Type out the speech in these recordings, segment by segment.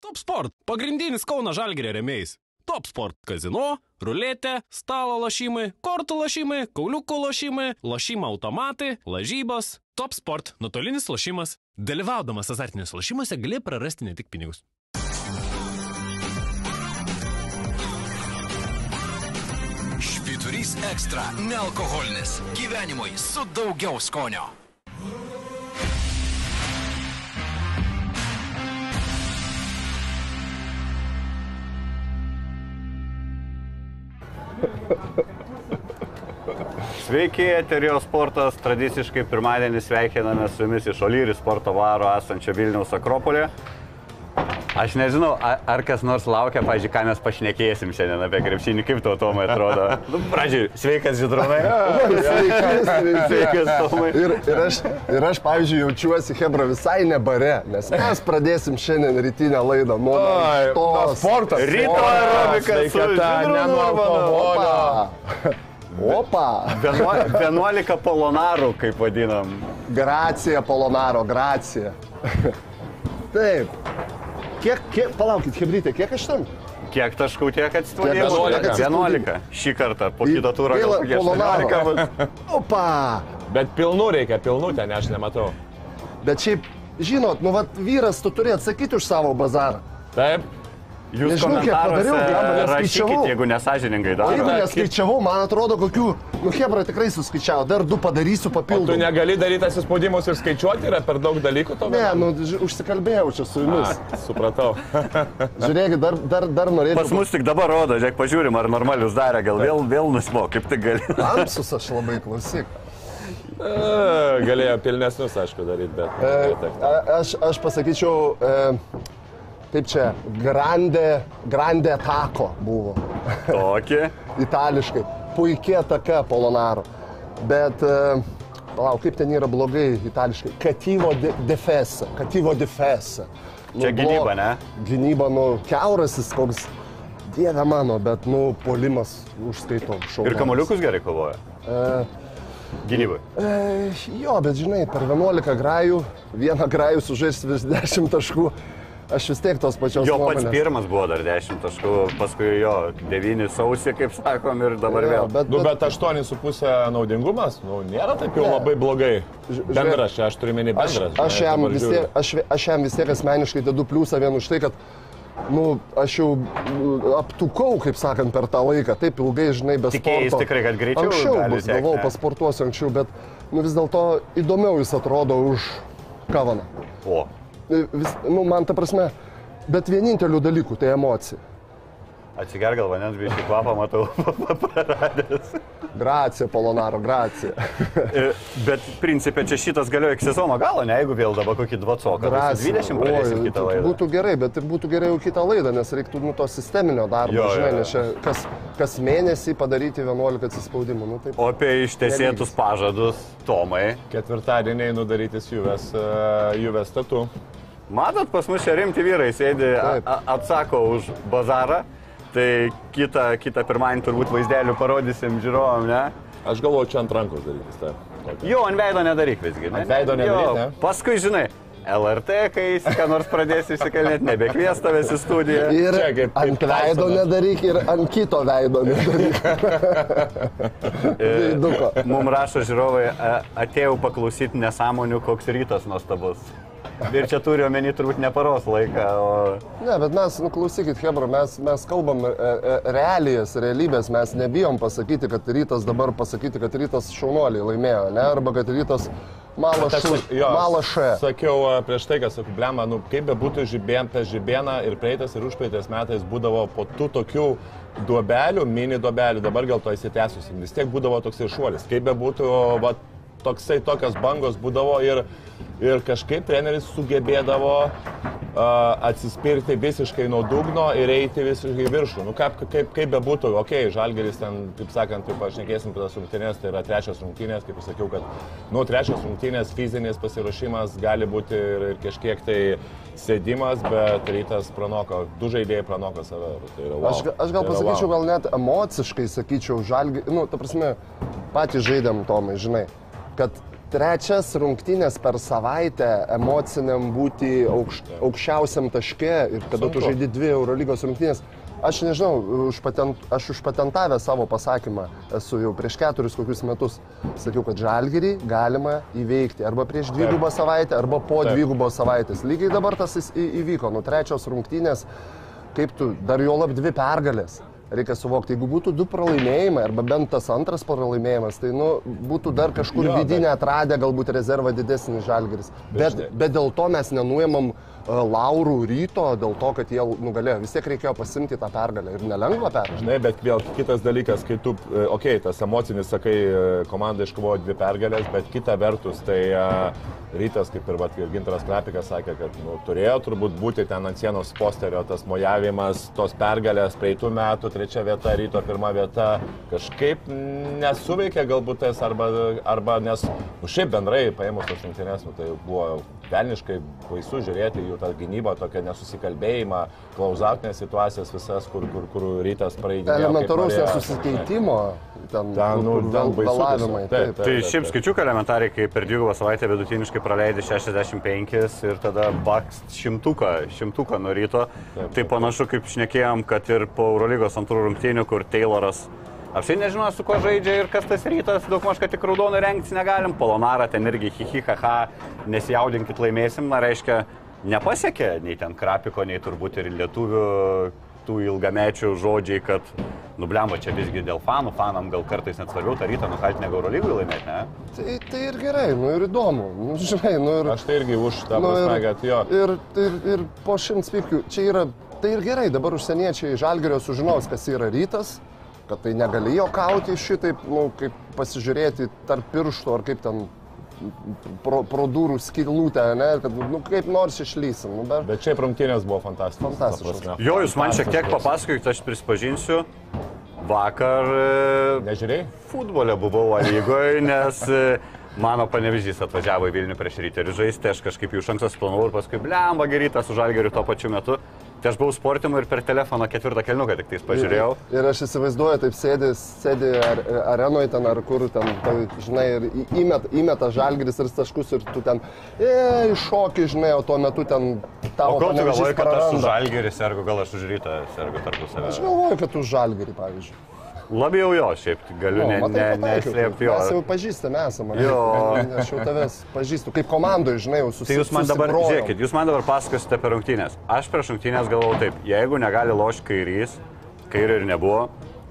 Top Sport - pagrindinis Kauno Žalgėrio remėjais. Top Sport - kazino, ruletė, stalo lošimai, kortų lošimai, kauliukų lošimai, lošimo automatai, lažybos. Top Sport - nuotolinis lošimas. Dalyvaudamas azartiniuose lošimuose gali prarasti ne tik pinigus. Švyturys ekstra - nealkoholinis. Gyvenimui su daugiau skonio. Sveiki, Eterio sportas. Tradiciškai pirmadienį sveikiname su jumis iš Olyri sporto varo esančio Vilniaus Akropolė. Aš nežinau, ar kas nors laukia, pažiūrėjau, ką mes pašnekėsim šiandien apie krepšinį, kaip tau Tomai atrodo. Nu, pradžiui, sveikas Židronai. Sveikas Tomai. Ir, ir, aš, ir aš, pavyzdžiui, jaučiuosi Hebra visai ne bare, nes mes pradėsim šiandien rytinę laidą nuo to sporto. Ryto aerobika Sveikata, ne Žydrūnu nuo Urbanu. alkoholio. Opa! 11 polonarų, kaip vadinam. Gracija, Polonaro, gracija. Taip. Kiek, kiek, palaukit, Hebrytė, kiek aš ten? Kiek taškų tiek tiek atsispaudimų? 11. Šį kartą, po kito Polonaro. 18 bus. Opa! Bet pilnų reikia, pilnų ten aš nematau. Bet šiaip, žinot, nu, vat, vyras, tu turi atsakyti už savo bazarą. Taip, Jūs Nežinau, kiek padariau, neskaičiavau. rašykit, jeigu nesažiningai O jeigu neskaičiavau, man atrodo, kokių, nu, Hebra tikrai suskaičiavo, dar du padarysiu tu papildomų. negali daryti atsispaudimus ir skaičiuoti, yra per daug dalykų to. Ne, nu, užsikalbėjau čia su jumis. Supratau. Žiūrėkit, dar, dar, dar norėčiau. Pas mus tik dabar rodo, žiūrėk, pažiūrim, ar normalius darė, gal vėl, vėl nusmo, kaip tik gali. Amsus aš labai klausyk. Galėjo pilnesnius, aišku, daryti, bet... E, a- aš, aš pasakyčiau, e, kaip čia, grande, grande tako buvo. Tokį. Itališkai. Puikia ataka Polonaro. Bet, e, palauk, kaip ten yra blogai itališkai. Katyvo de, defesa. Katyvo defesa. Nu, Čia gynyba, ne? Gynyba, nu, keurasis koks. Dieve mano, bet, nu, polimas užskaito šau. Ir kamoliukus gerai kovoja. Gynybai. E, jo, bet žinai, per 11 grajų, vieną grajų sužaisti vis 10 taškų, aš vis tiek tos pačios Jo pats nuomonės. pirmas buvo dar 10 taškų, paskui jo 9 sausį, kaip sakom, ir dabar Jo, vėl. bet, Nu, bet, bet 8,5 naudingumas, nu, nėra taip jau Ne. labai blogai. Bendras, aš turiu menį aš, bendras. aš, žinai, jam tiek, aš, aš jam vis tiek asmeniškai dedu pliusą vien už tai, kad nu, aš jau nu, aptukau, kaip sakant, per tą laiką. Taip ilgai, žinai, be Tikėjais sporto. tikrai, kad greičiau Anksčiau bus, ne? pasportuosiu anksčiau, bet nu, vis dėlto įdomiau jis atrodo už Kavaną. O, Vis, nu, man ta prasme, bet vienintelių dalykų tai emocija. atsiger gal vandens, biškai kvapą matau praradęs. Gracija, Polonaro, gracija. E, Bet principė čia šitas galioja iki sezono galo, ne jeigu vėl dabar kokį dvacoką. Gracija. 20 pradėsim Oi, kitą tai laidą. Būtų gerai, bet ir būtų gerai jau kitą laidą, nes reiktų nu, to sisteminio darbo, Jo, žinai, nes čia kas, kas mėnesį padaryti 11 atsispaudimų. Nu, taip. O apie ištesėtus pažadus, Tomai. Ketvirtadieniai nudarytis Juves, uh, Juves statu. Matot, pas mus čia rimti vyrai sėdi, a- atsako už bazarą. Tai kitą, kitą pirmadienį turbūt vaizdelių parodysim žiūrovom, ne? Aš galvoju, čia ant rankos darytis. Taip. Tokį. Jo, ant veido nedaryk visgi. Ne? Ant veido nedaryk, Jo, ne? Paskui, žinai, LRT, kai jis ką nors pradės įsikalnėti, nebekvies tavęs į studiją. Ir Čia kaip- kaip ant veido Tysonas. nedaryk ir ant kito veido nedaryk. Veiduko. Mums rašo žiūrovai, a- atėjau paklausyti nesąmonių, koks rytas nuostabus. Ir čia turiu omeny turbūt ne paros laiką, o... Ne, bet mes, nu klausykit, Hebra, mes, mes kalbam e, e, realijas, realybės, mes nebijom pasakyti, kad rytas dabar pasakyti, kad rytas šaunuoliai laimėjo, ne? Arba kad rytas še. Sakiau prieš tai, kad sakau, blema, nu, kaip be būtų žibėn, per žibėną ir praeitas ir užpraeitais metais būdavo po tų tokių duobelių, mini duobelių, dabar gal to įsitęsusi, vis tiek būdavo toksai šuolis. Kaip be būtų, va, toksai tokios bangos būdavo ir, ir kažkaip treneris sugebėdavo uh, atsispirti visiškai nuo dugno ir eiti visiškai viršų. Nu, kaip, kaip, kaip be būtų, okei, okay, Žalgeris ten, kaip sakant, kaip aš nekėsim apie tas rungtynės, tai yra trečios rungtynės, kaip sakiau, kad, nu, trečios rungtynės fizinis pasiruošimas gali būti ir, ir kažkiek tai sėdimas, bet rytas pranoko, du žaidėjai pranoko save. Tai yra, wow. Aš, aš gal Tai pasakyčiau, wow. gal net emociškai sakyčiau, žalgi, nu, ta prasme, patys žaidėm Tomai, žinai, kad trečias rungtynės per savaitę emociniam būti aukš, aukščiausiam taške ir kada tu Sunku. žaidži dvi Eurolygos rungtynės. Aš nežinau, užpatent, aš užpatentavęs savo pasakymą esu jau prieš keturis kokius metus. Sakiau, kad žalgerį galima įveikti arba prieš dvigubą savaitę, arba po Taip. dvigubos savaitės. Lygiai dabar tas įvyko. Nu, trečios rungtynės, kaip tu, dar jo lab dvi pergalės. Reikia suvokti, jeigu būtų du pralaimėjimai, arba bent tas antras pralaimėjimas, tai nu, būtų dar kažkur Jo, bet- vidinė atradę galbūt rezervą didesnis žalgeris. Bet, žinai- bet dėl to mes nenuėmam uh, laurų ryto, dėl to, kad jie nugalėjo. Vis tiek reikėjo pasimti tą pergalę ir nelengva pergalę. Žinai, bet vėl kitas dalykas, kai tu, okei, okay, tas emocinis, sakai, e, komanda iškovojo dvi pergalės, bet kita vertus, tai uh, rytas, kaip ir, vat, Gintaras Krapikas sakė, kad nu, turėjo turbūt būti ten ant sienos posterio tas mojavimas, tos pergalės, praeitų metų trečia vieta, ryto pirma vieta, kažkaip nesuveikė galbūt tas, arba, arba nes, nu, šiaip bendrai paėmus tos rinktinės, nu, tai buvo velniškai baisu žiūrėti jų tą gynybą, tokią nesusikalbėjimą, klauzautinės situacijas visas, kur, kur, kur rytas praeidė. Elementarus nesusikeitimo, ten, Ten, nu, ten tiesiog. Taip, Taip, Tai šiaip skaičiukai elementariai, kai per dvigubą savaitę vidutiniškai praleidai 65 ir tada baks šimtuką, šimtuką nuo ryto. Taip, Tai panašu, kaip šnekėjom, kad ir po Eurolygos antrų rungtynių, kur Tayloras apsiai nežino, su kuo žaidžia ir kas tas rytas, daug maž, kad tik raudonų rengtis negalim. Polonara ten irgi hihihaha, nesijaudinkit laimėsim, na reiškia, nepasiekė nei ten Krapiko, nei turbūt ir lietuvių tų ilgamečių žodžiai, kad nublemba čia visgi dėl fanų, fanam gal kartais net svarbiau tą rytą nukalti negu Eurolygui laimėti, ne? tai, tai ir gerai, nu ir įdomu. Nu, žinai, nu ir... Aš tai irgi už tą Nu, prasme, ir, kad jo. ir, ir, ir po šimts pykių, čia yra, tai ir gerai, dabar užsieniečiai žalgerio sužinos, kas yra rytas, kad tai negalėjo kauti šitaip, nu, kaip pasižiūrėti tarp pirštų ar kaip ten pro, pro durų skilutę, ne, kad, nu, kaip nors išlysim. Nu, bet, Bet šiaip rungtynės buvo fantastiškos. Fantastiškos. Jo, jūs man šiek tiek papasakokite, aš prisipažinsiu, vakar e, Nežiūrėjai? futbole buvau lygoje, nes e, mano panevižys atvažiavo į Vilnių prieš rytį ir žaisti, aš kažkaip jau iš anksto planavau ir paskui blemba gerytą su žalgeriu tuo pačiu metu. Tai aš buvau sportimu ir per telefoną ketvirtą kelniuką tik tais pažiūrėjau. Ir aš įsivaizduoju, taip sėdi, sėdi ar, arenoje ten ar kur ten, tai, žinai, ir įmet, įmeta žalgris ir taškus ir tu ten, e, šoki, žinai, o tuo metu ten O tavo gal tu galvoji, kad aš už praranda. žalgerį sergu, gal aš už rytą sergu tarpusavį? Aš galvoju, kad už žalgerį, pavyzdžiui. Labiau jo, šiaip galiu ne, matai, ne, pataikiau, neslėpti jo. Mes jau pažįstame esame. Jo. Aš jau tavęs pažįstu, kaip komandoje, žinai, jau Tai susitikti. jūs man dabar, žiūrėkit, jūs man dabar pasakosite apie rungtynės. Aš prieš rungtynės galvojau taip, jeigu negali lošti kairys, kairio ir nebuvo,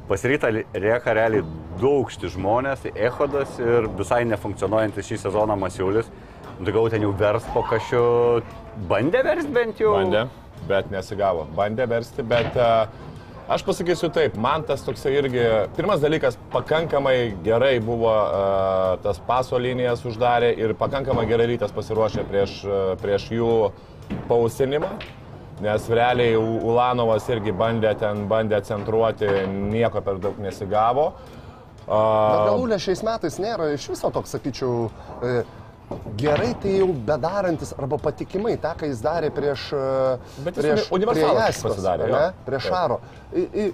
pasiryta Rieka realiai daugšti žmonės, tai Ehodas ir visai nefunkcionuojantis šį sezoną Masiulis. Tai gal ten jau vers po kažkokiu, bandė vers bent jau? Bandė, bet nesigavo. Bandė versti, bet uh, aš pasakysiu taip, man tas toksai irgi, pirmas dalykas, pakankamai gerai buvo uh, tas paso linijas uždarė ir pakankamai gerai rytas pasiruošė prieš, uh, prieš jų pausinimą. Nes realiai Ulanovas irgi bandė ten, bandė centruoti, nieko per daug nesigavo. Bet Uh, galūlė šiais metais nėra iš viso toks, sakyčiau, e, gerai tai jau bedarantis arba patikimai tą, ką jis darė prieš... Bet jis prieš uni- universalas prie Jaskos, pasidarė, jo. Prieš. Šaro. I, i,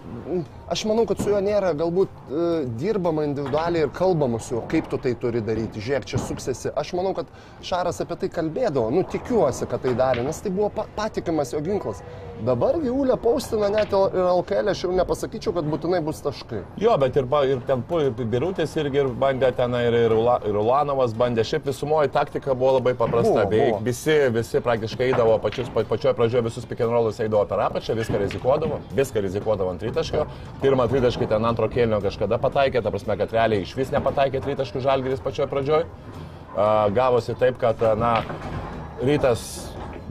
aš manau, kad su juo nėra galbūt e, dirbama individualiai ir kalbama su juo, kaip tu tai turi daryti. Žiūrėk, čia suksesi. Aš manau, kad Šaras apie tai kalbėdavo. Nu, tikiuosi, kad tai darė, nes tai buvo pa patikimas jo ginklas. Dabar gyvulė paustina net ir LKL, aš jau nepasakyčiau, kad būtinai bus taškai. Jo, bet ir, ir ten Birutis irgi ir bandė ten, ir, ir, ir Ulanovas bandė. Šiaip visumoji taktika buvo labai paprasta. Buvo, Beveik buvo. visi, visi praktiškai eidavo pačius, pa, pačioje pradžioje visus rollus eidavo per apačią, viską rizikuodavo, viską rizikuodavo ant tritaškio. Pirmą tritaškį ten antro kėlinio kažkada pataikė, ta prasme, kad realiai iš vis nepataikė tritaškių žalgeris pačioje pradžioje. Gavosi taip, kad, na, rytas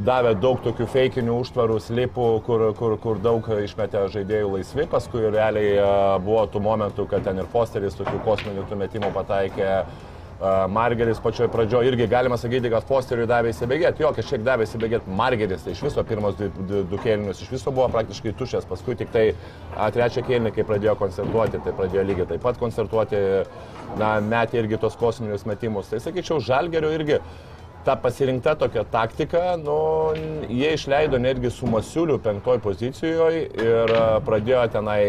davė daug tokių feikinių užtvarų, slipų, kur, kur, kur daug išmetė žaidėjų laisvi, paskui realiai buvo tų momentų, kad ten ir Fosteris tokių kosminių tų metimų pataikė. Margeris pačioje pradžioje irgi galima sakyti, kad Fosteriui davė įsibėgėti, jo, kažkiek davė įsibėgėti Margeris, tai iš viso pirmos du, du, du kėlinius iš viso buvo praktiškai tušęs, paskui tik tai a, trečią kėlinį, kai pradėjo koncertuoti, tai pradėjo lygiai taip pat koncertuoti, na, metė irgi tos kosminius metimus. Tai sakyčiau, Žalgerio irgi ta pasirinkta tokia taktika, nu, jie išleido netgi su Masiuliu penktoj pozicijoje ir pradėjo tenai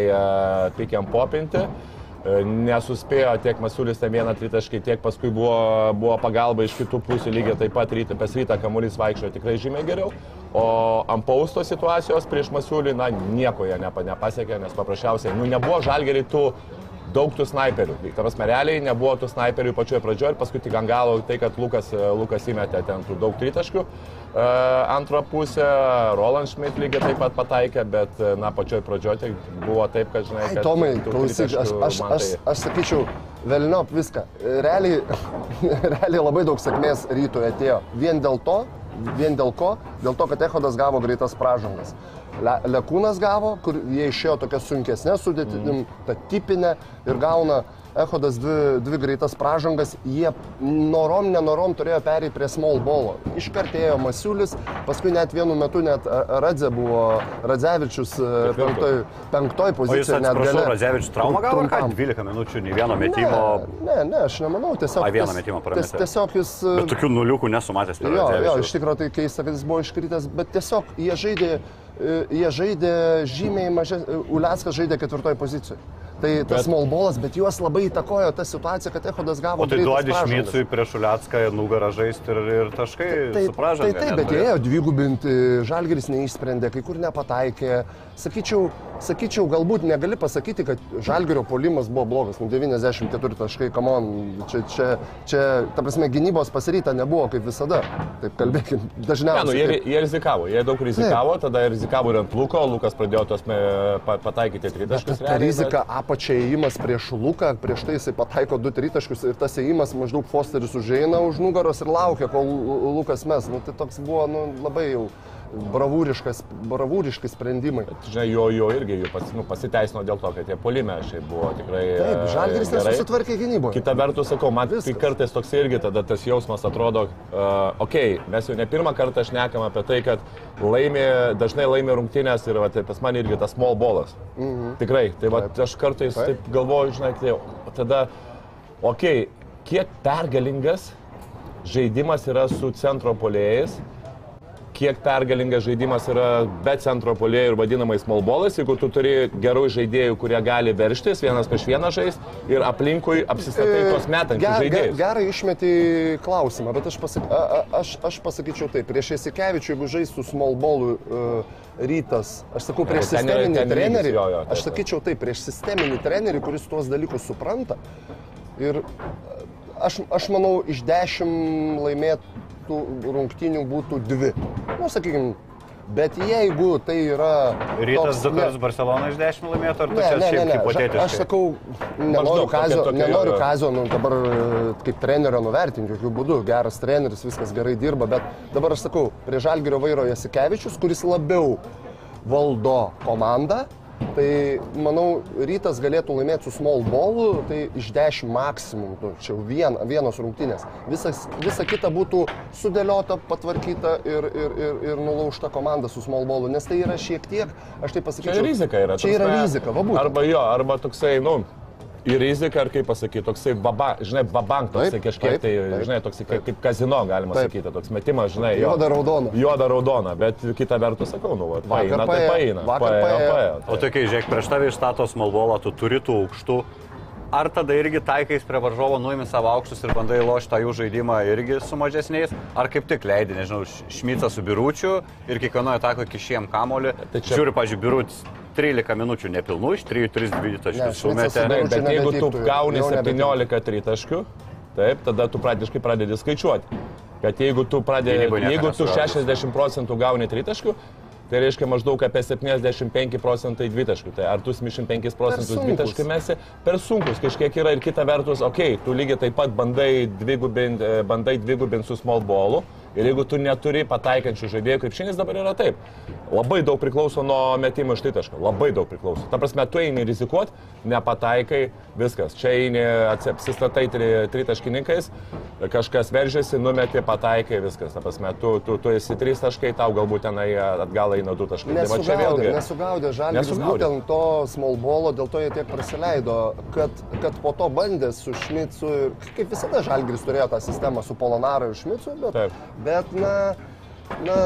pikiam popinti. E, Nesuspėjo tiek Masiulis ten vieną tritaškį, tiek paskui buvo, buvo pagalba iš kitų pusių, lygiai taip pat rytą, pas rytą kamuolys vaikščiojo tikrai žymiai geriau. O ant pausto situacijos prieš Masiulį, na, nieko jie nepa, nepasiekė, nes paprasčiausiai, nu, nebuvo žalgeriai tų daug tų snaiperių. Ta prasme, realiai nebuvo tų snaiperių pačioje pradžioje ir paskui tik ant galo tai, kad Lukas, Lukas įmetė ten tų daug tritaškių. Antrą pusę Roland Schmidt lygiai taip pat pataikė, bet, e, na, pačioje pradžioje tai buvo taip, kad, žinai, Ai, kad... Tomai, klausyk, aš, aš, man aš, tai- aš sakyčiau, velniop viską. Realiai, realiai labai daug sėkmės rytoj atėjo. Vien dėl to, vien dėl ko, dėl to, kad Ehodas gavo greitas pražangas. Le, Lekūnas gavo, kur jie išėjo tokia sunkesnė sudėtim, mm. ta tipinė ir gauna Ehodas dvi, dvi greitas pražangas, jie norom, nenorom turėjo perėti prie small bolo. Iškartėjo Masiulis, paskui net vienu metu net A- Radze buvo, Radzevičius e, penktoj, penktoj pozicijoje net gale. Radzevičius traumą gavo, ar ką? Trumpam. 12 minučių, nei vieno metimo. Ne, ne, ne, aš nemanau, tiesiog. Ai, vieną metimą prametė. ties- Tiesiog jis... e, Bet tokių nuliukų nesumatęs per Jo, jo, iš tikrųjų tai keista, kad jis buvo iškritęs, bet tiesiog jie žaidė, e, jie žaidė žymiai mažiau, Uliaskas žaidė ketvirtoje pozicijoje. Tai tas Bet- small ballas, bet juos labai įtakojo ta situacija, kad Ehodas gavo O tai duodi. Šmicui prieš Uliacką nugarą žaisti ir, ir taškai Tai, supražanga. tai taip, bet jie ėjo dvigubinti, Žalgeris neišsprendė, kai kur nepataikė. Sakyčiau, sakyčiau, galbūt negali pasakyti, kad Žalgerio polimas buvo blogas, nu 94 taškai, kamon, čia, čia, čia, ta prasme, gynybos pasiryta nebuvo kaip visada. Taip kalbėkim, Ne, nu, dažniausiai. jie, jie rizikavo, jie daug rizikavo, tada rizikavo ir ant Luko, Lukas pradėjo tos pataikyti tritaškius. Ta rizika apačia įėjimas prieš Luką, prieš tai jisai pataiko du tritaškius ir tas įėjimas maždaug Fosteris užeina už nugaros ir laukia, kol Lu- Lukas mes. Nu, tai toks buvo nu, labai jau bravūriški sprendimai. Žinai, jo, jo irgi jų pas, nu, pasiteisino dėl to, kad tie polime šiaip buvo tikrai... Taip, e, Žalgiris gerai. nesusitvarkė gynyboje. Kita vertus, sakau, man tai Viskas. kartais toks irgi tada tas jausmas atrodo, uh, okei, okay, mes jau ne pirmą kartą šnekam apie tai, kad laimi, dažnai laimi rungtynės ir va, tai pas man irgi tas small ballas. Mhm. Tikrai, tai va, Taip. aš kartais Taip. taip galvoju, žinai, tai tada, okei, okay, kiek pergalingas žaidimas yra su centro polėjais, kiek pergalingas žaidimas yra be centro polėjų ir vadinamais smallbolais, jeigu tu turi gerų žaidėjų, kurie gali verštis, vienas prieš vieną žais ir aplinkui apsistatai tos metančius Ge- ge- žaidėjus. Gerai išmeti klausimą, bet aš, pasak, a, a, aš, aš pasakyčiau taip, prieš Esikevičių, jeigu žaistų small ballų uh, rytas, aš sakau, prieš ten yra- sisteminį ten lygis, trenerį, jo, jo, taip, aš sakyčiau taip, prieš sisteminį trenerį, kuris tuos dalykus supranta. Ir aš, aš manau, iš dešimt laimėtų rungtynių būtų dvi. Nu, sakykime, bet jeigu tai yra... Rytas du kartus Barcelona iš 10 laimėtų, ar tu Ne, čia ne, ne, šiaip ne. Aš, hipotetiškai? aš sakau, nenoriu Kazio, tokia- nenoriu jo. Kazio nu, dabar e, kaip trenerio nuvertinti, jokių būdų. Geras treneris, viskas gerai dirba, bet dabar aš sakau, prie Žalgirio vairo Jasikevičius, kuris labiau valdo komandą. Tai manau, rytas galėtų laimėti su small ballu, tai iš 10 maksimum, nu, čia jau vien, vienos rungtynės. Visas, visa kita būtų sudėliota, patvarkyta ir, ir, ir, ir nulaužta komanda su small ballu, nes tai yra šiek tiek, aš tai Čia pasakyčiau. rizika yra. Čia yra rizika, va būtent. Arba jo, arba toksai, nu, ir rizika, ar kaip pasakyti, toksai, baba, žinai, babank, toksai Taip, kažkiek, taip, tai, taip, žinai, toksai kaip, kaip kazino, galima Taip. sakyti, toks metimas, žinai, jo. Juoda raudona. Juoda raudona, bet kita vertus sakau, nu, va, paeina, tai paėjo, paėjo. paėjo, O tokia, žiūrėk, prieš tave išstato smallbolą, tu turi tų aukštų. Ar tada irgi taikais prie varžovo nuimi savo aukštus ir bandai lošti tą jų žaidimą irgi su mažesniais? Ar kaip tik leidi, nežinau, šmicą su biručiu ir kiekvienoje atako kišiem kamolį? Čia- Žiūri, pažiūrėjau, birutis 13 minučių nepilnų, iš 3-3-2 taškų Ne, Šmicas sumetė. bet jeigu tu gauni jau nebetiktų. 17 tritaškių, taip, tada tu praktiškai pradedi skaičiuoti. Kad jeigu tu, nieko jeigu tu nesugaudys. 60 procentų gauni tritaškių, tai reiškia maždaug apie 75 procentai dvitaškių. Tai ar tu 75 procentus dvitaškių mesi, per sunkus kažkiek yra ir kita vertus, okei, okay, tu lygiai taip pat bandai dvigubinti bandai dvigubint su small ballu. Ir jeigu tu neturi pataikančių žaidėjų, krepšinis dabar yra taip. Labai daug priklauso nuo metimo iš tritaškio. Labai daug priklauso. Ta prasme, tu eini rizikuoti, nepataikai, viskas. Čia eini, apsistatai tri, tritaškininkais, kažkas veržiasi, numetė, pataikai, viskas. Ta prasme, tu, tu, tu esi trys taškai, tau galbūt tenai atgal eina du taškai. Tai Nesugaudė, vėlgi. nesugaudė Nesugaudė. būtent to small ballo, dėl to jie tiek praleido, kad, kad po to bandė su Šmicu ir kaip visada žalgiris turėjo tą sistemą su Polonara ir Šmicu, bet, Taip. Bet na, na,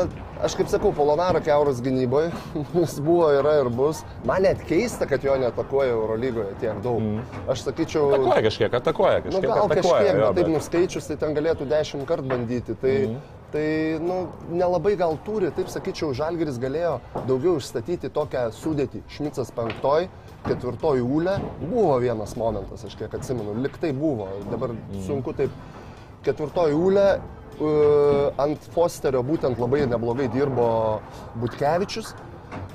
aš kaip sakau, Polonaro keuras gynyboje, jis buvo, yra ir bus. Man net keista, kad jo netakoja Eurolygoje tiek daug. Mm. Aš sakyčiau... Atakuoja kažkiek, atakuoja Nu, kažkiek. gal atakuoja, kažkiek, jo, bet taip nuskaičius, tai ten galėtų dešimt kartų bandyti. Tai, mm tai nu, nelabai gal turi, taip sakyčiau, Žalgeris galėjo daugiau išstatyti tokią sudėtį. Šmicas penktoj, ketvirtoj ūlė. Buvo vienas momentas, aš kiek atsimenu, liktai buvo. Dabar mm. sunku taip. Ketvirtoj ūlė. Ant Fosterio būtent labai neblogai dirbo Butkevičius.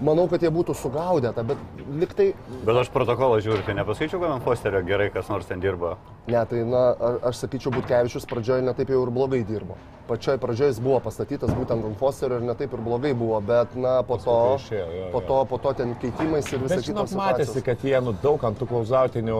Manau, kad jie būtų sugaudę tą, bet liktai Bet aš protokolą žiūriu, tai nepasakyčiau, kad ant Fosterio gerai kas nors ten dirba. Ne, tai na, a- aš sakyčiau, Butkevičius pradžioje netaip jau ir blogai dirbo. Pačioje pradžioje jis buvo pastatytas būtent ant Fosterio ir netaip ir blogai buvo, bet na, po to, išėjo, jo, po jo. to, po to ten keitimais ir visą Bet kitą. matėsi, kad jie nu, daug ant tų klausautinių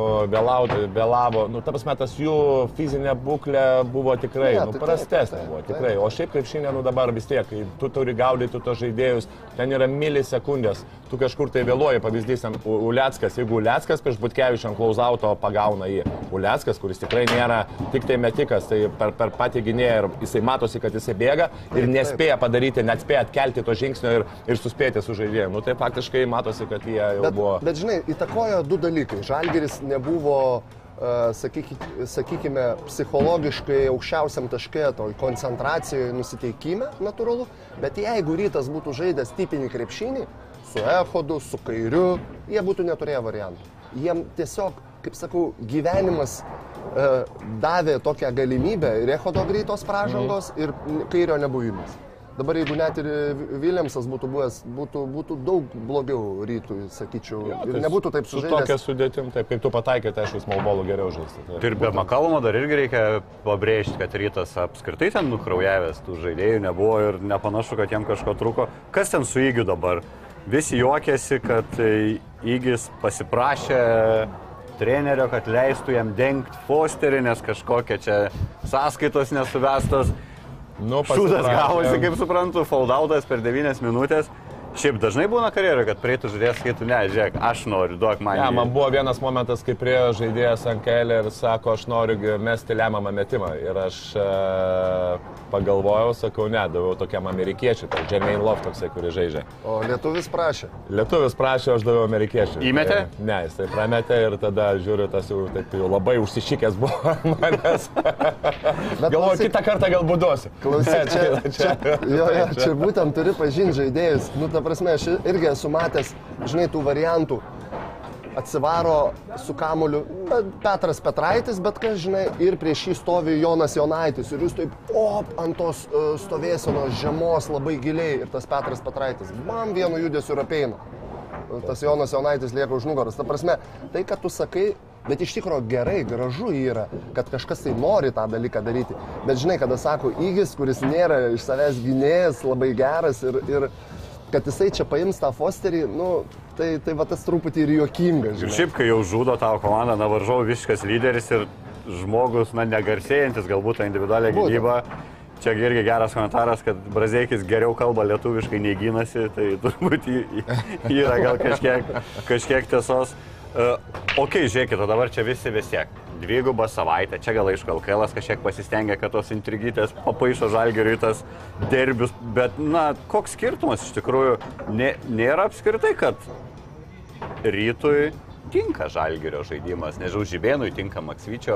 vėlavo. Nu, ta prasme, tas jų fizinė būklė buvo tikrai Ne, nu, tai prastesnė. taip, Buvo, taip. tikrai. O šiaip kaip šiandien nu, dabar vis tiek, tu turi gaudyti tos žaidėjus, ten yra milisekundės, tu kažkur tai vėluoji, pavyzdys, Uleckas, jeigu Uleckas prieš Butkevičių ant klausauto pagauna jį. Uleckas, kuris tikrai nėra tik tai metikas, tai per, per patį gynėją ir jisai matosi, kad jisai bėga ir nespėja padaryti, net spėja atkelti to žingsnio ir, ir suspėti su žaidėju. Nu, tai faktiškai matosi, kad jie jau Bet, buvo. bet žinai, įtakojo du dalykai. Žalgeris nebuvo, sakykime, psichologiškai aukščiausiam taške, toj koncentracijoje, nusiteikime, natūralu. Bet jeigu rytas būtų žaidęs tipinį krepšinį, su echodu, su kairiu, jie būtų neturėję variantų. Jiem tiesiog, kaip sakau, gyvenimas uh, davė tokią galimybę ir echodo greitos pražangos ir kairio nebuvimas. Dabar jeigu net ir Viljamsas būtų buvęs, būtų, būtų daug blogiau rytui, sakyčiau. Jo, ir tai nebūtų taip su tokia sužaidęs. sudėtim, taip kaip tu pataikė, tai aišku, smalbolų geriau žaisti. Tai. Ir be Makalmo dar irgi reikia pabrėžti, kad rytas apskritai ten nukraujavęs tų žaidėjų nebuvo ir nepanašu, kad jam kažko trūko. Kas ten su Įgiu dabar? Visi juokėsi, kad e, Įgis pasiprašė trenerio, kad leistų jam dengti Fosterį, nes kažkokia čia sąskaitos nesuvestos. Nu, Šūdas gavosi, kaip suprantu, foldautas per 9 minutės. Šiaip dažnai būna karjeroje, kad prieitų žaidėjas, kai tu ne, žiūrėk, aš noriu, duok man. Ja, jį. man buvo vienas momentas, kai prie žaidėjas ant kelio ir sako, aš noriu mesti lemiamą metimą. Ir aš e, pagalvojau, sakau, ne, daviau tokiam amerikiečiui, tai Jermaine Love toksai, kuris žaidžia. O lietuvis prašė. Lietuvis prašė, aš daviau amerikiečiui. Įmetė? Tai, ne, jis tai prametė ir tada žiūriu, tas jau, taip, jau labai užsišykęs buvo manęs. Galvoju, kitą kartą galbūt duosiu. Klausyk, čia, Ne, čia, jo, jo, čia būtent turi pažinti žaidėjus. Nu, ta prasme, aš irgi esu matęs, žinai, tų variantų. Atsivaro su kamoliu bet Petras Petraitis, bet kas, žinai, ir prieš jį stovi Jonas Jonaitis. Ir jūs taip, op, ant tos uh, stovėsenos žemos labai giliai. Ir tas Petras Petraitis, man vienu judesiu ir apeina. Tas Jonas Jonaitis lieka už nugaros. Ta prasme, tai, kad tu sakai, Bet iš tikrųjų gerai, gražu yra, kad kažkas tai nori tą dalyką daryti. Bet žinai, kada sako įgis, kuris nėra iš savęs gynėjas, labai geras ir, ir kad jisai čia paims tą Fosterį, nu, tai, tai va tas truputį ir juokinga. Ir Žinai. šiaip, kai jau žudo tavo komandą, na varžovų visiškas lyderis ir žmogus, na negarsėjantis galbūt tą individualią Būtent. gynybą. Čia irgi geras komentaras, kad Brazeikis geriau kalba lietuviškai nei gynasi, tai turbūt yra gal kažkiek, kažkiek tiesos. Uh, ok, žiūrėkit, o dabar čia visi vis tiek. Dvigubą savaitę, čia gal aišku, LKL kažkiek pasistengia, kad tos intrigytės papaišo žalgeriui tas derbius, bet, na, koks skirtumas iš tikrųjų nė, nėra apskritai, kad rytui tinka žalgerio žaidimas, nežinau, žibėnui tinka Maksvyčio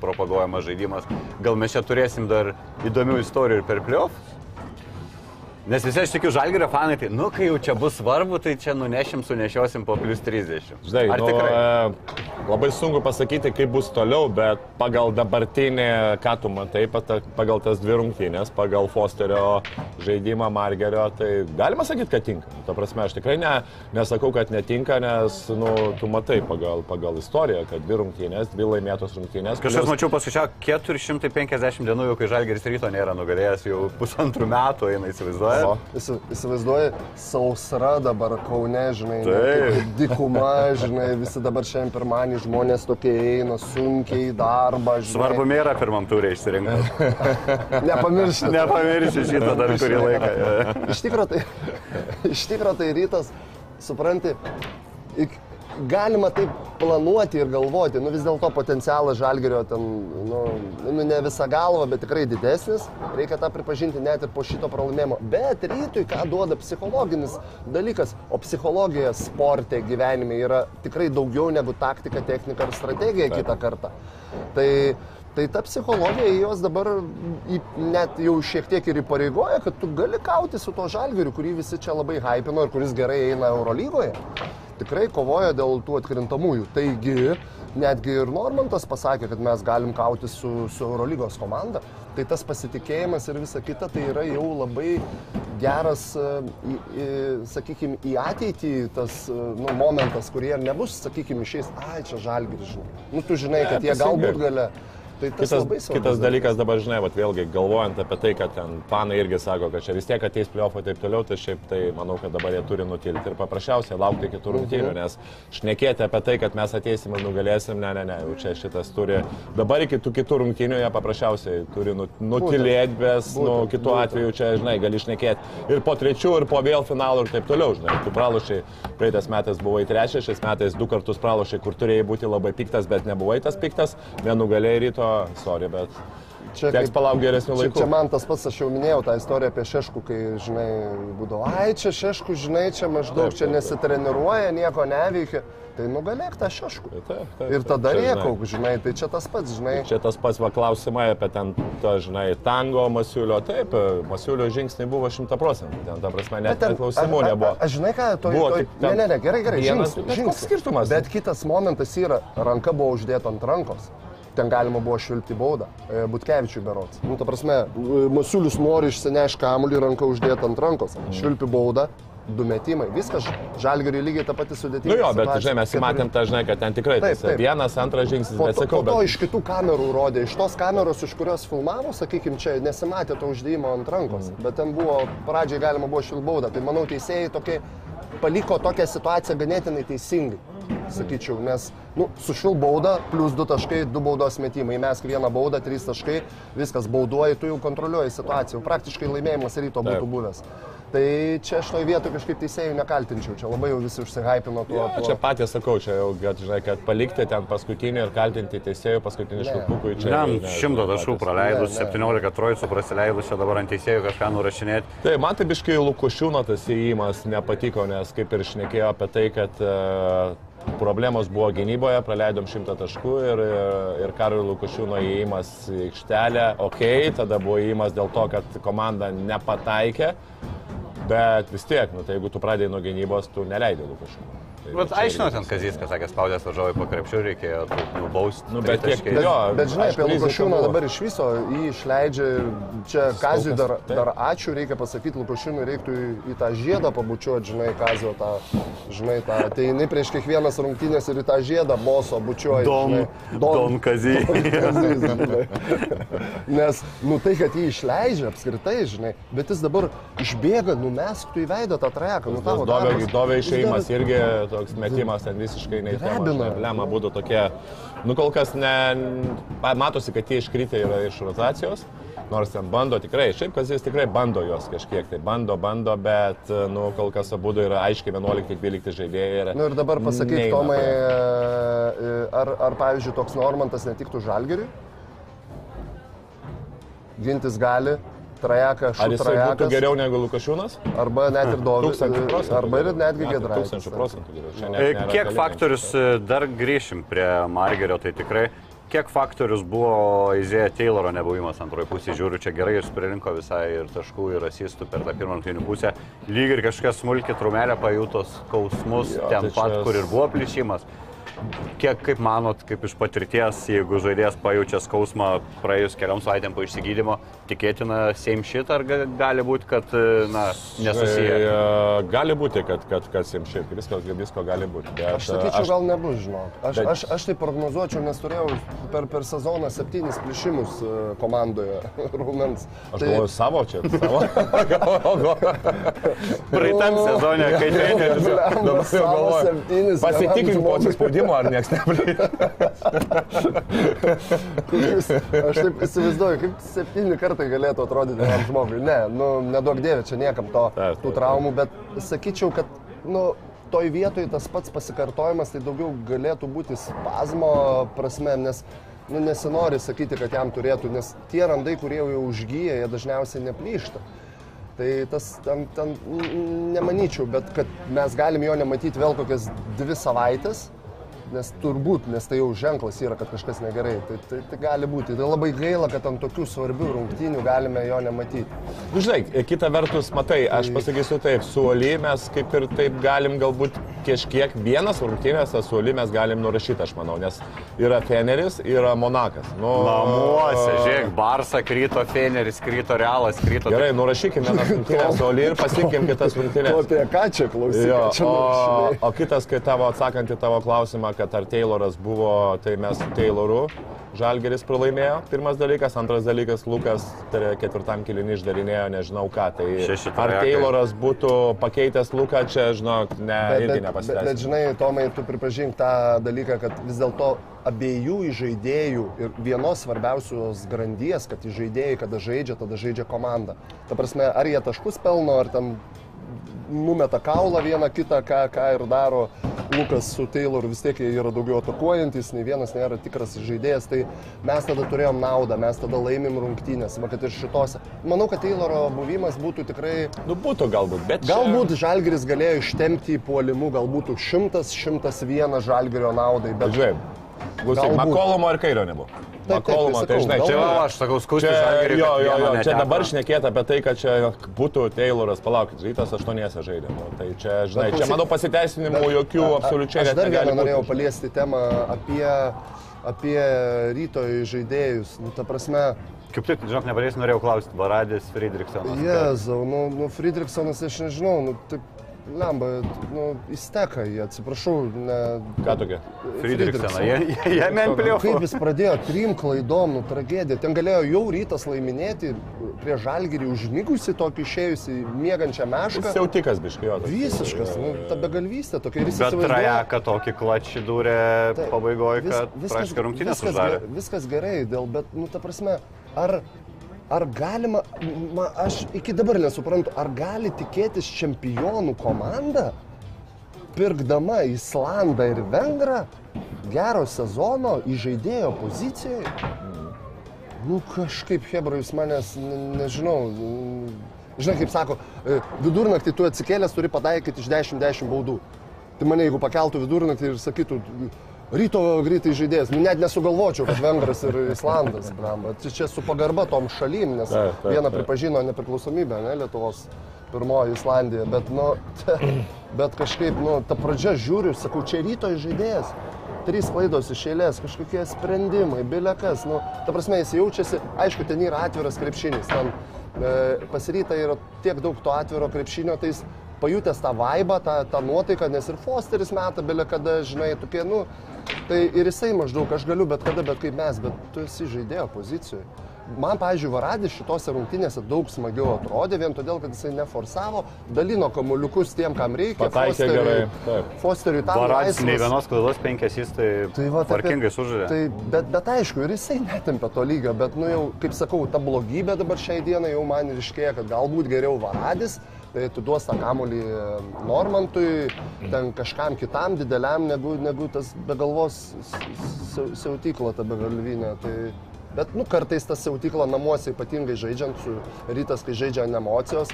propaguojamas žaidimas. Gal mes čia turėsim dar įdomių istorijų ir per pliovus? Nes visi aš tikiu žalgerio fanai, tai, nu, kai jau čia bus svarbu, tai čia nunešim, sunešiosim po plus 30. Žinai, Ar nu, tikrai? e, labai sunku pasakyti, kaip bus toliau, bet pagal dabartinį, ką tu matai, pagal tas dvi rungtynės, pagal Fosterio žaidimą Margerio, tai galima sakyti, kad tinka. Nu, Ta prasme, aš tikrai ne, nesakau, kad netinka, nes nu, tu matai pagal, pagal istoriją, kad dvi rungtynės, dvi laimėtos rungtynės. Kažkas plius- mačiau paskaičiau 450 dienų, jau kai žalgeris ryto nėra nugalėjęs, jau pusantrų metų eina įsivaizduoja. Įsi- Įsivaizduoji, sausra dabar Kaune, žinai, ne, dikuma, žinai, visi dabar šiandien pirmąjį žmonės tokie eina sunkiai į darbą. Žinai. Svarbu mėra pirmam turė išsirinkti. Nepamiršti. Nepamiršti šitą dar kurį laiką. Iš tikrųjų tai, iš tikro tai rytas, supranti, ik, galima taip planuoti ir galvoti, nu vis dėlto potencialas žalgerio ten, nu, nu ne visą galvą, bet tikrai didesnis, reikia tą pripažinti net ir po šito pralaimėjimo. Bet rytui ką duoda psichologinis dalykas, o psichologija sporte gyvenime yra tikrai daugiau negu taktika, technika ir strategija kitą kartą. Tai Tai ta psichologija jos dabar į, net jau šiek tiek ir įpareigoja, kad tu gali kauti su to žalgiriu, kurį visi čia labai hypino ir kuris gerai eina Eurolygoje. Tikrai kovoja dėl tų atkrintamųjų. Taigi, netgi ir Normantas pasakė, kad mes galim kauti su, su Eurolygos komanda. Tai tas pasitikėjimas ir visa kita, tai yra jau labai geras, sakykime, į ateitį tas nu, momentas, kurie nebus, sakykime, išės, ai, čia žalgiris, žinai. Nu, tu žinai, kad jie galbūt galia Tai kitas, kitas dalykas dabar, žinai, vat, vėlgi galvojant apie tai, kad ten panai irgi sako, kad čia vis tiek ateis pliofai ir taip toliau, tai šiaip tai manau, kad dabar jie turi nutilti ir paprasčiausiai laukti kitų rungtynių, mhm. nes šnekėti apie tai, kad mes ateisim ir nugalėsim, ne, ne, ne, jau čia šitas turi, dabar iki tų kitų rungtynių jie paprasčiausiai turi nu, nutilėti, bet nu, kitų atveju čia, žinai, gali šnekėti ir po trečių, ir po vėl finalų ir taip toliau, žinai, tu pralošiai, praeitais metais buvai trečias, šiais metais du kartus pralošiai, kur turėjai būti labai piktas, bet nebuvai tas piktas, nenugalėjai ryto šito, sorry, bet čia teks palaukti geresnių laikų. Čia, čia man tas pats, aš jau minėjau tą istoriją apie Šeškų, kai, žinai, būdavo, ai, čia Šeškų, žinai, čia maždaug, taip, čia taip, nesitreniruoja, nieko neveikia. Tai nugalėk tą šešku. Taip, taip, taip, ir tada rėkauk, žinai, tai čia tas pats, žinai. Čia tas pats va klausimai apie ten, ta, žinai, tango, Masiulio, taip, Masiulio žingsniai buvo šimta procentų, ten, ta prasme, net ten klausimų nebuvo. Aš žinai ką, to buvo. Toj, ne, ne, ne, gerai, gerai, žingsnis. Žingsnis skirtumas. Bet kitas momentas yra, ranka buvo uždėta ant rankos ten galima buvo švilpti baudą. E, Butkevičiui berots. Nu, ta prasme, Masiulius nori išsinešti kamuolį ranką uždėti ant rankos. Švilpi baudą, du metimai, viskas, žalgiriui lygiai tą patį sudėtingą. Nu jo, bet žinai, mes matėm tą, žinai, kad ten tikrai taip, taip. vienas, antras žingsnis, po, bet sakau. Po to bet... iš kitų kamerų rodė, iš tos kameros, iš kurios filmavo, sakykime, čia nesimatė to uždėjimo ant rankos, mm. bet ten buvo, pradžiai galima buvo šilbaudą, tai manau teisėjai tokie paliko tokią situaciją ganėtinai teisingai sakyčiau, nes nu, sušil baudą, plus 2 taškai, 2 baudos metimai, mes vieną baudą, 3 taškai, viskas bauduoji, tu jau kontroliuoji situaciją, praktiškai laimėjimas ryto būtų Taip. buvęs. Tai čia šitoje vietoje kažkaip teisėjų nekaltinčiau, čia labai jau visi užsihypino tuo. Ja, tuo. Čia patys sakau, čia jau, kad, žinai, kad palikti ten paskutinį ir kaltinti teisėjų paskutinį švilpukų. Čia ne, šimto taškų praleidus, 17 trojų prasileidus, čia dabar ant teisėjų kažką nurašinėti. Tai man tai biškai Lukušiūno tas įėjimas nepatiko, nes kaip ir šnekėjo apie tai, kad uh, Problemos buvo gynyboje, praleidom šimtą taškų ir, ir Karolių Lukušiūno įėjimas į aikštelę, ok, tada buvo įėjimas dėl to, kad komanda nepataikė, bet vis tiek, nu, tai jeigu tu pradėjai nuo gynybos, tu neleidai Lukušiūno. Tai bet aiškino ten Kazys, kad sakė, spaudęs važiuoju po krepšių, reikėjo nubausti. Nu, bet, tiek, bet, jo, bet žinai, apie Lukošiūną dabar iš viso jį išleidžia, čia Kaziui dar, dar ačiū, reikia pasakyti, Lukošiūnui reiktų į, į tą žiedą pabučiuoti, žinai, Kazio tą, žinai, tą, tai jinai prieš kiekvienas rungtynės ir į tą žiedą boso bučiuoja. Don, žinai, don, don Kazį. Nes, nu tai, kad jį išleidžia apskritai, žinai, bet jis dabar išbėga, numestų į veidą tą trajeką. Nu, dovė išėjimas irgi toks metimas ten visiškai neįtabina. Lema būtų tokie, nu kol kas ne, matosi, kad tie iškritę yra iš rotacijos. Nors ten bando tikrai, šiaip kas jis tikrai bando juos kažkiek, tai bando, bando, bet, nu, kol kas abu yra aiškiai 11-12 žaidėjai. Na nu, ir dabar pasakyk, Tomai, e, ar, ar pavyzdžiui toks Normantas netiktų žalgeriui? Gintis gali, trajeką, Ar jis būtų geriau negu Lukašiūnas? Arba net ir Dovydas. Arba ir netgi Gedraitas. Tūkstančių procentų geriau. E, kiek faktorius, e, dar grįšim prie Margerio, tai tikrai kiek faktorius buvo Izėja Tayloro nebuvimas antroji pusė, žiūriu, čia gerai ir pririnko visai ir taškų, ir asistų per tą pirmą rungtynių pusę. Lyg ir kažkokia smulki trumelė pajutos skausmus jo, ten tai pat, čia... kur ir buvo plyšimas. Kiek, kaip manot, kaip iš patirties, jeigu žaidėjas pajaučia skausmą praėjus keliom savaitėm po išsigydymo, tikėtina same shit ar gali būti, kad, na, nesusiję? E, gali būti, kad, kad, kad same shit, visko, visko gali būti. Bet, aš sakyčiau, aš, gal nebus, žinok. Aš, bet, aš, aš tai prognozuočiau, nes turėjau per, per sezoną septynis plišimus e, komandoje rūmens. Aš tai... galvoju savo čia, savo. Praeitam sezonė, kai treneris. Dabar jau galvoju. Pasitikrink po atsispaudimo žaidimo, ar niekas nepraeina? aš taip įsivaizduoju, kaip septyni kartai galėtų atrodyti vienam žmogui. Ne, nu, nedaug dėvė čia niekam to, tų traumų, bet sakyčiau, kad, nu, toj vietoj tas pats pasikartojimas tai daugiau galėtų būti spazmo prasme, nes nu, nesinori sakyti, kad jam turėtų, nes tie randai, kurie jau užgyja, jie dažniausiai neplyšta. Tai tas ten, ten nemanyčiau, bet kad mes galim jo nematyti vėl kokias dvi savaitės, nes turbūt, nes tai jau ženklas yra, kad kažkas negerai. Tai, tai, tai gali būti. Tai labai gaila, kad ant tokių svarbių rungtynių galime jo nematyti. Nu, Žinai, kita vertus, matai, aš pasakysiu taip, su Oli mes kaip ir taip galim galbūt kažkiek vienas rungtynės, su Oli mes galim nurašyti, aš manau, nes yra Feneris, yra Monakas. Nu, Namuose, žiūrėk, Barsa kryto, Feneris kryto, Realas kryto. Gerai, nurašykime vienas rungtynės su Oli ir pasiekėm kitas rungtynės. O apie ką čia klausai? O, o kitas, kai tavo atsakant į tavo klausimą, kad ar Tayloras buvo, tai mes su Tayloru Žalgeris pralaimėjo, pirmas dalykas, antras dalykas, Lukas tai ketvirtam kilinį išdarinėjo, nežinau ką. Tai ar. Tayloras būtų pakeitęs Luką, čia, žinok, ne, Bet, irgi bet, bet, bet nepasiteisino. žinai, Tomai, tu pripažink tą dalyką, kad vis dėlto abiejų žaidėjų ir vienos svarbiausios grandies, kad žaidėjai, kada žaidžia, tada žaidžia komanda. Ta prasme, ar jie taškus pelno, ar ten numeta kaulą vieną kitą, ką, ką ir daro Lukas su Tayloru, vis tiek jie yra daugiau atakuojantis, nei vienas nėra tikras žaidėjas, tai mes tada turėjom naudą, mes tada laimim rungtynės, kad ir šitose. Manau, kad Tayloro buvimas būtų tikrai Nu, būtų galbūt, bet Galbūt Žalgiris galėjo ištempti į puolimų, galbūt 100-101 Žalgirio naudai, bet Žinai, klausyk. Makolomo ir Kairio nebuvo. Makolomo, tai tai žinai, čia va, aš sakau, Čia, žalgerį. jo, jo, jo, čia dabar šnekėti apie tai, kad čia būtų Tayloras, palaukit, rytas aštuoniese žaidė. Nu, tai čia, žinai, čia mano pasiteisinimų jokių absoliučiai Aš net dar negali vieną norėjau paliesti temą apie, apie rytoj žaidėjus. Nu, ta prasme, Kaip tik, žinok, nepadės, norėjau klausti, Baradis, Friedrichsonas. Jėzau, nu, nu Friedrichsonas, aš nežinau, nu, taip, lemba, nu, įsteka atsiprašau, ne. Ką tokia? Jie, jie men Kaip jis pradėjo trim klaidom, nu, tragedija. Ten galėjo jau rytas laiminėti prie žalgyrį užmigusi tokį išėjusi mėgančią mešką. Jis jau tikas biškijotas. Visiškas, nu, ta begalvystė tokia Bet trajeką tokį klačį Taip, pabaigoje, vis- kad viskas- rungtynės viskas uždarė. ge- Viskas gerai, dėl, bet, nu, ta prasme, ar, ar galima, ma, aš iki dabar nesuprantu, ar gali tikėtis čempionų komanda, pirkdama Islandą ir Vengrą, gero sezono įžaidėjo pozicijoje? Nu, kažkaip, Hebra, jūs manęs, ne, nežinau, žinai, kaip sako, e, vidurnaktį tu atsikėlęs turi pataikyti iš 10-10 baudų. Tai mane, jeigu pakeltų vidurnaktį ir sakytų, ryto greitai žaidėjas, nu, net nesugalvočiau, kad Vengras ir Islandas, blamba. Tai čia su pagarba tom šalim, nes Taip, taip, viena taip. pripažino nepriklausomybę, ne, Lietuvos pirmoji Islandija, bet, nu, bet kažkaip, nu, ta pradžia žiūriu, sakau, čia ryto žaidėjas. Trys klaidos iš eilės, kažkokie sprendimai, bilekas, nu, ta prasme, jis jaučiasi, aišku, ten yra atviras krepšinis, ten e, pasiryta yra tiek daug to atviro krepšinio, tai jis pajutęs tą vaibą, tą, tą nuotaiką, nes ir Fosteris meta belekada, žinai, tokie, nu, tai ir jisai maždaug, aš galiu bet kada, bet kaip mes, bet tu esi žaidėjo pozicijoje. Man, pavyzdžiui, Varadis šitose rungtynėse daug smagiau atrodė, vien todėl, kad jisai neforsavo, dalino kamuoliukus tiem, kam reikia. Pataikė gerai, taip. Fosteriui tam Baradis nei laisvas. vienos klaidos penkias jis tai, Tai va, tvarkingai sužaidė. Tai, bet, bet aišku, ir jisai netempia to lygio, bet, nu jau, kaip sakau, ta blogybė dabar šiai dienai jau man ir iškėja, kad galbūt geriau Varadis, tai atiduos tą kamolį Normantui, ten kažkam kitam dideliam, negu, negu tas begalvos siautykla, ta begalvinė. Tai, Bet, nu, kartais tas siautykla namuose, ypatingai žaidžiant su rytas, kai žaidžia emocijos,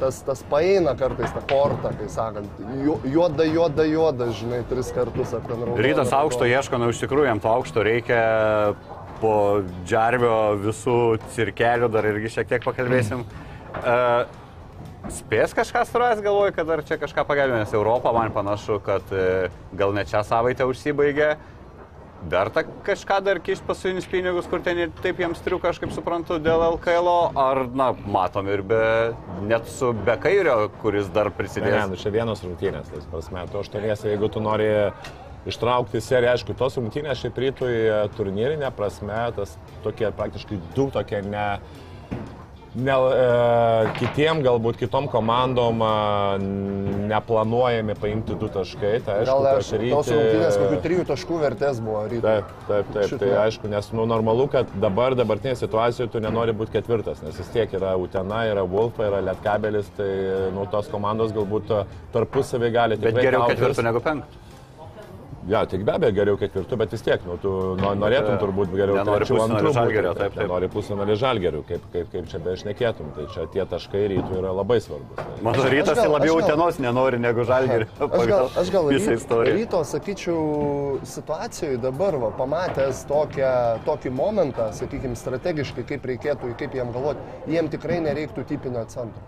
tas, tas paeina kartais tą kortą, kai sakant, ju- juoda, juoda, juoda, žinai, tris kartus ar ten raudona. Rytas aukšto ieško, na iš tikrųjų jam to aukšto reikia po džarvio visų cirkelių, dar irgi šiek tiek pakalbėsim. Uh, spės kažką suras, galvoju, kad dar čia kažką pagelbė, nes Europą man panašu, kad e, gal net šią savaitę užsibaigė. Verta kažką dar kišti pasunius pinigus, kur ten ir taip jiems triuka, aš kaip suprantu, dėl LKL, ar, na, matom ir be, net su be kairio, kuris dar Ne, prisidės. ne, nu čia vienos rungtynės, tai prasme, tu aštuoniesi, jeigu tu nori ištraukti seriją, aišku, tos rungtynės šiaip rytui e, turnyrinė prasme, tas tokie praktiškai du tokie ne, ne, e, kitiem, galbūt kitom komandom e, neplanuojami paimti du taškai. Tai aišku, Gal aš ryte- tos rungtynės kokių trijų taškų vertės buvo ryte. Taip, taip, taip. Šitą. Tai aišku, nes nu, normalu, kad dabar, dabartinėje situacijoje tu nenori būti ketvirtas, nes vis tiek yra Utena, yra Wolfa, yra Lietkabelis, tai nu, tos komandos galbūt tarpusavį gali Bet geriau ketvirtų negu penktų. Ja, tik be abejo geriau ketvirtų, bet vis tiek, nu, tu no- norėtum turbūt geriau trečių, antrų būti, Žalgirio, taip, taip. Nori pusfinalį žalgerių, kaip, kaip, kaip čia bešnekėtum. Tai čia tie taškai rytų yra labai svarbus. Mano rytas tai labiau utenos nenori negu žalgerį. Aš gal, aš gal visą ryt, istoriją. ryto, sakyčiau, situacijoje dabar, va, pamatęs tokią, tokį momentą, sakykime, strategiškai, kaip reikėtų, kaip jiem galvoti, jiem tikrai nereiktų tipinio centro.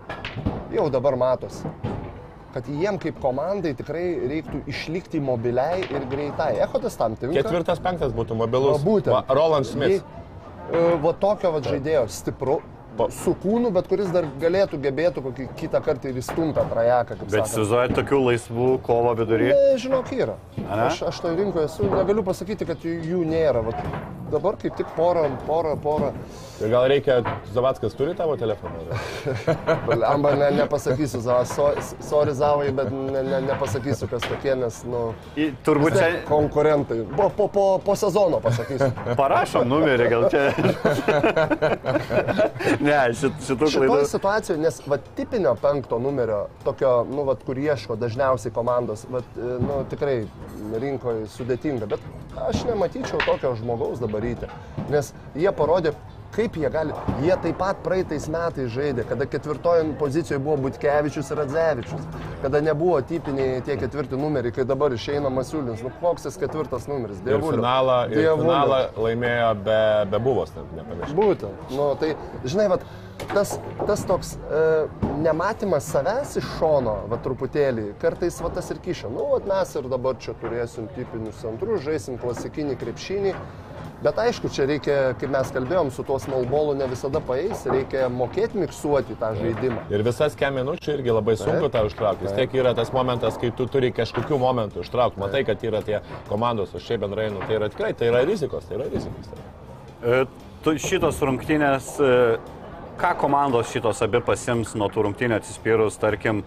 Jau dabar matosi kad jiem kaip komandai tikrai reiktų išlikti mobiliai ir greitai. Echodas tam tinka. Ketvirtas, penktas būtų Va, mobilus. būtent. Va, Roland Smith. Jei, e, Va tokio va žaidėjo, stipru, su kūnu, bet kuris dar galėtų gebėtų kokį kitą kartą ir įstumtą trajeką. kaip Bet įsivaizduojat tokių laisvų kovo vidury. Ne, žinok, yra. Ane? Aš, aš toje rinkoje esu, negaliu pasakyti, kad jų, nėra. Vat dabar kaip tik porą, porą, porą. Ir gal reikia, Zavackas turi tavo telefoną? Amba ne, nepasakysiu, Zava, so, sorry Zavai, bet ne, ne, nepasakysiu, kas tokie, nes, nu, Į- Turbūt čia konkurentai. Po, po, po, po sezono pasakysiu. parašom numerį, gal čia. ne, šit, šitų Šitoje klaidų. situacijoje, nes va, tipinio penkto numerio, tokio, nu, va, kur ieško dažniausiai komandos, va, nu, tikrai rinkoje sudėtinga, bet aš nematyčiau tokio žmogaus dabar ryte, nes jie parodė, kaip jie gali, jie taip pat praeitais metais žaidė, kada ketvirtoje pozicijoje buvo Butkevičius ir Radzevičius, kada nebuvo tipiniai tie ketvirti numeriai, kai dabar išeina Masiulinis, nu koks jis ketvirtas numeris, Ir dievulio. finalą, ir Dievulio. finalą laimėjo be, be buvos, nepamiršau. Būtent. Nu, tai, žinai, vat, tas, tas toks e, nematymas savęs iš šono, va truputėlį, kartais va tas ir kiša. Nu, vat mes ir dabar čia turėsim tipinius centrus, žaisim klasikinį krepšinį. Bet aišku, čia reikia, kaip mes kalbėjom, su tuo smallballu ne visada paeis, reikia mokėti miksuoti tą žaidimą. Ir visas kem minučių irgi labai sunku tą užtraukti. Vis tiek yra tas momentas, kai tu turi kažkokių momentų užtraukti. Matai, kad yra tie komandos, o šiaip bendrai, nu, tai yra tikrai, tai yra rizikos, tai yra rizikos. E, tu- Šitos rungtynės, e, ką komandos šitos abi pasims nuo tų rungtynių atsispyrus, tarkim,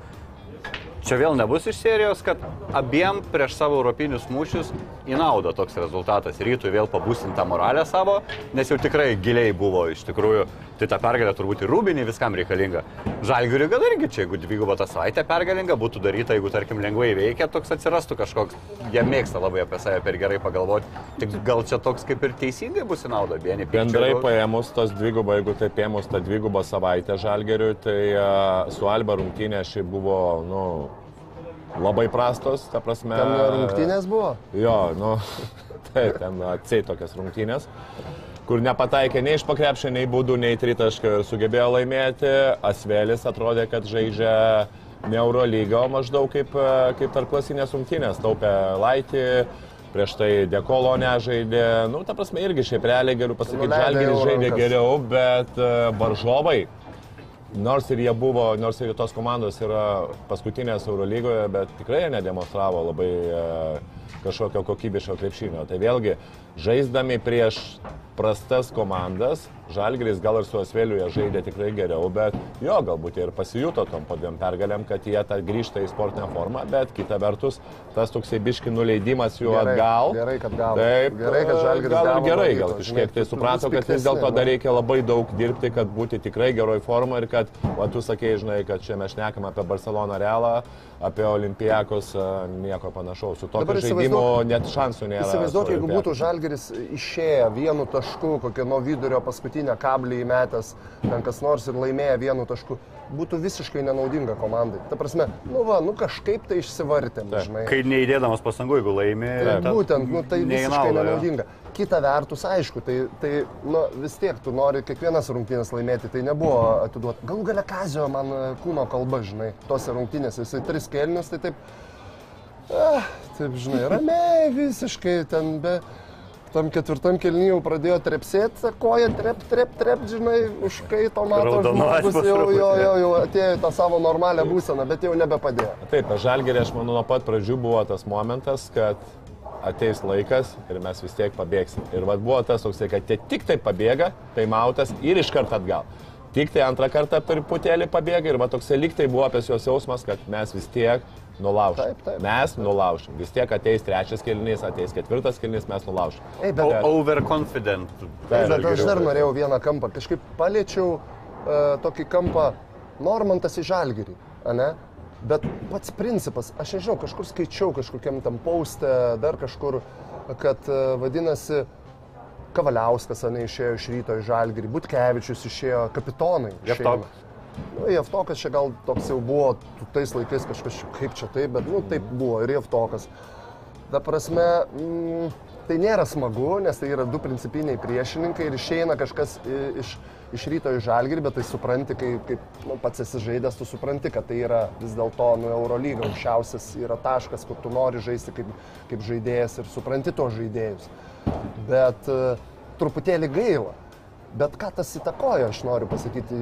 čia vėl nebus iš serijos, kad abiem prieš savo europinius mūšius į naudą toks rezultatas. Rytui vėl pabūsint tą moralę savo, nes jau tikrai giliai buvo iš tikrųjų. Tai ta pergalė turbūt ir rūbinį viskam reikalinga. Žalgiriui gal irgi čia, jeigu dviguba ta savaitė pergalinga būtų daryta, jeigu tarkim lengvai veikia, toks atsirastų kažkoks, jie mėgsta labai apie save per gerai pagalvoti. Tik gal čia toks kaip ir teisingai bus į naudą, vieni pykčio Bendrai paėmus tos dvigubą, jeigu taip ėmus tą dvigubą savaitę žalgeriui, tai a, su Alba rungtynė šiaip buvo, nu, labai prastos, ta prasme. Ten rungtynės buvo. Jo, nu, taip, ten atsiai tokias rungtynės, kur nepataikė nei iš pakrepšio, nei būdų, nei tritaškio ir sugebėjo laimėti. Asvelis atrodė, kad žaidžia ne Eurolyga, o maždaug kaip, kaip tarp klasinės rungtynės. Taupė Laitį, prieš tai Dekolo nežaidė. Nu, ta prasme, irgi šiaip realiai galiu pasakyti, Žalgiris žaidė geriau, bet e, varžovai Nors ir jie buvo, nors ir tos komandos yra paskutinės Eurolygoje, bet tikrai nedemonstravo labai e, kažkokio kokybiško krepšinio. Tai vėlgi, žaisdami prieš prastas komandas, Žalgris gal ir su Asveliu jie žaidė tikrai geriau, bet jo, galbūt jie ir pasijuto tom po dviem pergalėm, kad jie tą grįžta į sportinę formą, bet kita vertus, tas toksai biški nuleidimas jų Gerai, atgal. gerai, kad gavo. Taip, Gerai, kad Žalgiris gal gavo gerai, gal kažkiek tai suprato, kad vis dėlto dar nu. reikia labai daug dirbti, kad būti tikrai geroj formai ir kad, va, tu sakei, žinai, kad čia mes šnekam apie Barcelona Realą, apie Olimpijakos, nieko panašaus. Su tokiu žaidimu net šansų nėra. Įsivaizduok, jeigu būtų Žalgeris išėję vienu tašku, kokią nuo vidurio paskutinę kablį įmetęs, ten kas nors ir laimėję vienu tašku, būtų visiškai nenaudinga komandai. Ta prasme, nu va, nu kažkaip tai išsivartėm, Taip. žinai. Kai neįdėdamas pasangų, jeigu laimi, Tai ta- būtent, nu, tai visiškai naudą, nenaudinga. Kita vertus, aišku, tai, tai nu, vis tiek tu nori kiekvienas rungtynės laimėti, tai nebuvo atiduoti. Galų gale Kazio man e, kūno kalba, žinai, tose rungtynėse, jisai tris kelnius, tai taip, ah, taip, žinai, ramiai visiškai ten be... Tam ketvirtam kelnyje jau pradėjo trepsėti, koja trep, trep, trep, žinai, užkaito mato žmogus, jau, jo, jo, jau atėjo tą savo normalią būseną, bet jau nebepadėjo. Taip, per Žalgerį aš manau nuo pat pradžių buvo tas momentas, kad ateis laikas ir mes vis tiek pabėgsim. Ir vad buvo tas toksai, kad jie tik tai pabėga, tai mautas ir iš karto atgal. Tik tai antrą kartą per putėlį pabėga ir va toksai liktai buvo apie jos jausmas, kad mes vis tiek nulaušim. Taip, taip. Mes nulaušim. Vis tiek ateis trečias kelnys, ateis ketvirtas kelnys, mes nulaušim. Ei, bet, Overconfident. bet aš dar norėjau vieną kampą. Kažkaip paliečiau uh, tokį kampą Normantas į Žalgirį, ne? Bet pats principas, aš nežinau, kažkur skaičiau kažkokiam tam paustė, dar kažkur, kad uh, vadinasi, Kavaliauskas, ne, išėjo iš ryto į Žalgirį, Butkevičius išėjo, kapitonai. Jevtokas. Nu, Jevtokas čia gal toks jau buvo, tais laikais kažkas, kaip čia taip, bet, nu, taip buvo ir Jevtokas. Ta prasme, mm, tai nėra smagu, nes tai yra du principiniai priešininkai ir išeina kažkas iš, iš ryto į žalgirį, bet tai supranti, kai, kaip nu, pats esi žaidęs, tu supranti, kad tai yra vis dėlto nu, Eurolyga aukščiausias yra taškas, kur tu nori žaisti kaip, kaip žaidėjas ir supranti tos žaidėjus. Bet uh, truputėlį gaila. Bet ką tas įtakoja, aš noriu pasakyti,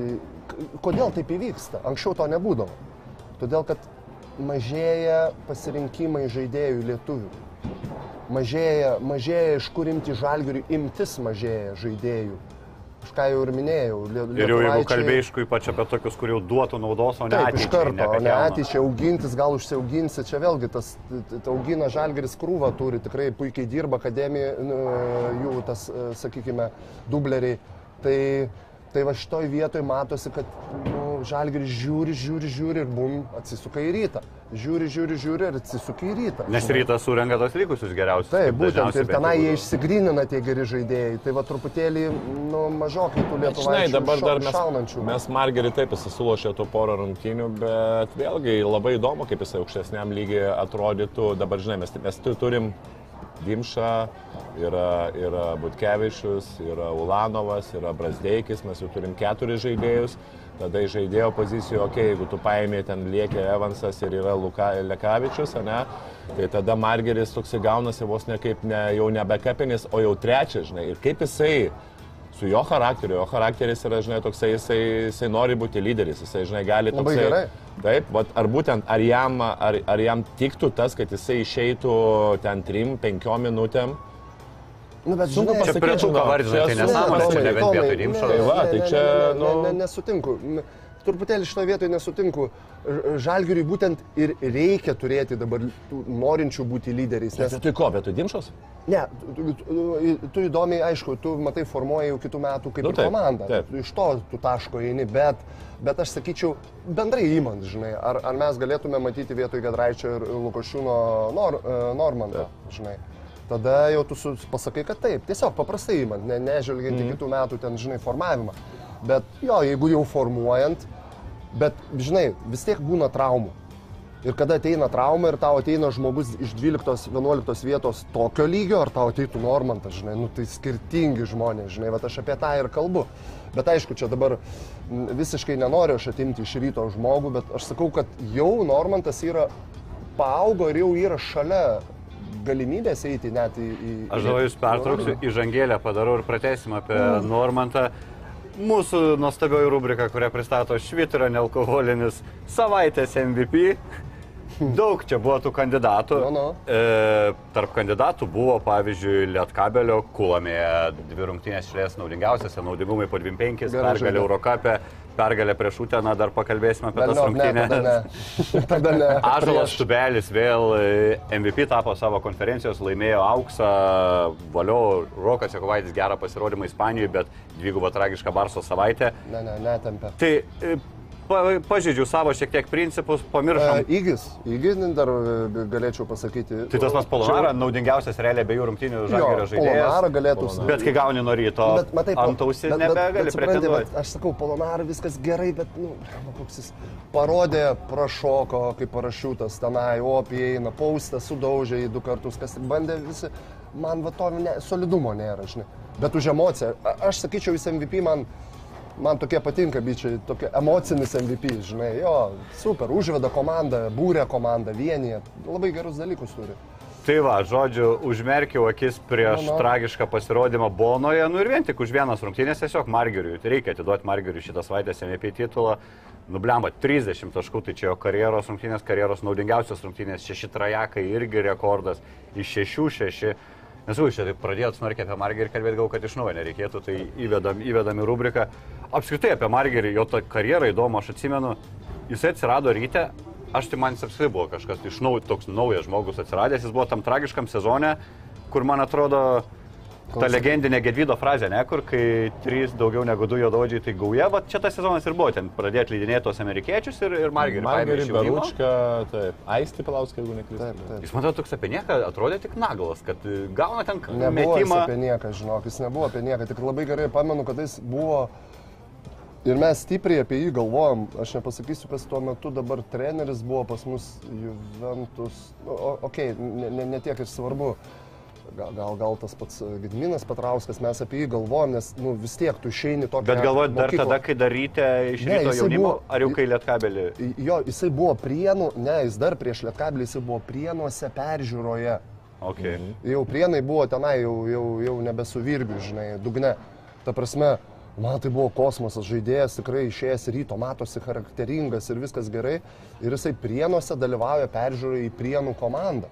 kodėl taip įvyksta. Anksčiau to nebūdavo. Todėl, kad mažėja pasirinkimai žaidėjų lietuvių. Mažėja, mažėja iš kur imti žalgirių, imtis mažėja žaidėjų. Aš ką jau ir minėjau. Lie- Ir jau jeigu lietuvaičiai- kalbėišku, ypač apie tokius, kur jau duotų naudos, o ne Taip, iš ateičiai, karto, apie o ne ateičiai augintis, gal užsiauginsi, čia vėlgi tas augina žalgeris krūvą turi, tikrai puikiai dirba akademija, nu, jų tas, e, sakykime, dubleriai. Tai, tai va šitoj vietoj matosi, kad nu, žalgeris žiūri, žiūri, žiūri ir bum, atsisuka į rytą. Žiūri, žiūri, žiūri ir atsisuka į rytą. Nes rytas surenka tos likusius geriausius. Taip, būtent ir tenai jie išsigrynina tie geri žaidėjai. Tai va truputėlį, nu, mažokai tų Bet, Žinai, dabar šau- dar mes, šaunančių. mes Margerį taip jis sulošė tų porą rungtynių, bet vėlgi labai įdomu, kaip jisai aukštesniam lygiai atrodytų. Dabar, žinai, mes, mes tu- turim Dimšą, yra, yra Butkevičius, yra Ulanovas, yra Brasdeikis, mes jau turim keturis žaidėjus. Tada į žaidėjo poziciją, okei, okay, jeigu tu paėmė ten Liekė Evansas ir yra Luka Lekavičius, ne, tai tada Margeris toks gaunasi vos ne kaip ne, jau nebe kapinis, o jau trečias, žinai. Ir kaip jisai su jo charakteriu, jo charakteris yra, žinai, toksai, jisai, jisai nori būti lyderis, jisai, žinai, gali Labai toksai... gerai. Taip, vat, ar būtent, ar jam, ar, ar jam tiktų tas, kad jisai išeitų ten 3-5 minutėm, Nu, bet, Sunku Čia prie tų, čia tai nesąmonė, čia pasakyti. ne vien vietoj Dimšo. Tai va, tai ne, čia, ne, ne, nu- ne, ne, nesutinku. N- Truputėlį šitoje vietoje nesutinku. Žalgiriui būtent ir reikia turėti dabar norinčių būti lyderiais. Nes, Tai ko, bet tu dimšos? ne, tu, tu, tu įdomiai, aišku, tu matai formuoji jau kitų metų kaip Nu, ir taip, komanda. taip. Iš to tu taško eini, bet, bet aš sakyčiau, bendrai įmant, žinai, ar, ar mes galėtume matyti vietoj Gedraičio ir Lukošiūno nor, e, Normantą, žinai. Tada jau tu pasakai, kad taip, tiesiog paprastai įmant, ne, nežvelgiant į kitų metų ten, žinai, formavimą. Bet jo, jeigu jau formuojant, bet, žinai, vis tiek būna traumų. Ir kada ateina trauma ir tau ateina žmogus iš 12-11 vietos tokio lygio, ar tau ateitų Normantas, žinai, nu tai skirtingi žmonės, žinai, bet aš apie tą ir kalbu. Bet aišku, čia dabar visiškai nenoriu aš atimti iš ryto žmogų, bet aš sakau, kad jau Normantas yra paaugo ir jau yra šalia galimybės eiti net į... į Aš dabar jūs pertrauksiu, įžangėlę padarau ir pratesim apie Mm. Normantą. Mūsų nuostabioji rubrika, kurią pristato Švitrio nealkoholinis savaitės MVP. Daug čia buvo tų kandidatų. Nu, nu. E, tarp kandidatų buvo, pavyzdžiui, Lietkabelio Kulamėje dvi rungtynės šlės naudingiausiose, naudingumai po 25, Gerai pergalė žaidė. Eurocapė, pergalė prieš Uteną, dar pakalbėsime apie tas Velniop, ne, rungtynės. tada ne. Tada ne. Ažalas Štubelis vėl e, MVP tapo savo konferencijos, laimėjo auksą, valio Rokas Jekovaitis gerą pasirodymą Ispanijoje, bet dvigubą tragišką Barso savaitę. Ne, ne, netempė. Tai e, pa, pažydžiau savo šiek tiek principus, E, pamiršom. Įgis, įgis dar e, galėčiau pasakyti. Tai tas pas Polonara, naudingiausias realiai abiejų rungtynių žalgerio Jo, Polonara žaidėjas. galėtų. Bet kai gauni nuo ryto, Bet, matai, ant ausį nebegali pretenduoti. bet Aš sakau, Polonara viskas gerai, bet, nu, koks jis parodė, prašoko, kaip parašiutas tenai, opiai eina, paustą sudaužė į du kartus, kas bandė visi, man va to ne, solidumo nėra, žinai. Bet už emociją, aš sakyčiau, jis MVP man, man tokie patinka, bičiai, tokie emocinis MVP, žinai, jo, super, užveda komandą, būrė komandą, vienyje, labai gerus dalykus turi. Tai va, žodžiu, užmerkiau akis prieš Nu, nu. tragišką pasirodymą Bonoje, nu ir vien tik už vienas rungtynės tiesiog Margeriui. Tai reikia atiduoti Margeriui šitą savaitę MVP titulą. Nublemba 30 taškų, tai čia jo karjeros rungtynės, karjeros naudingiausios rungtynės, šeši trajekai irgi rekordas, iš šešių šeši. Nes jau čia pradėjot smarkiai apie Margerį kalbėti, gal kad iš naujo nereikėtų, tai įvedam, įvedam į rubriką. Apskritai apie Margerį, jo tą karjerą įdomu, aš atsimenu, jisai atsirado ryte, aš tai man jis apskritai buvo kažkas iš naujo, toks naujas žmogus atsiradęs, jis buvo tam tragiškam sezone, kur man atrodo, Ta legendinė Gedvydo frazė, ne, kur kai trys daugiau negu du juododžiai tai gauja, bet čia tas sezonas ir buvo, ten pradėti lydinėti tos amerikiečius ir, ir Margerį. Margerį, Beručką, taip, Aisti Pilauską, jeigu neklystu. Jis man atrodo toks apie nieką, atrodė tik naglas, kad gauna ten Nebuvo jis metimą. apie nieką, žinok, jis nebuvo apie nieką. Tik labai gerai pamenu, kad jis buvo ir mes stipriai apie jį galvojom. Aš nepasakysiu, kas tuo metu dabar treneris buvo pas mus Juventus. Nu, o- Okei, okay, ne, ne, ne tiek ir svarbu. Gal, gal, gal tas pats Gedminas Patrauskas, mes apie jį galvojom, nes nu, vis tiek tu išeini tokį. Bet galvojat dar tada, kai daryti iš Ne, ryto jaunimo, buvo- ar jau kai lietkabelį? Jo, jisai buvo prienų, ne, jis dar prieš Lietkablį, jisai buvo prienuose peržiūroje. Okay. Mhm. Jau prienai buvo tenai, jau, jau, jau nebesuvirgiu, žinai, dugne. Ta prasme, man tai buvo kosmosas, žaidėjas tikrai išėjęs ryto, matosi charakteringas ir viskas gerai. Ir jisai prienuose dalyvauja peržiūrai į prienų komandą.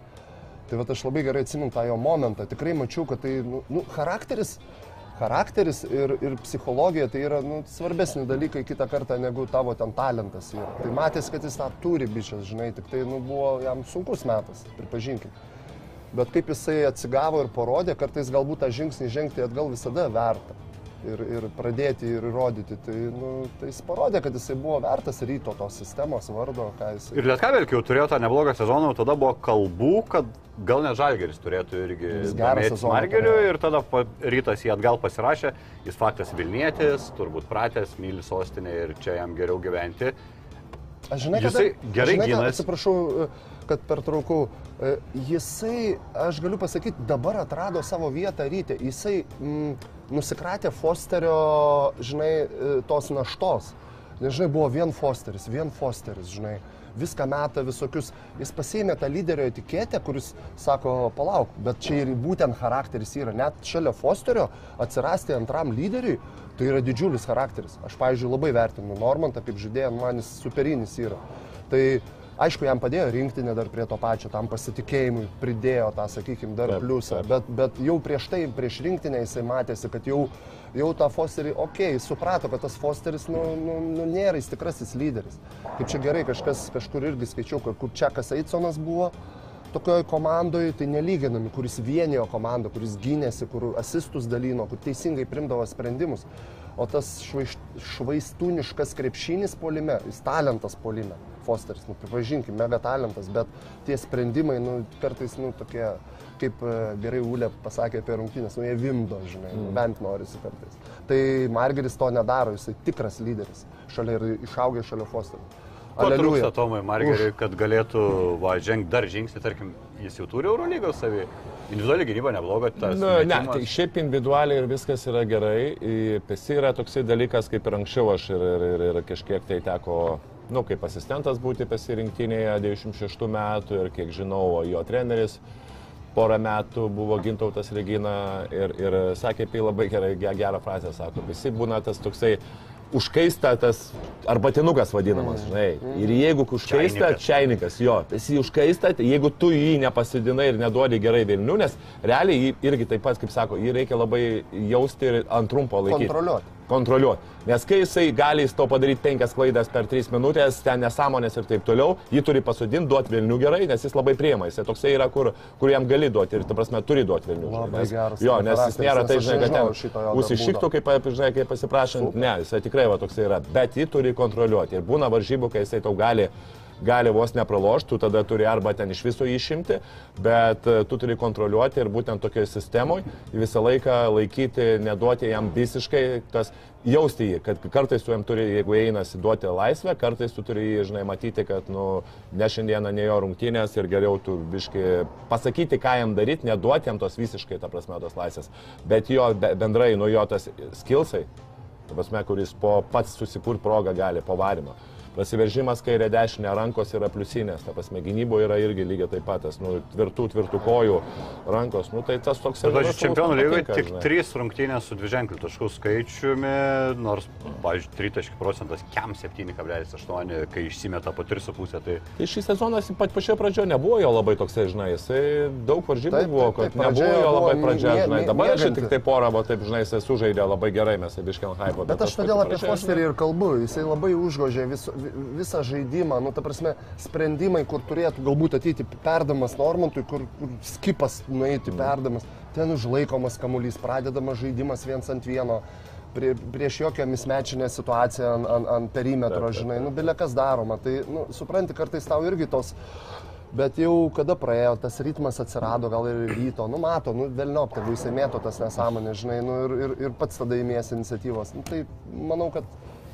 Tai va aš labai gerai atsimenu tą jo momentą. Tikrai mačiau, kad tai, nu, nu charakteris, charakteris ir, ir psichologija tai yra nu, svarbesni dalykai kitą kartą negu tavo ten talentas. Yra. Tai matėsi, kad jis tą turi bičias, žinai, tik tai nu, buvo jam sunkus metas, pripažinkim. Bet kaip jisai atsigavo ir parodė, kartais galbūt tą žingsnį žengti atgal visada verta. Ir, ir pradėti ir įrodyti. Tai, nu, tai jis parodė, kad jisai buvo vertas ryto tos sistemos vardo, jisai. Ir lietkabelį, kai jau turėjo tą neblogą sezoną, tada buvo kalbų, kad gal net Žalgeris turėtų irgi Margeriu ir tada rytas jį atgal pasirašė, jis faktas Vilnietis, turbūt pratęs, myli sostinę ir čia jam geriau gyventi. Aš žinai, Jisai kad, gerai žinai, gynasi. atsiprašau, kad pertraukau. E, Jisai, aš galiu pasakyti, dabar atrado savo vietą ryte. Jisai mm, nusikratė Fosterio, žinai, e, tos naštos. Nes, žinai, buvo vien Fosteris, vien Fosteris, žinai. Viską meta visokius. Jis pasėmė tą lyderio etiketę, kuris sako, palauk, bet čia ir būtent charakteris yra. Net šalia Fosterio atsirasti antram lyderiui, tai yra didžiulis charakteris. Aš, pavyzdžiui, labai vertinu Normantą kaip žaidėją, man jis superinis yra. Tai aišku, jam padėjo rinktinė dar prie to pačio, tam pasitikėjimui pridėjo tą, sakykime, dar Taip, pliusą. taip. Bet, bet jau prieš tai, prieš rinktinę jisai matėsi, kad jau, jau tą Fosterį, okei, okay, suprato, kad tas Fosteris, nu, nu, nu nėra jis tikrasis lyderis. Kaip čia gerai, kažkas kažkur irgi skaičiau, kur Čekas Eisonas buvo, tokioje komandoje tai nelyginami, kuris vienijo komandą, kuris gynėsi, kur asistus dalino, kur teisingai primdavo sprendimus. O tas švaistūniškas krepšinis polime, jis talentas polime, Fosteris, nu, pripažinkim, mega talentas, bet tie sprendimai, nu, kartais, nu, tokie, kaip e, gerai Ulė pasakė apie rungtynės, nu, jie vimdo, žinai, mm. bent norisi kartais. Tai Margeris to nedaro, jisai tikras lyderis, šalia ir išaugė šalia Fosterio. Aleliuja. Tomui Margeriui, kad galėtų va, žengti dar žingsnį, tarkim, jis jau turi Eurolygos savį. Individuali gynyba nebloga, tas. Na, ne, metimas. tai šiaip individualiai ir viskas yra gerai. Pesi yra toksai dalykas, kaip ir anksčiau aš ir, ir, ir, ir kažkiek tai teko, nu, kaip asistentas būti pasirinktinėje 96 metų ir kiek žinau, jo treneris porą metų buvo Gintautas Regina ir, ir sakė apie jį labai gerai, ge- gerą frazę, sako, visi būna tas toksai užkaista tas arbatinukas vadinamas, žinai. Ir jeigu užkaista, Čainikas. čainikas, jo, esi užkaista, tai jeigu tu jį nepasidinai ir neduodi gerai Vilnių, nes realiai jį irgi taip pat, kaip sako, jį reikia labai jausti ir ant trumpo laikyti. Kontroliuoti. Kontroliuoti. Nes kai jisai gali jis to padaryti penkias klaidas per tris minutės, ten nesąmonės ir taip toliau, jį turi pasodinti, duoti Vilnių gerai, nes jis labai priema. Jis toksai yra, kur, kur jam gali duoti ir, ta prasme, turi duoti Vilnių. Labai nes, geras Jo, nes jis nėra aš žinai, kad ten užsišiktų, kaip, žinai, kaip pasiprašant. Ne, jisai tikrai va toksai yra. Bet jį turi kontroliuoti. Ir būna varžybų, kai jisai tau gali gali vos nepralošti, tu tada turi arba ten iš viso išimti, bet e, tu turi kontroliuoti ir būtent tokioje sistemoje visą laiką laikyti, neduoti jam visiškai tas, jausti jį, kad kartais tu jam turi, jeigu einasi duoti laisvę, kartais tu turi jį, žinai, matyti, kad, nu, ne šiandieną, ne jo rungtynės ir geriau tu biški pasakyti, ką jam daryti, neduoti jam tos visiškai, ta prasme, tos laisvės, bet jo be- bendrai, nu, jo tas skilsai, ta prasme, kuris po pats susikurt progą gali, po varimo. prasiveržimas kairė dešinė, rankos yra pliusinės, ta prasme, gynyboje yra irgi lygiai taip pat, tas, nu, tvirtų, tvirtų kojų rankos, nu, tai tas toks Bet, yra. pavyzdžiui, čempionų lygoje tik 3 rungtynės su dviženkliu taškų skaičiumi, nors, pavyzdžiui, 3 taškų procentas, kiam 7,8, kai išsimeta po 3,5, tai Tai šį sezoną pat pačioje pradžioje nebuvo jo labai toksai, žinai, jisai daug varžybų buvo, kad taip, nebuvo pradžioje jo labai mie- žinai, dabar aš tik tai porą, va taip, žinai, jisai sužaidė labai gerai, mes abiškiam hypo. Bet aš todėl apie Fosterį ir kalbu, jisai labai užgožė vis, vi- visą žaidimą, nu ta prasme, sprendimai, kur turėtų galbūt ateiti perdamas Normantui, kur, kur skipas nueiti perdamas, ten užlaikomas kamuolys, pradedamas žaidimas viens ant vieno. Prie, prieš jokią mismečinę situaciją ant, ant, ant perimetro, žinai, nu, bilė kas daroma. Tai, nu, supranti, kartais tau irgi tos, bet jau kada praėjo, tas ritmas atsirado, gal ir ryto, nu, mato, nu, vėlniop, tegu jisai mėto tas nesąmonės, žinai, nu, ir, ir, ir pats tada įmės iniciatyvos. Nu, tai manau, kad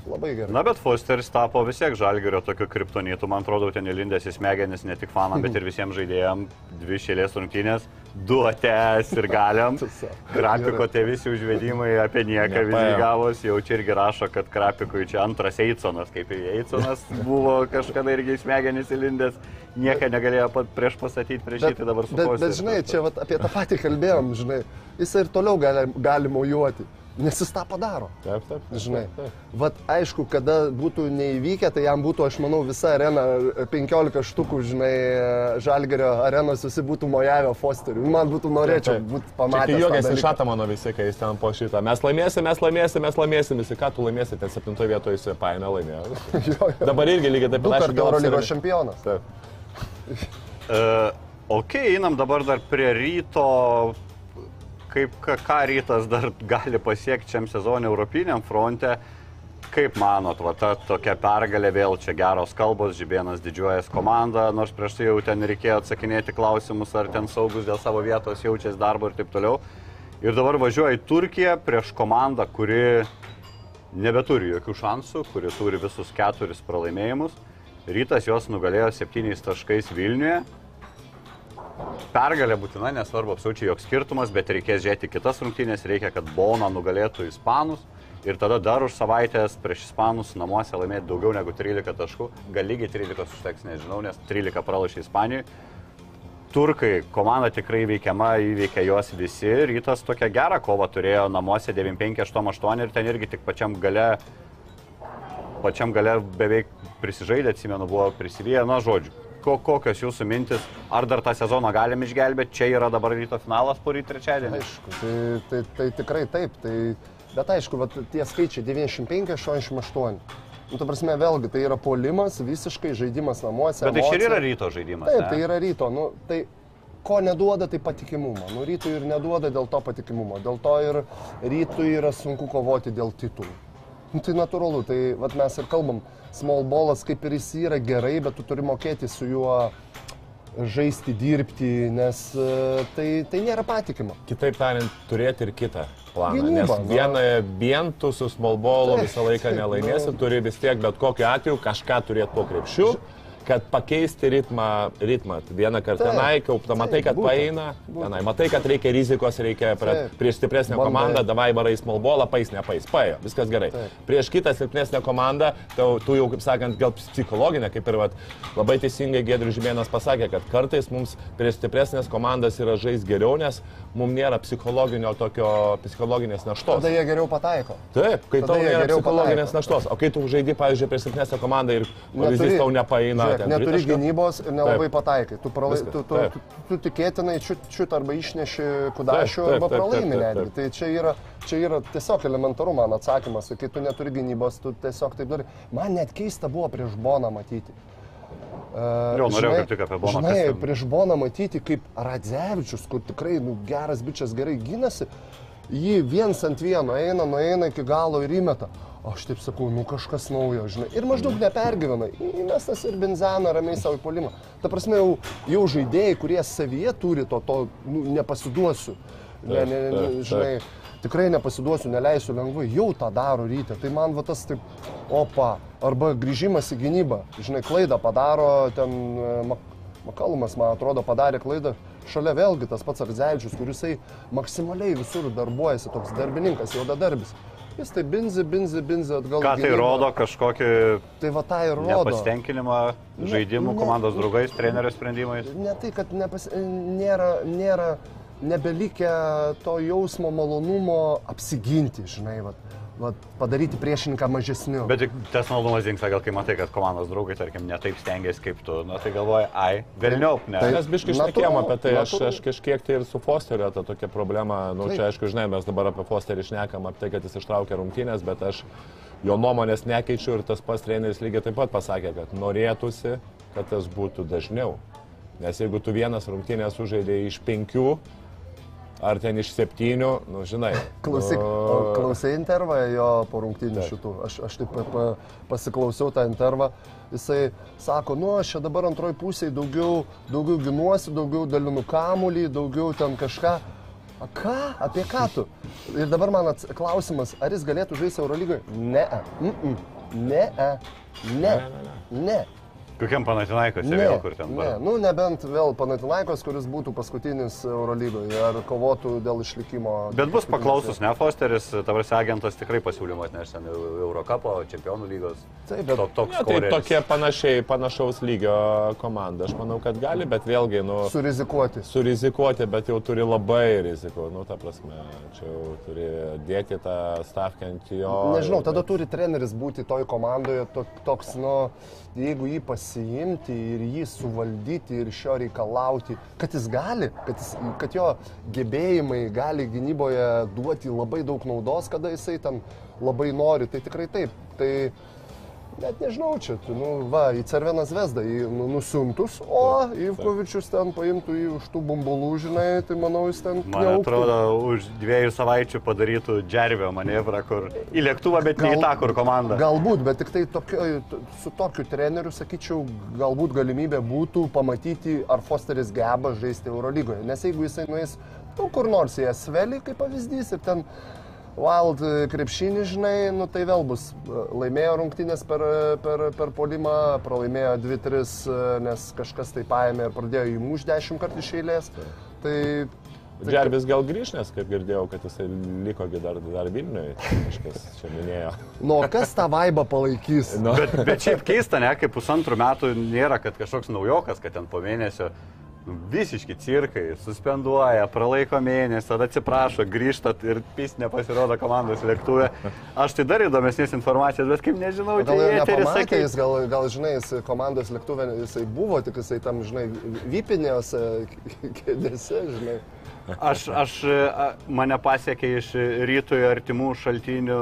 labai gerai. Na, bet Fosteris tapo vis tiek žalgerio tokiu kriptonitu, man atrodo, ten įlindęs į smegenis ne tik fanam, bet ir visiems žaidėjams. Dvi šėlės rungtynės, duotės ir galiam. Krapiko tie visi užvedimai apie nieką vis Nepaėjo. gavos, jau čia irgi rašo, kad Krapikui čia antras Eiconas, kaip ir Eiconas buvo kažkada irgi į smegenis įlindęs, nieką negalėjo pat prieš pastatyti prieš jį, tai dabar su bet, bet, žinai, čia vat, apie tą patį kalbėjom, žinai, jis ir toliau gali, gali mojuoti, nes jis tą padaro. Taip, taip. taip, Žinai, taip, taip. vat aišku, kada būtų neįvykę, tai jam būtų, aš manau, visa arena, 15 štukų, žinai, žalgerio arenos visi būtų mojavę Fosteriu. Man būtų norėčiau būti pamatęs. tą juokiasi dalyką. šatą mano visi, kai jis ten po šitą. Mes laimėsim, mes laimėsim, mes laimėsim, visi ką tu laimėsi, ten septintoje vietoje jis paėmė laimėjo. Jo, jo. Dabar irgi lygiai taip pat. kartų Eurolygos čempionas. Taip. Uh, ok, einam dabar dar prie ryto. Kaip, ką, rytas dar gali pasiekti šiam sezonui Europiniam fronte. Kaip manot, va ta tokia pergalė vėl čia geros kalbos, Žibėnas didžiuojas komanda, nors prieš tai jau ten reikėjo atsakinėti klausimus, ar ten saugus dėl savo vietos jaučiasi darbo ir taip toliau. Ir dabar važiuoja į Turkiją prieš komandą, kuri nebeturi jokių šansų, kuri turi visus keturis pralaimėjimus. Rytas juos nugalėjo septyniais taškais Vilniuje. Pergalė būtina, nesvarbu absoliučiai joks skirtumas, bet reikės žiūrėti kitas rungtynės, reikia, kad Bona nugalėtų Ispanus ir tada dar už savaitės prieš Ispanus namuose laimėti daugiau negu 13 taškų. Gal lygiai 13 užteks, nežinau, nes 13 pralašė Ispanijoje. Turkai komanda tikrai veikiama, įveikė juos visi. Rytas tokia gera kova turėjo namuose 9-5-8-8 ir ten irgi tik pačiam gale, pačiam gale beveik prisižaidė, atsimenu, buvo prisivyję, na žodžiu. Ko, kokios jūsų mintis, ar dar tą sezoną galim išgelbėti, čia yra dabar ryto finalas ryto trečiadienį. Aišku, tai, tai, tai tikrai taip. Tai, bet aišku, vat, tie skaičiai 95-88. Nu, ta prasme, vėlgi, tai yra polimas, visiškai žaidimas namuose. Bet tai čia emocija. yra ryto žaidimas. Taip, ne? tai yra ryto. Nu, tai ko neduoda, tai patikimumo. Nu, rytui ir neduoda dėl to patikimumo. Dėl to ir rytui yra sunku kovoti dėl titulų. Nu, tai natūralu, tai vat, mes ir kalbam, small ballas kaip ir jis yra gerai, bet tu turi mokėti su juo žaisti, dirbti, nes e, tai, tai nėra patikima. Kitaip tariant, turėti ir kitą planą. Gynyba, Nes nu. vieną vien tu su smallballu Taip, visą laiką nelaimėsi, nu. turi vis tiek bet kokiu atveju kažką turėti po krepšiu. Kad pakeisti ritmą, ritmą. Vieną kartą tenai, kaupta, matai, kad būtent, paeina, tenai, matai, kad reikia rizikos, reikia prie, Taip. prieš stipresnę Bandai. komandą, davai varai smallballą, pais, nepais, paėjo, viskas gerai. Taip. Prieš kitą silpnesnę komandą, tau, tu jau, kaip sakant, gal psichologinė, kaip ir vat, labai teisingai Gedrius Žemėnas pasakė, kad kartais mums prieš stipresnės komandas yra žais geriau, nes mums nėra psichologinio tokio, psichologinės naštos. Tada jie geriau pataiko. Taip, kai Tada tau nėra psichologinės pataiko. naštos, o kai tu žaidži, pavyzdžiui, prieš silpnesnę komandą ir pavyzdys tau nepaeina, žiūrėk, ten neturi tritaškio. gynybos ir nelabai Taip. pataikai. Tu, pralai, Viskas, tu, tu, taip. tu, tu tikėtinai čiut, čiut arba išneši kudašių Taip, taip, arba taip, pralaimi taip, taip, netgi. Tai čia yra, čia yra tiesiog elementaru man atsakymas. Kai tu neturi gynybos, tu tiesiog taip darai. Man net keista buvo prieš Boną matyti. Uh, Jo, norėjau kaip tik apie Boną, Žinai, ten- prieš Boną matyti, kaip Radzevičius, kur tikrai nu, geras bičias gerai gynasi, jį viens ant vieno eina, nueina iki galo ir įmeta. Aš taip sakau, nu kažkas naujo, žinai. Ir maždaug nepergyvena. Įmestas ir benzena ramiai savo įpolimą. Ta prasme, jau, jau žaidėjai, kurie savyje turi to, to nu, nepasiduosiu. Ne, ne, ne, žinai, tikrai nepasiduosiu, neleisiu lengvai, jau tą daro ryte. Tai man va tas taip, opa, arba grįžimas į gynybą. Žinai, klaidą padaro ten e, Mak Makalumas, man atrodo, padarė klaidą. Šalia vėlgi tas pats Ardzevičius, kuris maksimaliai visur darbuojasi, toks darbininkas, jau darbis. Jis tai binzi, binzi, binzi atgal. Ką tai gynybą. rodo, kažkokį Tai va tai rodo. nepasitenkinimą žaidimų, ne. komandos draugais, trenerio sprendimais. Ne tai, kad nepas... nėra, nėra nebelikę to jausmo malonumo apsiginti, žinai, va, va, padaryti priešininką mažesniu. Bet tas malonumas dinksta, gal kai matai, kad komandos draugai, tarkim, netaip stengiasi kaip tu, na tai galvoji, ai, velniop, ne. Tai- Mes biškai Natūralu, šnekėjom apie tai, aš, aš kažkiek tai ir su Fosteriu tą tokią problemą, nu Taip. čia aišku, žinai, mes dabar apie Fosterį šnekam, apie tai, kad jis ištraukė rungtynės, bet aš jo nuomonės nekeičiu ir tas pats treneris lygiai taip pat pasakė, kad norėtųsi, kad tas būtų dažniau. Nes jeigu tu vienas rungtynės sužaidėjai iš penkių, ar ten iš septynių, nu žinai. Klausyk, nu, klausai intervą jo po rungtynių šitų. Aš, aš taip pa, pa, pasiklausiau tą intervą. Jisai sako, nu aš čia dabar antroji pusėje daugiau, daugiau ginuosi, daugiau dalinu kamuolį, daugiau ten kažką. A ką? Apie ką tu? Ir dabar man ats- klausimas, ar jis galėtų žaisti Eurolygoje? Ne. Mm -mm. Ne. Ne. Ne. Kokiam panatinaikos Ne, vėl, kur ten ne, buvo. nu nebent vėl Panatinaikos, kuris būtų paskutinis Eurolygoje ar kovotų dėl išlikimo. Bet bus paklausus, ne, Fosteris, tavasi agentas tikrai pasiūlymą atneš ten Eurocapo, Čempionų lygos. Taip, bet Tok- Toks Ne, tai tokia panašiai, panašaus lygio komanda, aš manau, kad gali, bet vėlgi, nu, surizikuoti. surizikuoti, bet jau turi labai rizikų, nu, ta prasme, čia jau turi dėti tą stavkę ant jo. Nežinau, tada turi treneris būti toj komandoje to, toks, nu, jeigu jį pasiimti ir jį suvaldyti ir iš jo reikalauti, kad jis gali, kad, jis, kad jo gebėjimai gali gynyboje duoti labai daug naudos, kada jisai ten labai nori, tai tikrai taip. Tai net nežinau, čia, tu, nu, va, į Cerveną Zvezdą jį nu, nusiuntus, o Ivkovičius ten paimtų jį už tų bumbulų, žinai, tai manau, jis ten... Man kniauktų. atrodo, už dviejų savaičių padarytų džervio manevrą, kur į lėktuvą, bet ne į tą, kur komanda. Galbūt, bet tik tai tokio, su tokiu treneriu, sakyčiau, galbūt galimybė būtų pamatyti, ar Fosteris geba žaisti Eurolygoje. Nes jeigu jisai nueis nu, kur nors į Esvelį, kaip pavyzdys, ir ten Wild krepšinį, žinai, nu, tai vėl bus. Laimėjo rungtynės per, per, per polimą, pralaimėjo 2-3, nes kažkas tai paėmė ir pradėjo įmuš 10 kartų iš eilės. Tai Džerbis gal grįž, nes kaip girdėjau, kad jisai liko gi dar, dar Vilniuje, kažkas čia minėjo. Nu, o kas tą vaibą palaikys? Nu, Bet, bet šiaip keista, ne, kaip pusantrų metų nėra, kad kažkoks naujokas, kad ten po mėnesio visiški cirkai, suspenduoja, pralaiko mėnesį, tada atsiprašo, grįžtat ir pys nepasirodo komandos lėktuvė. Aš tai dar įdomesnės informacijos, bet kaip nežinau, Gal ir eteris sakė. jis gal, gal žinai, jis komandos lėktuvė, jisai buvo, tik jisai tam, žinai, vypinėse kėdėse, žinai. Aš, aš, mane pasiekė iš rytoj artimų šaltinių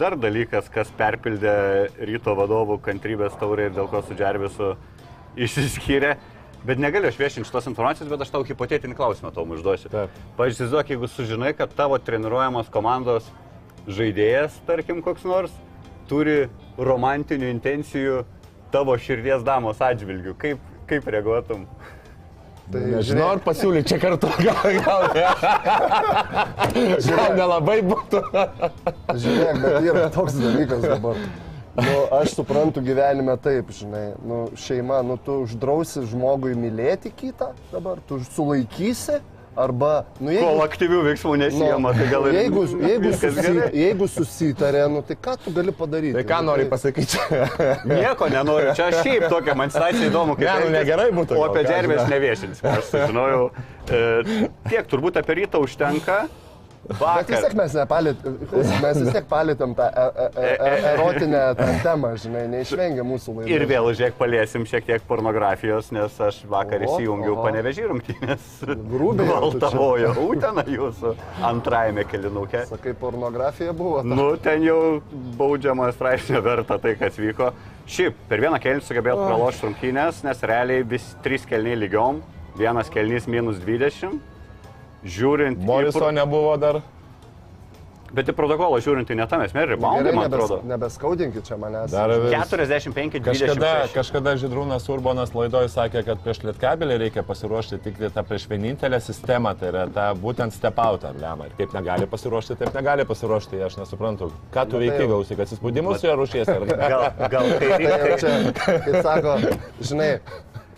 dar dalykas, kas perpildė ryto vadovų kantrybės taurę ir dėl ko su Džervisu išsiskyrė. Bet negaliu aš viešinti šitos informacijos, bet aš tau hipotetinį klausimą tau užduosiu. Pažiūrėk, jeigu sužinai, kad tavo treniruojamos komandos žaidėjas, tarkim, koks nors, turi romantinių intencijų tavo širdies damos atžvilgių, kaip, kaip reaguotum? Tai Nežinau, ar pasiūlyti čia kartu, gal, gal, gal nelabai būtų. Žiūrėk, bet yra toks dalykas dabar. Nu, aš suprantu gyvenime taip, žinai, nu, šeima, nu, tu uždrausi žmogui mylėti kitą dabar, tu sulaikysi, arba, nu, Kol jeigu, aktyvių veiksmų nesijama, tai gal ir jeigu, jeigu, susi, jeigu susitarė, nu, tai ką tu gali padaryti? Tai ką Nu, nori pasakyti? Nieko nenoriu, čia šiaip tokia man situacija įdomu, kaip Ne, nu, negerai būtų O apie žinau. neviešins, aš sužinojau. E, tiek, turbūt apie rytą užtenka. Bet vis Vakar. tiek mes nepalėtėm, mes vis tiek palėtėm tą e, e, e, e, erotinę tą temą, žinai, neišvengia mūsų laidų. Ir vėl, žiūrėk, paliesim šiek tiek pornografijos, nes aš vakar O, įsijungiau tu čia. Baltavojo, Utena jūsų antrajame kelinukė. Sakai, pornografija buvo. ta- Nu, ten jau baudžiamojo straipsnio verta tai, kas vyko. Šiaip, per vieną kelnį sugebėjau pralošti rungtynės, nes realiai vis trys kelniai lygiom, vienas kelnys minus 20. Žiūrint, Moriso pro- nebuvo dar. bet į protokolą žiūrint, tai netam esmė, reboundai, Gerai, man nebes, atrodo. nebeskaudinkit čia manęs. Dar vis- 45, 26. Kažkada, kažkada Židrūnas Urbonas laidoje sakė, kad prieš Lietkabelį reikia pasiruošti tik tai tą prieš vienintelę sistemą, tai yra tą būtent step out emblemą. Ir kaip negali pasiruošti, taip negali pasiruošti, aš nesuprantu. Ką tu tai veiki, gausi, kad įspūdimus su ja rušies ar ne? Gal, gal tai Tai reikia. čia, kaip sako, žinai,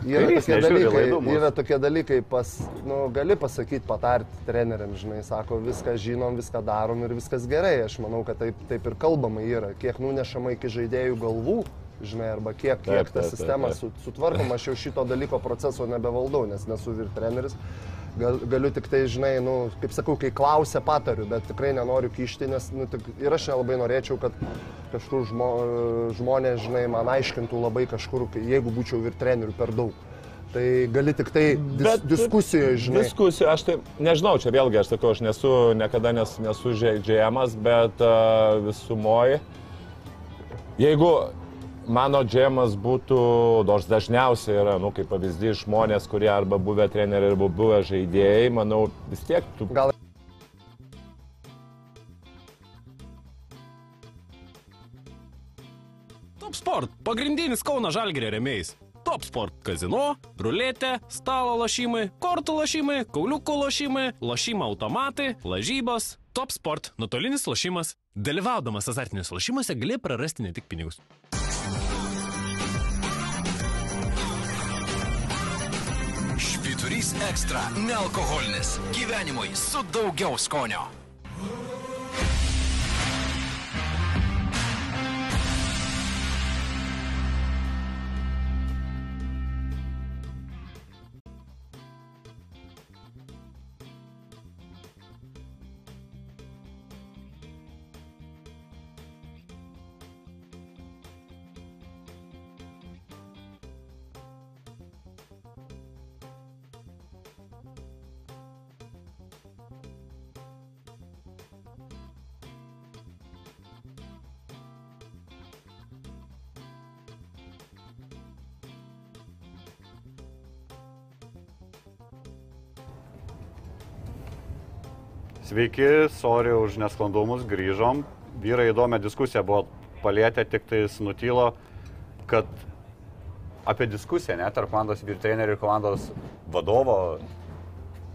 Yra Kairys tokie, nežiūri dalykai, yra tokie dalykai, pas, nu, gali pasakyti, patarti treneriam, žinai, sako, viską žinom, viską darom ir viskas gerai. Aš manau, kad taip, taip ir kalbama yra. Kiek nunešama iki žaidėjų galvų, žinai, arba kiek, kiek Taip, ta taip, taip, sistema taip. su- sutvarkoma, aš jau šito dalyko proceso nebevaldau, nes nesu ir treneris. Gal, galiu tik tai, žinai, nu, kaip sakau, kai klausia, patariu, bet tikrai nenoriu kišti, nes nu, tik, ir aš nelabai norėčiau, kad kažkur žmo, žmonės, žinai, man aiškintų labai kažkur, jeigu būčiau ir trenerių per daug. Tai gali tik tai dis, Bet- diskusijoje, žinai. Diskusijų, aš tai nežinau, čia vėlgi aš sakau, aš nesu, niekada nes, nesu džemas, bet uh, visumoji, jeigu mano džemas būtų, nors dažniausiai yra, nu, kaip pavyzdys, žmonės, kurie arba buvę treneriai, arba buvę žaidėjai, manau, vis tiek tu... Gal Top Sport - pagrindinis Kauno Žalgirio remėjais. Top Sport - kazino, ruletė, stalo lošimai, kortų lošimai, kauliukų lošimai, lošimo automatai, lažybos. Top Sport - nuotolinis lošimas. Dalyvaudamas azartiniuose lošimuose gali prarasti ne tik pinigus. Švyturys ekstra - nealkoholinis. Gyvenimui su daugiau skonio. Sveiki, sorry už nesklandumus, grįžom. Vyrai įdomią diskusiją buvo palėtę, tik tai nutylo, kad apie diskusiją net tarp komandos vyr trenerių ir komandos vadovo,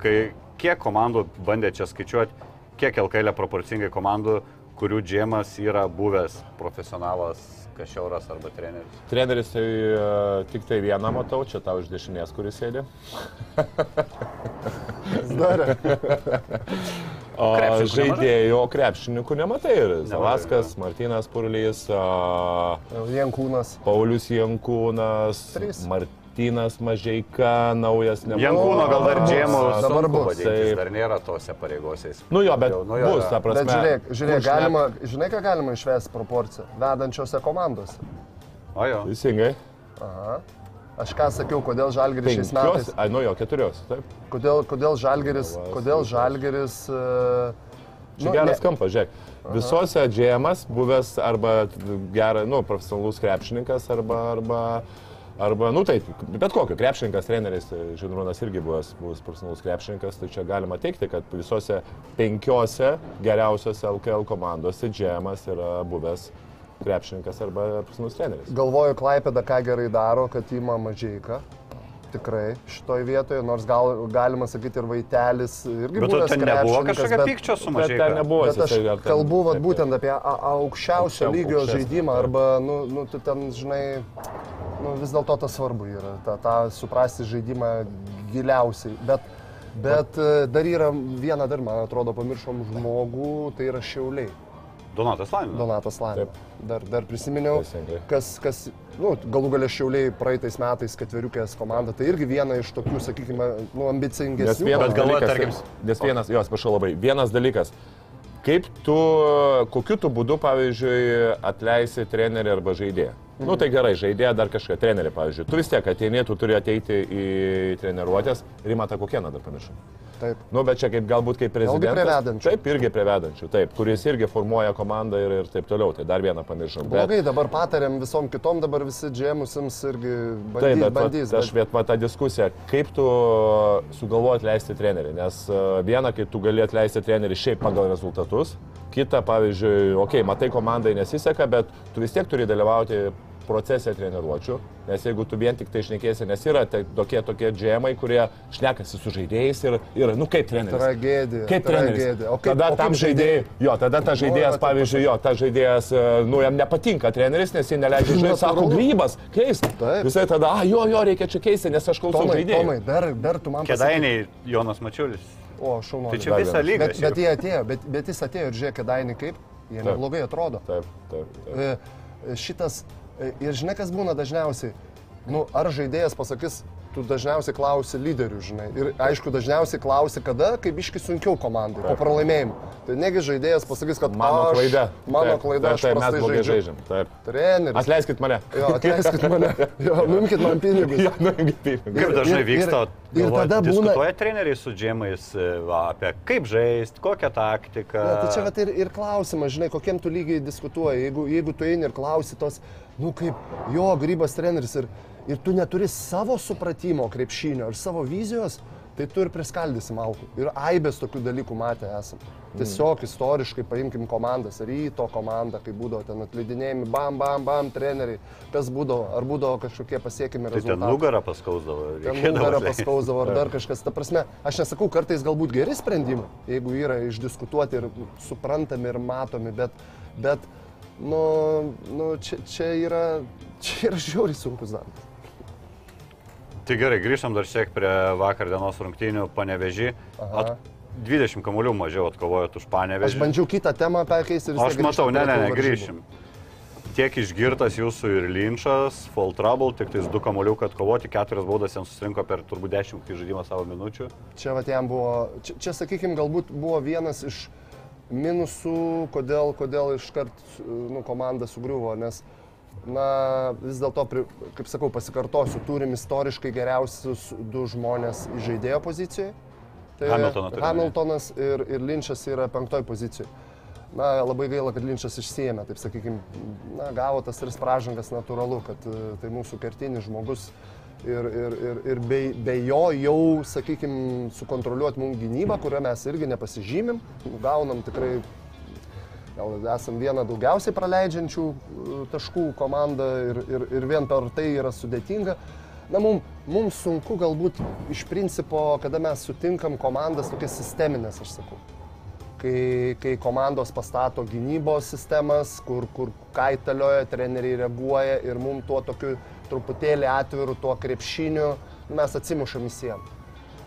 kai kiek komandų bandė čia skaičiuoti, kiek LKL proporcingai komandų, kurių džiemas yra buvęs profesionalas, kašiauras arba treneris. Treneris tai uh, tik tai vieną matau, čia tau iš dešinės, kuris sėdi. darė. O Krepšininkų žaidėjų, o krepšininkų nematai. Ir Zavaskas, Martinas Purlys, a, Jankūnas. Paulius Jankūnas, Trys. Martinas Mažeika, naujas nebuvo. Jankūno gal dar džiemų dabar bus. Taip. dar nėra tose pareigose. jis. Nu jo, bet Jau, nu jo, bus, jo. ta prasme. Bet žiūrėk, žiūrėk galima, žinai, ką galima išvesti proporciją? Vedančiose komandose. O jo. Teisingai. Aha. Aš ką sakiau, kodėl Žalgeris šiais metais. Ai, nu jo, keturios, taip. Kodėl, kodėl Žalgeris, kodėl. Žalgeris... Uh, Čia geras kampas, žiūrėk. Visose džiemas buvęs arba geras, nu, profesionalus krepšininkas arba, arba, arba, nu taip, bet kokio krepšininkas, treneris, Žinrūnas irgi buvęs, buvęs profesionalus krepšininkas, tai čia galima teikti, kad visose penkiose geriausiose LKL komandose džiemas yra buvęs krepšininkas arba profesionalus treneris. Galvoju, Klaipėda ką gerai daro, kad įma mažaiką. Tikrai šitoje vietoje, nors gal, galima sakyti ir Vaitelis irgi Bet ten nebuvo kažkokio bet- pykčio su Bet mažai. ten nebuvo Bet aš ten- kalbu vat, taip, būtent apie a- a- aukščiausio Aukščiau- lygio aukštesnį, žaidimą arba, nu, nu, tu ten, žinai, nu, vis dėlto tas svarbu yra, tą, tą suprasti žaidimą giliausiai. Bet, bet e, dar yra viena dar, man atrodo, pamiršom žmogų, tai yra Šiauliai. Donatas Laninas. Donatas. Taip. Dar, dar prisiminiau, Teisingai. kas, kas nu, galų galę Šiauliai praeitais metais ketveriukės komanda, tai irgi viena iš tokių, sakykime, nu, Nes ambicingesnių. vienas Bet galvoju, dalykas, tarkim- nes vienas, jos, prašau labai, vienas dalykas, kaip tu, kokiu tu būdu, pavyzdžiui, atleisi trenerį arba žaidėją. Mhm. Nu tai gerai, žaidėją dar kažką, trenerį, pavyzdžiui. Tu vis tiek ateini, tu turi ateiti į treniruotės. Rimata Kokieną dar pamiršau. Taip. Nu, bet čia kaip, galbūt kaip prezidentas. vedančių. Taip, irgi prie vedančių, taip, kuris irgi formuoja komandą ir, ir taip toliau. Tai dar vieną pamiršau. Bet- Blogai, dabar patarėm visom kitom, dabar visi džemusims irgi Taip, bandys. bet bandys vat, aš viet va tą diskusiją, kaip tu sugalvoji atleisti trenerį, nes e, viena, kai tu gali atleisti trenerį šiaip pagal rezultatus, kita, pavyzdžiui, okei, okay, matai, komandai nesiseka, bet tu vis tiek turi dalyvauti procese treniruočių, nes jeigu tu vien tik tai šnekėsi, nes yra te, tokie, tokie džemai, kurie šnekasi su žaidėjais ir, ir nu kaip treneris. Tragedija, Kaip treneris. O kaip- tada o kaip tam žaidėjai, jo, tada tas žaidėjas, ir pavyzdžiui, jo, tas žaidėjas, e, nu jam nepatinka treneris, nes jis neleidžia žaisti, sako, grybas, keist. Taip. Visai tada, a, jo, jo, reikia čia keisti, nes aš klausau žaidėjų. Tomai, dar, dar tu man. Kedainiai Jonas Mačiulis. O, šaunuolis. Tai čia visą lygą. Bet, bet jie atėjo, bet, bet jis atėjo ir žiūrėk, kedainiai kaip, jie neblogai atrodo. Taip, taip. taip. E, Šitas, ir žinai, kas būna dažniausiai, nu, ar žaidėjas pasakys, tu dažniausiai klausi lyderių, žinai. Ir aišku, dažniausiai klausi, kada, kaip iški sunkiau komandai, po pralaimėjimų. Tai negi žaidėjas pasakys, kad Mano aš, klaida. Mano Taip, klaida, taip, aš taip, mes prastai blogai žaidžiu. žaidžiam. Taip. Treneris. Atleiskit mane. Jo, atleiskit mane. Jo, nuimkit man pinigus. Jo, nuimkit pinigus. Kaip dažnai ir- vyksta, ir galvojat, tada būna- diskutuoja treneriai su džemais e, va, apie kaip žaisti, kokią taktiką. Ne, tai čia vat, ir, ir klausimas, žinai, kokiam tu lygiai diskutuoji. Jeigu, jeigu tu eini ir klausi tos, nu kaip, jo, grybas treneris ir, ir tu neturi savo supratimo krepšinio ir savo vizijos, tai tu ir priskaldysi malkų. Ir aibės tokių dalykų matę esam. Tiesiog istoriškai paimkim komandas, ryto komandą, kai būdavo ten atleidinėjami, bam, bam, bam, treneriai, kas būdavo, ar būdavo kažkokie pasiekimi Tai ten rezultatai. nugarą paskausdavo. Ten nugarą paskausdavo ar dar kažkas. Ta prasme, aš nesakau, kartais galbūt geri sprendimai, jeigu yra išdiskutuoti ir suprantami ir matomi, bet, bet nu, nu, čia, čia yra, čia yra žiauriai sunkus darbas. Tai gerai, grįžtam dar šiek prie vakar dienos rungtynių panevežį. Aha. 20 kamuolių mažiau atkovojot už Aš panevežį. bandžiau kitą temą perkeisti ir Aš matau, ne, ne, ne, grįšim. Tiek išgirtas jūsų ir linčas, full trouble, tik tais du kamuoliukai atkovoti, keturias baudas jam susirinko per turbūt 10 kai žaidimą savo minučių. Čia, vat, jam buvo, čia, čia sakykime, galbūt buvo vienas iš minusų, kodėl, kodėl iškart nu, komanda sugriuvo, nes, na, vis dėlto, kaip sakau, pasikartosiu, turim istoriškai geriausius du žmonės žaidėjo pozicijoje. Tai Hamiltoną turi Hamiltonas ir, ir Linčas yra penktoj pozicijoje. Na, labai gaila, kad Linčas išsiemė, taip sakykime, na, gavo tas tris pražangas natūralu, kad e, tai mūsų kertinis žmogus ir, ir, ir, ir be, be jo jau, sakykime, sukontroliuoti mums gynybą, kurią mes irgi nepasižymim, gaunam tikrai, gal esam vieną daugiausiai praleidžiančių e, taškų komandą ir, ir, ir vien per tai yra sudėtinga. Na, mums mum sunku galbūt iš principo, kada mes sutinkam komandas tokias sisteminės, aš sakau kai, kai komandos pastato gynybos sistemas, kur, kur kaitalioja, treneriai reaguoja ir mums tuo tokiu truputėlį atviru, tuo krepšiniu mes atsimušam sieną.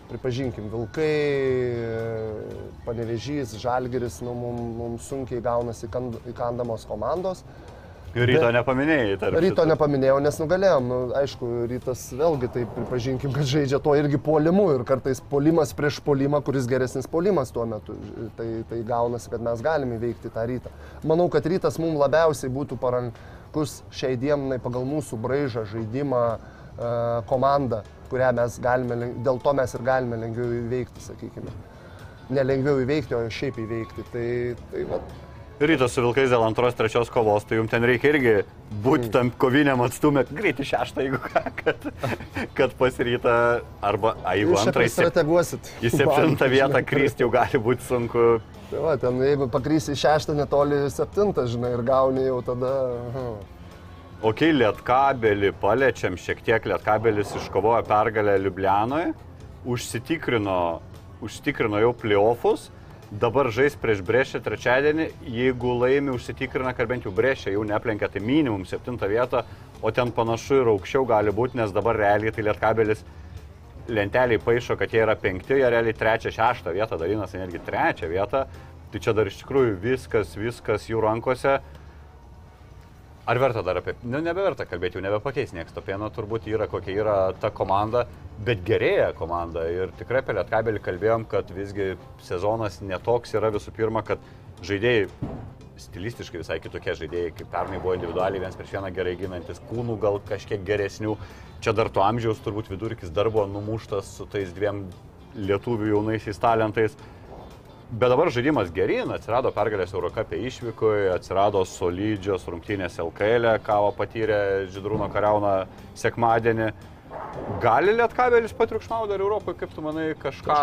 Pripažinkim, Vilkai, Panevežys, Žalgeris, nu, mums mum sunkiai gaunasi įkand- įkandamos komandos. Ir ryto nepaminėjai, tarp Ryto šitų. nepaminėjau, nes nugalėjom. Nu, aišku, rytas vėlgi tai pripažinkim, kad žaidžia to irgi puolimu ir kartais puolimas prieš puolimą, kuris geresnis puolimas tuo metu. Tai, tai gaunasi, kad mes galime įveikti tą rytą. Manau, kad rytas mums labiausiai būtų parankus šiai dienai pagal mūsų braižą, žaidimą, e, komandą, kurią mes galime, dėl to mes ir galime lengviau įveikti, sakykime. Ne lengviau įveikti, o šiaip įveikti. Tai, tai va, Rytas su Vilkais dėl antros, trečios kovos, tai jums ten reikia irgi būti tam koviniam atstumė, greitai šeštą, jeigu ką, kad, kad pasiryta, arba, a, jeigu jūs čia antrą, į sep- strateguosit. į septintą vietą krysti jau gali būti sunku. Tai va, ten jeigu pakrysi šeštą, netoli septintą, žinai, ir gauni jau tada... Aha. O kai Lietkabelį paliečiam, šiek tiek Lietkabelis iškovojo pergalę Liublianoje, užsitikrino, užsitikrino jau playoffus, dabar žais prieš Brešę trečiadienį, jeigu laimi užsitikrina, kad bent jau Brešė jau neplenkia, tai minimum septintą vietą, o ten panašu ir aukščiau gali būti, nes dabar realiai tai Lietkabelis lenteliai paaišo, kad jie yra penkti, jie realiai trečią, šeštą vietą dalinasi, netgi trečią vietą. Tai čia dar iš tikrųjų viskas, viskas jų rankose. Ar verta dar apie... Nu, nebeverta kalbėti, jau nebepakeis niekas. Topieno turbūt yra kokia yra ta komanda, bet gerėja komanda. Ir tikrai apie Lietkabelį kalbėjom, kad visgi sezonas netoks yra visų pirma, kad žaidėjai stilistiškai visai kitokie žaidėjai, kaip pernai buvo individualiai, vienas prieš vieną gerai ginantis, kūnų gal kažkiek geresnių. Čia dar to amžiaus turbūt vidurkis dar buvo numuštas su tais dviem lietuvių jaunaisiais talentais. Bet dabar žaidimas gerin, atsirado pergalės Eurocapė išvykoje, atsirado solidžios rungtynės LKL, kavo patyrė Židrūno kariauna sekmadienį. Gali Lietkabelis patriukšmauti dar Europoje, kaip tu manai, kažką...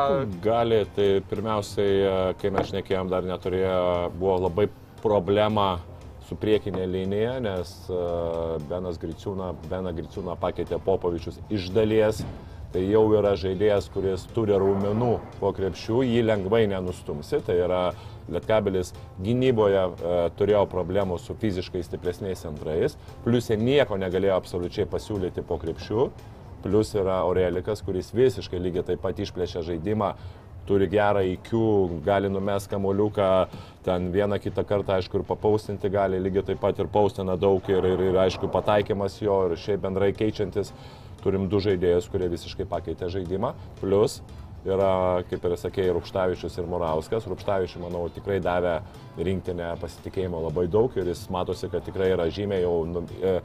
Gali, tai pirmiausiai, e, kai mes šnekėjom, dar neturėjo, buvo labai problema su priekinė linija, nes uh, Benas Griciūną, Beną Griciūną pakeitė Popovičius iš dalies. Tai jau yra žaidėjas, kuris turi raumenų po krepšių, jį lengvai nenustumsi. Tai yra Lietkabelis gynyboje e, turėjo problemų su fiziškai stipresniais centrais, plus jie nieko negalėjo absoliučiai pasiūlyti po krepšių, plus yra Aurelikas, kuris visiškai lygiai taip pat išplėšė žaidimą, turi gerą IQ, gali numest kamoliuką, ten vieną kitą kartą, aišku, ir papaustinti gali, lygiai taip pat ir paustina daug ir, ir, ir aišku, pataikymas jo ir šiaip bendrai keičiantis, turim du žaidėjus, kurie visiškai pakeitė žaidimą, plus yra, kaip ir sakėjai, Rupštavičius ir Morauskas. Rupštavičius, manau, tikrai davė rinktinę pasitikėjimo labai daug ir jis matosi, kad tikrai yra žymiai jau, nu, e,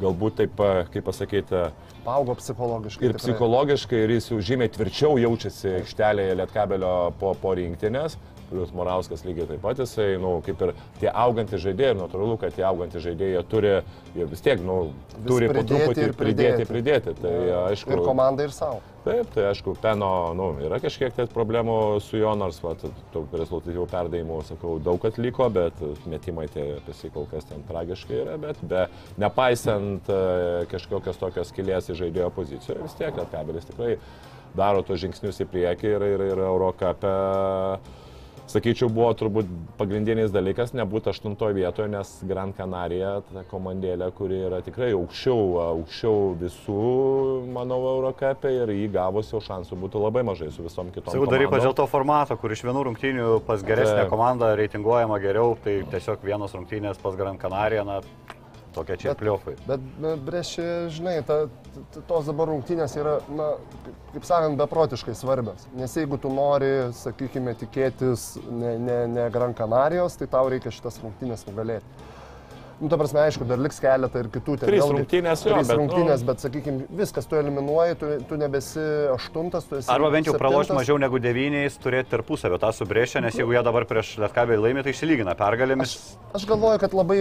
galbūt taip, e, kaip pasakyti, Paugo psichologiškai. ir tikrai. psichologiškai, ir jis jau žymiai tvirčiau jaučiasi aikštelėje Lietkabelio po, po rinktinės. Plius Morauskas lygiai taip pat jisai, nu, kaip ir tie augantys žaidėjai, natūralu, kad tie augantys žaidėjai jie turi ir vis tiek, nu, Vis turi po truputį ir pridėti, pridėti. Tai aišku, Ir komandai, ir savo. Taip, tai aišku, Peno, nu, yra kažkiek tai problemų su juo, nors, va, tų rezultatyvių perdavimų, sakau, daug atliko, bet metimai tie apie jį kol kas ten tragiškai yra, bet be, nepaisant e, kažkokios tokios kilės į žaidėjo pozicijoje, vis tiek Lietkabelis tikrai daro tos žingsnius į priekį ir, ir, ir Eurocapė sakyčiau, buvo turbūt pagrindinis dalykas nebūti aštuntoje vietoje, nes Gran Canaria, ta komandėlė, kuri yra tikrai aukščiau, aukščiau visų, manau, Eurocapė ir jį gavus jau šansų būtų labai mažai su visom kitom. Sakau, dar ypač komandom. dėl to formato, kur iš vienų rungtynių pas geresnę komandą reitinguojama geriau, tai tiesiog vienos rungtynės pas Gran Canaria, na, tokie čia pliofai. Bet, prieš, žinai, ta, ta, tos dabar rungtynės yra, na, kaip sakant, beprotiškai svarbios. Nes jeigu tu nori, sakykime, tikėtis ne, ne, ne Gran Canarijos, tai tau reikia šitas rungtynės nugalėti. Nu, ta prasme, aišku, dar liks keletą ir kitų. ten Trys vėlgi rungtynės, jo, Trys bet, nu- rungtynės, bet, sakykime, viskas, tu eliminuoji, tu, tu nebesi aštuntas, tu esi. Arba bent jau septintas. mažiau negu devyniais, turėti tarpusavio tą subrėžę, nes jeigu jie dabar prieš Lietkabelį laimė, tai išsilygina pergalėmis. Aš galvoju, kad labai,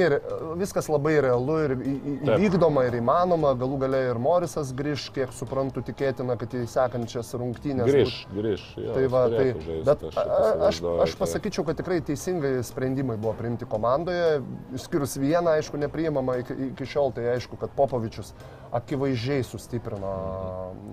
viskas labai realu ir įvykdoma ir įmanoma. Galų gale ir Morisas grįž, kiek suprantu, tikėtina, kad į sekančias rungtynės. Grįž, bus- grįž. Jo, Tai va, tai, turėtų žaist, bet aš aš, aš pasakyčiau, kad tikrai teisingai sprendimai buvo priimti komandoje, išskyrus vieną, aišku, nepriimama iki, iki šiol, tai aišku, kad Popovičius akivaizdžiai sustiprino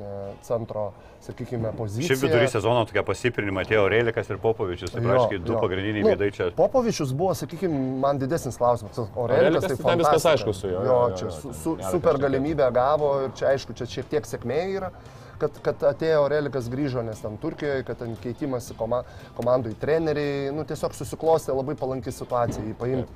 e, centro, sakykime, poziciją. Šiaip vidury sezono tokia pasiprinimai atėjo Reilikas ir Popovičius, tai Jo, praškai du jo. pagrindiniai Nu, veidai čia. Popovičius buvo, sakykime, man didesnis klausimas. Aurelikas, Aurelikas tai tai ten viskas aišku su juo, Jo, jo, jo, čia su, su, super kažkokia- galimybę gavo ir čia aišku, čia šiek tiek sėkmė yra. Kad, kad atėjo Aurelikas grįžo, nes ten Turkijoje, kad ten keitimas koma, komandai treneriai, nu tiesiog susiklostė labai palanki situacija jį paimti.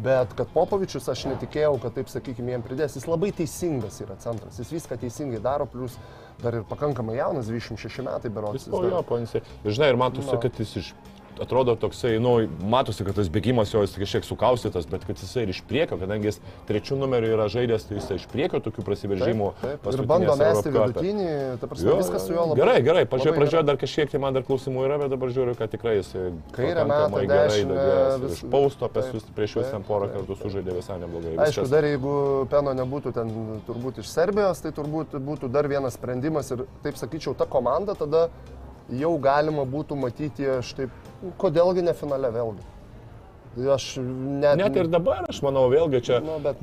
Bet kad Popovičius aš netikėjau, kad taip sakykime, jiem pridės. Jis labai teisingas yra centras. Jis viską teisingai daro, plus dar ir pakankamai jaunas, 26 metai berods. Jis po jo, ponsi. Ir žinai, ir matosi, No. kad jis iš... Atrodo toksai, nu, matosi, kad tas bėgimas jo jis kažkiek sukaustytas, bet kad jisai ir iš priekio, kadangi jis trečių numerių yra žaidęs, tai jisai iš priekio tokių prasiveržimų. Taip, ir paskutinėse bando mesti vidutinį, ta prasme, Jo, viskas su juo labai. Gerai, gerai, pačioje pradžioje dar kažkiek tai man dar klausimų yra, bet dabar žiūriu, kad tikrai jis Kairę metą, gerai. Ir vis- Iš pausto taip, prieš juos taip, ten porą taip, kartų taip. sužaidė visai neblogai. Aišku, dar jeigu Peno nebūtų ten turbūt iš Serbijos, tai turbūt būtų dar vienas sprendimas ir taip sakyčiau, ta komanda tada jau galima būtų matyti, aš taip, kodėlgi ne finale vėlgi. Aš net... Net ir dabar, aš manau, vėlgi čia Nu, bet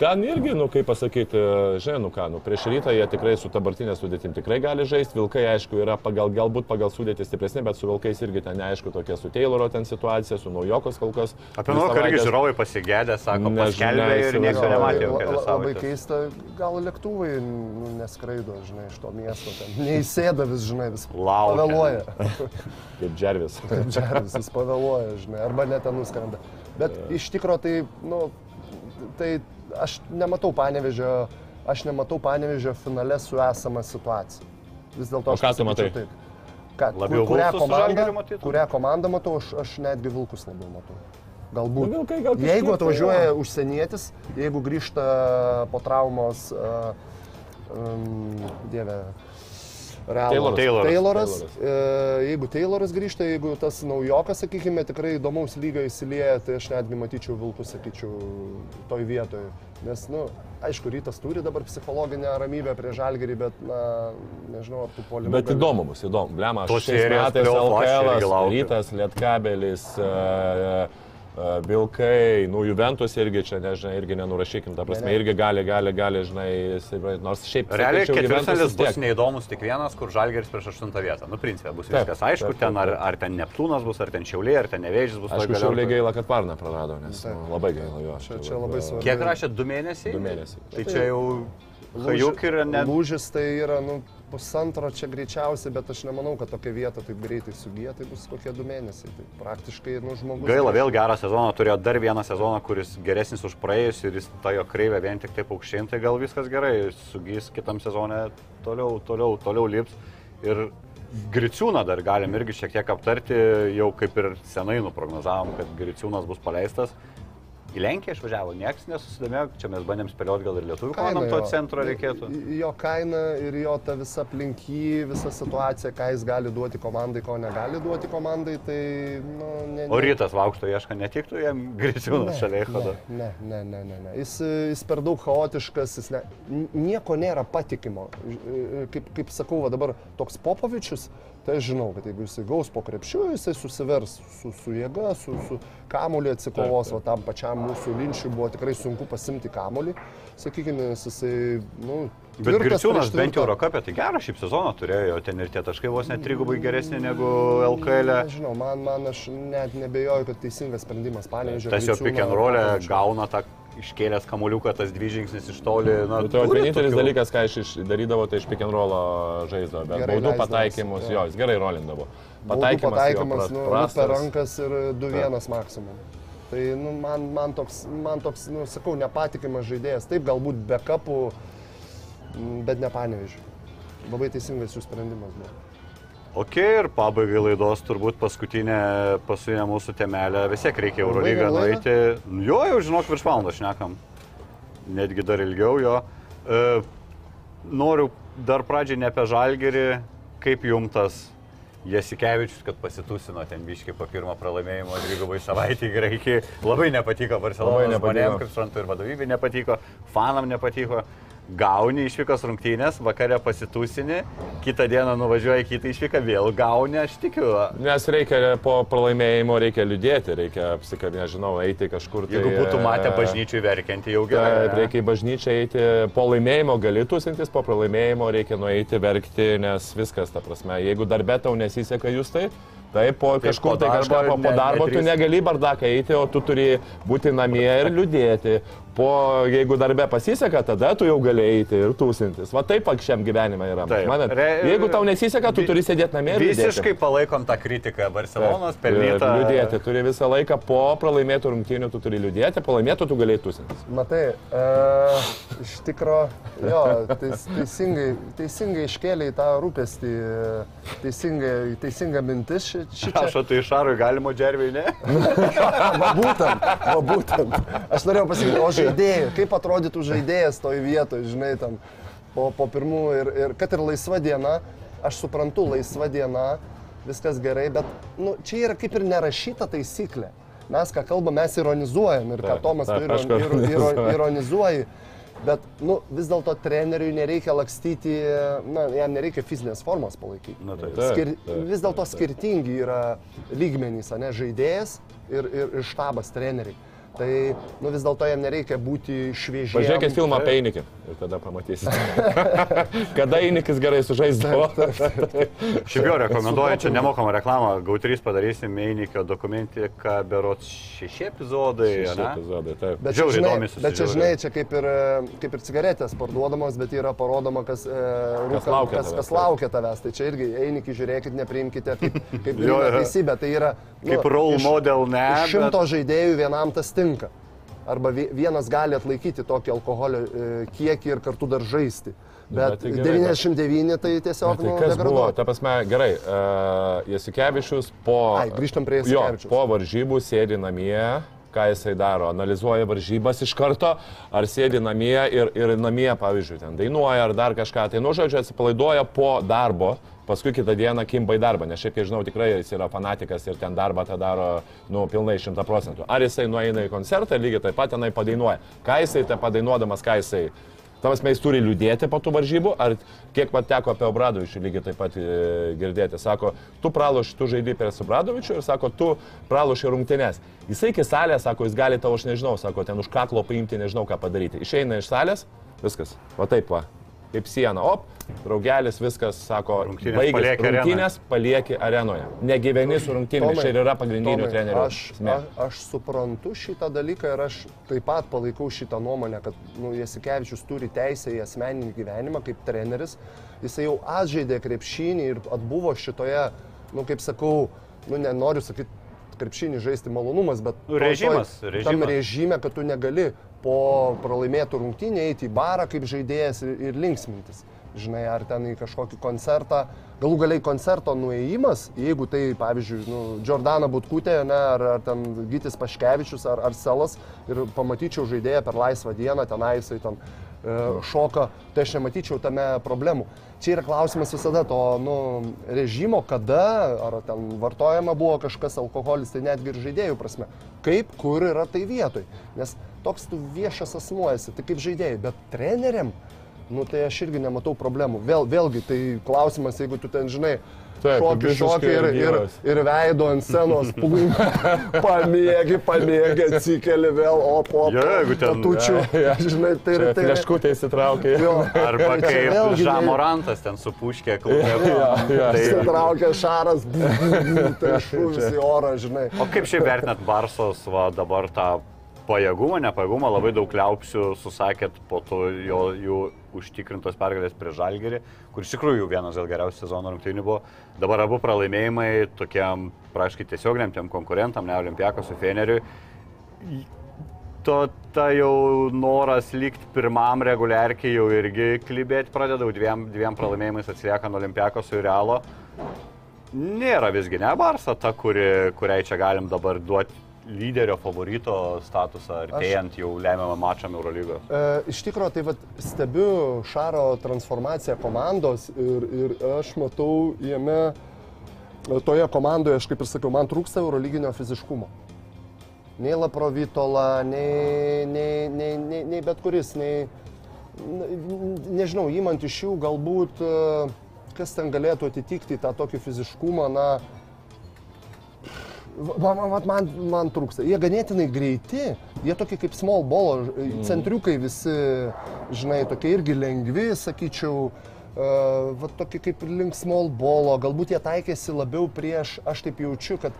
Ten irgi, nu kaip pasakyti, žinai, nu ką, nu prieš rytą jie tikrai su dabartinė sudėtim tikrai gali žaisti, vilkai aišku yra pagal, galbūt pagal sudėtį stipresni, bet su vilkais irgi ten neaišku tokia su Tayloro ten situacija, su naujokos kol kas. Apie nuoką irgi žiūrovai pasigėdė, sako, paskelbė ir įsivaizduoju. nematė. labai keista, gal lėktuvai nu, neskraido, žinai, iš to miesto. Ten. Neįsėda vis, žinai, vis Laukia. pavėluoja. Kaip Džervis. Džeris vis pavėluoja, žinai, arba net ten nuskrenda. Bet iš tikrųjų tai, nu, tai aš nematau panevežio, aš nematau panevežio finale su esama situacija. Vis dėlto O aš ką tu matai? Taip. Ką, Labiau kur- kurią komandą, kurią komandą matau, aš, aš netgi vilkus labiau matau. Galbūt. Nu, Vilkai gal kažkiek Jeigu tai atvažiuoja jo. užsienietis, jeigu grįžta po traumos, uh, um, dieve, Realas. Tayloras. Tayloras. Tayloras. E, jeigu Tayloras grįžta, jeigu tas naujokas, sakykime, tikrai įdomaus lygio įsilieja, tai aš netgi matyčiau Vilkus, sakyčiau, toj vietoje. Nes, na, nu, aišku, rytas turi dabar psichologinę ramybę prie žalgerį, bet, na, nežinau, ar tu polimai. Bet įdomu bus, įdomu. Blema, šiais metais LKL. Rytas, Lietkabelis, e, Bilkai, nu Juventus irgi čia, nežinai, irgi nenurašykim, ta prasme, irgi gali, gali, gali, žinai, nors šiaip... Realiai ketvirtfinalis bus neįdomus tik vienas, kur Žalgeris prieš aštuntą vietą. Nu, principė, bus Taip, viskas aišku, taip, ten ar, taip. ar ten Neptūnas bus, ar ten Šiauliai, ar ten Nevėžys bus. Aišku, šiauliai gaila, kad Varną prarado, nes nu, labai gaila jo. Čia- čia labai svarbu. Kiek rašė? Du mėnesiai? Du mėnesiai. Tai čia jau Hajuk ir net... Lūžis tai yra, nu, pusantro čia greičiausiai, bet aš nemanau, kad tokia vieta taip greitai sugyja, tai bus kokie du mėnesiai. Tai praktiškai, nu, žmogus. Gaila, vėl gerą sezoną, turėjo dar vieną sezoną, kuris geresnis už praėjusį ir jis tą jo kreivę vien tik taip aukštyn, tai gal viskas gerai, sugys kitam sezonė toliau, toliau, toliau lips. Ir Griciūną dar galim irgi šiek tiek aptarti, jau kaip ir senai nuprognozavom, kad Griciūnas bus paleistas. Į Lenkiją išvažiavo, niekas nesusidomėjo, čia mes bandėm spėlioti, gal ir lietuvių komandom to centro reikėtų. Jo kaina ir jo ta visa aplinky, visa situacija, ką jis gali duoti komandai, ko negali duoti komandai, tai, nu, ne. O rytas Vaukšto ieška, netiktų jam Griciūnas šalia įhodo. Ne, ne, ne, ne, ne. Jis, jis per daug chaotiškas, jis ne, nieko nėra patikimo. Ž- Kaip, kaip sakau, va dabar toks Popovičius, tai aš žinau, kad jeigu jisai gaus po krepšiu, jisai susivers su, su jėga, su, su kamuoliu atsikovos, o tam pačiam mūsų linčiui buvo tikrai sunku pasimti kamuolį, sakykime, nes jisai, nu, Bet Griciūnas bent jau. Eurocapė, tai gerą šiaip sezoną turėjo, ten ir tie taškai vos net trigubai geresni negu LKL. -e. Nežinau, man, man aš net nebejoju, kad teisingas sprendimas, panevežė. Tas jo pick and roll'e gauna tą iškėlęs kamuoliuką, tas dvi žingsnis iš toli. Na, Nu, tai vienintelis tokių- dalykas, ką aš iš- darydavo, tai iš pick and rollo žaisdavo, bet Gerai baudų pataikymus, jo. jo, jis gerai rolindavo. Pataikymas, pataikymas jo, nu, pras- nu, per prastas. rankas ir 2-1 maksimum. Tai nu, man, man toks, man toks nu, sakau, nepatikimas žaidėjas. Taip, galbūt backupų, m, bet nepanevežiu. Labai teisingas jų sprendimas buvo. Ok, ir pabaigai laidos turbūt paskutinė, paskutinė mūsų temelė. Vis tiek reikia Eurolygą nueiti. Jo, jau žinok, virš valandos šnekam. Netgi dar ilgiau jo. E, noriu dar pradžiai ne apie žalgerį, kaip jumtas Jasikevičius, kad pasitusino ten biški po pirmo pralaimėjimo dvigubai savaitį į Graikiją. Labai nepatiko Barcelonos žmonėms, kaip suprantu, ir vadovybė nepatiko, fanam nepatiko. Gauni išvykos rungtynės, vakare pasitusini, kitą dieną nuvažiuoji kitą išvyką, vėl gauni, aš tikiu. Nes reikia po pralaimėjimo, reikia liūdėti, reikia apsikabinti, nežinau, eiti kažkur. Tai, Jeigu būtų matę e, bažnyčiai verkiantį, jau Taip, gerai. ne? reikia į bažnyčią eiti, po laimėjimo gali tūsintis, po pralaimėjimo reikia nueiti verkti, nes viskas, ta prasme, jeigu darbė tau nesiseka jūs tai, taip, po Taip, kažkur po tai darbo kažką po, po ne- darbo tu negali bardaką eiti, o tu turi būti namie ir liūdėti. Po, jeigu darbė pasiseka, tada tu jau gali eiti ir tūsintis. Va taip šiam gyvenime yra. Manat, Re- jeigu tau nesiseka, tu vi- turi sėdėti namie ir liūdėti. Visiškai palaikom tą kritiką Barcelonos, Ir pelnytą. Liūdėti, turi visą laiką po pralaimėtų rungtynių, tu turi liūdėti, po laimėtų tu galėjai tūsintis. Matai, e, iš tikro, jo, teis, teisingai, teisingai iškėlė į tą rūpestį, teisingai, teisinga mintis ši, ši čia. Aš tai Šarui galimo džerviai, ne? Va būtent, va būtent. Aš norėjau pasakyti, o žaidėjai, kaip atrodytų žaidėjas toj vietoje, žinai, tam po, po pirmų ir, ir kad ir laisva diena, aš suprantu, laisva diena, viskas gerai, bet nu, čia yra kaip ir nerašyta taisyklė. Mes ką kalbam, mes ironizuojam ir ką Tomas tu taip, aš iron, ir, ir, ironizuoji. Bet nu, vis dėlto treneriui nereikia lakstyti, na, jam nereikia fizinės formos palaikyti. Nu, tai. Taip, Skir, taip, vis dėlto skirtingi yra lygmenys, ne, žaidėjas ir, ir, ir štabas treneriai. Tai nu, vis dėlto jam nereikia būti šviežiai. Pažiūrėkit filmą apie Einikį ir tada pamatysite. Kada Einikis gerai sužaisdavo. Šiaip jau rekomenduoju, čia nemokamą reklamą, GAU3 padarysim Meinikio dokumentiką, berots šeši epizodai. Šeši epizodai, taip. Bet čia, Žiauriai žinai, įdomiai bet čia, žinai, čia kaip ir, kaip ir cigaretės parduodamos, bet yra parodoma, kas, e, rūka, laukia kas, tavęs, kas laukia tavęs. Tai čia irgi einiki, žiūrėkit, nepriimkite kaip, kaip Jo, teisybę. Tai yra nu, Kaip role iš- model, ne, šimto žaidėjų vienam tas tinka. Arba vie- vienas gali atlaikyti tokį alkoholio e, kiekį ir kartu dar žaisti. Bet, Bet tai gerai, 99 tai tiesiog Bet tai nu, kas buvo, degraduoja. ta prasme, gerai, uh, Jasikevičius po, Ai, grįžtam prie jo, Jasikevičiaus. po varžybų sėdi namie, ką jisai daro, analizuoja varžybas iš karto, ar sėdi namie ir, ir namie, pavyzdžiui, ten dainuoja ar dar kažką, tai nu žodžiu atsipalaiduoja po darbo, paskui kitą dieną kimba į darbą, nes šiaip, kiek žinau, tikrai jis yra fanatikas ir ten darbą tą daro, nu, pilnai šimta procentų. Ar jisai nueina į koncertą, lygiai taip pat tenai padainuoja. Ką jisai te padainuodamas, ką jisai Tavas mes turi liūdėti po tų varžybų, ar kiek man teko apie Obradovičių lygiai taip pat e, girdėti. Sako, tu praloši, tu žaidži prieš Obradovičių ir sako, tu praloši rungtynės. Jisai iki salės, sako, jis gali tavo, aš nežinau, sako, ten už kaklo paimti, nežinau ką padaryti. Išeina iš salės, viskas. Va taip va, kaip siena. Op, draugelis, viskas, sako, palieki arenoje. rungtynės, palieki arenoje. Negyveni su rungtynėmis, čia ir yra pagrindinių Tomai, trenerių. Aš, esmė. aš, suprantu šitą dalyką ir aš taip pat palaikau šitą nuomonę, kad nu, Jasikevičius turi teisę į asmeninį gyvenimą kaip treneris. Jisai jau atžaidė krepšinį ir atbuvo šitoje, nu kaip sakau, nu nenoriu sakyti krepšinį žaisti malonumas, bet Nu, režimas, tam režimas. režime, kad tu negali po pralaimėtų rungtynį eiti į barą kaip žaidėjas ir, ir linksmintis. Žinai, ar ten į kažkokį koncertą, galų galiai koncerto nuėjimas, jeigu tai, pavyzdžiui, nu, Jordana Butkutė, ne, ar, ar ten Gytis Paškevičius, ar, ar Selas, ir pamatyčiau žaidėją per laisvą dieną, tenai jisai ten šoka, tai aš nematyčiau tame problemų. Čia yra klausimas visada to nu, režimo, kada, ar ten vartojama buvo kažkas alkoholis, tai netgi ir žaidėjų prasme. Kaip, kur yra tai vietoj. Nes toks tu viešas asmuo esi, tai kaip žaidėjai, bet treneriam, nu tai aš irgi nematau problemų. Vėl, vėlgi, tai klausimas, jeigu tu ten žinai, Taip, šoki, visiškai šoki ir, ir, ir veido ant scenos plūmą, pamiegi, pamiegi, atsikeli vėl, o po Jo, jeigu ten- tučių, Jo, jo. žinai, tai yra tai. Fleškutė įsitraukė. Jo. Arba ne- Žamorantas ten supuškė klubė. jo. Tai, Sitraukia šaras, tai šūvis į orą, žinai. o kaip šiaip vertinat Barsos va, dabar tą pajėgumą, nepajėgumą, labai daug liaupsių susakėt po to jo, jų užtikrintos pergalės prie Žalgerį, kur iš tikrųjų vienas gal geriausių sezono rungtynių buvo. Dabar abu pralaimėjimai tokiam praškai tiesioginiam tiem konkurentam, ne Olimpiako su Feneriui. To ta jau noras likti pirmam reguliarkiai jau irgi klibėti pradeda, jau dviem, dviem pralaimėjimais atsilieka nuo Olimpiako su Realo. Nėra visgi ne Barsa ta, kuri, kuriai čia galim dabar duoti lyderio favorito statusą, artėjant jau lemiamą mačam Eurolygoje. E, iš tikrųjų, tai vat, stebiu Šaro transformaciją komandos ir, ir aš matau jame, e, toje komandoje, aš kaip ir sakiau, man trūksta eurolyginio fiziškumo. Nei Laprovitola, nei, nei, nei, nei, nei bet kuris, nei, na, nežinau, įmant iš jų galbūt, e, kas ten galėtų atitikti tą tokį fiziškumą, na, Va, va, va, man, man trūksta. Jie ganėtinai greiti, jie tokie kaip small ball, mm. centriukai visi, žinai, tokie irgi lengvi, sakyčiau, uh, va, tokie kaip link small ball, galbūt jie taikėsi labiau prieš, aš taip jaučiu, kad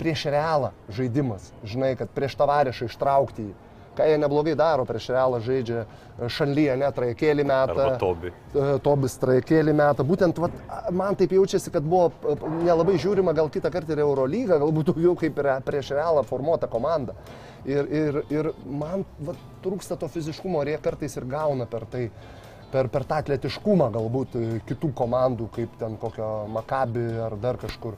prieš realą žaidimas, žinai, kad prieš tavarešą ištraukti jį. Ką jie neblogai daro prieš realą žaidžia Šanlyje, net trajekėlį metą. Tobi. E, Tobis trajekėlį metą. Būtent vat, man taip jaučiasi, kad buvo p- nelabai žiūrima gal kitą kartą ir Eurolygą, galbūt daugiau kaip prieš realą formuotą komandą. Ir, ir, ir man vat, trūksta to fiziškumo ir jie kartais ir gauna per tai. Per, per tą atletiškumą galbūt e, kitų komandų, kaip ten kokio Makabi ar dar kažkur.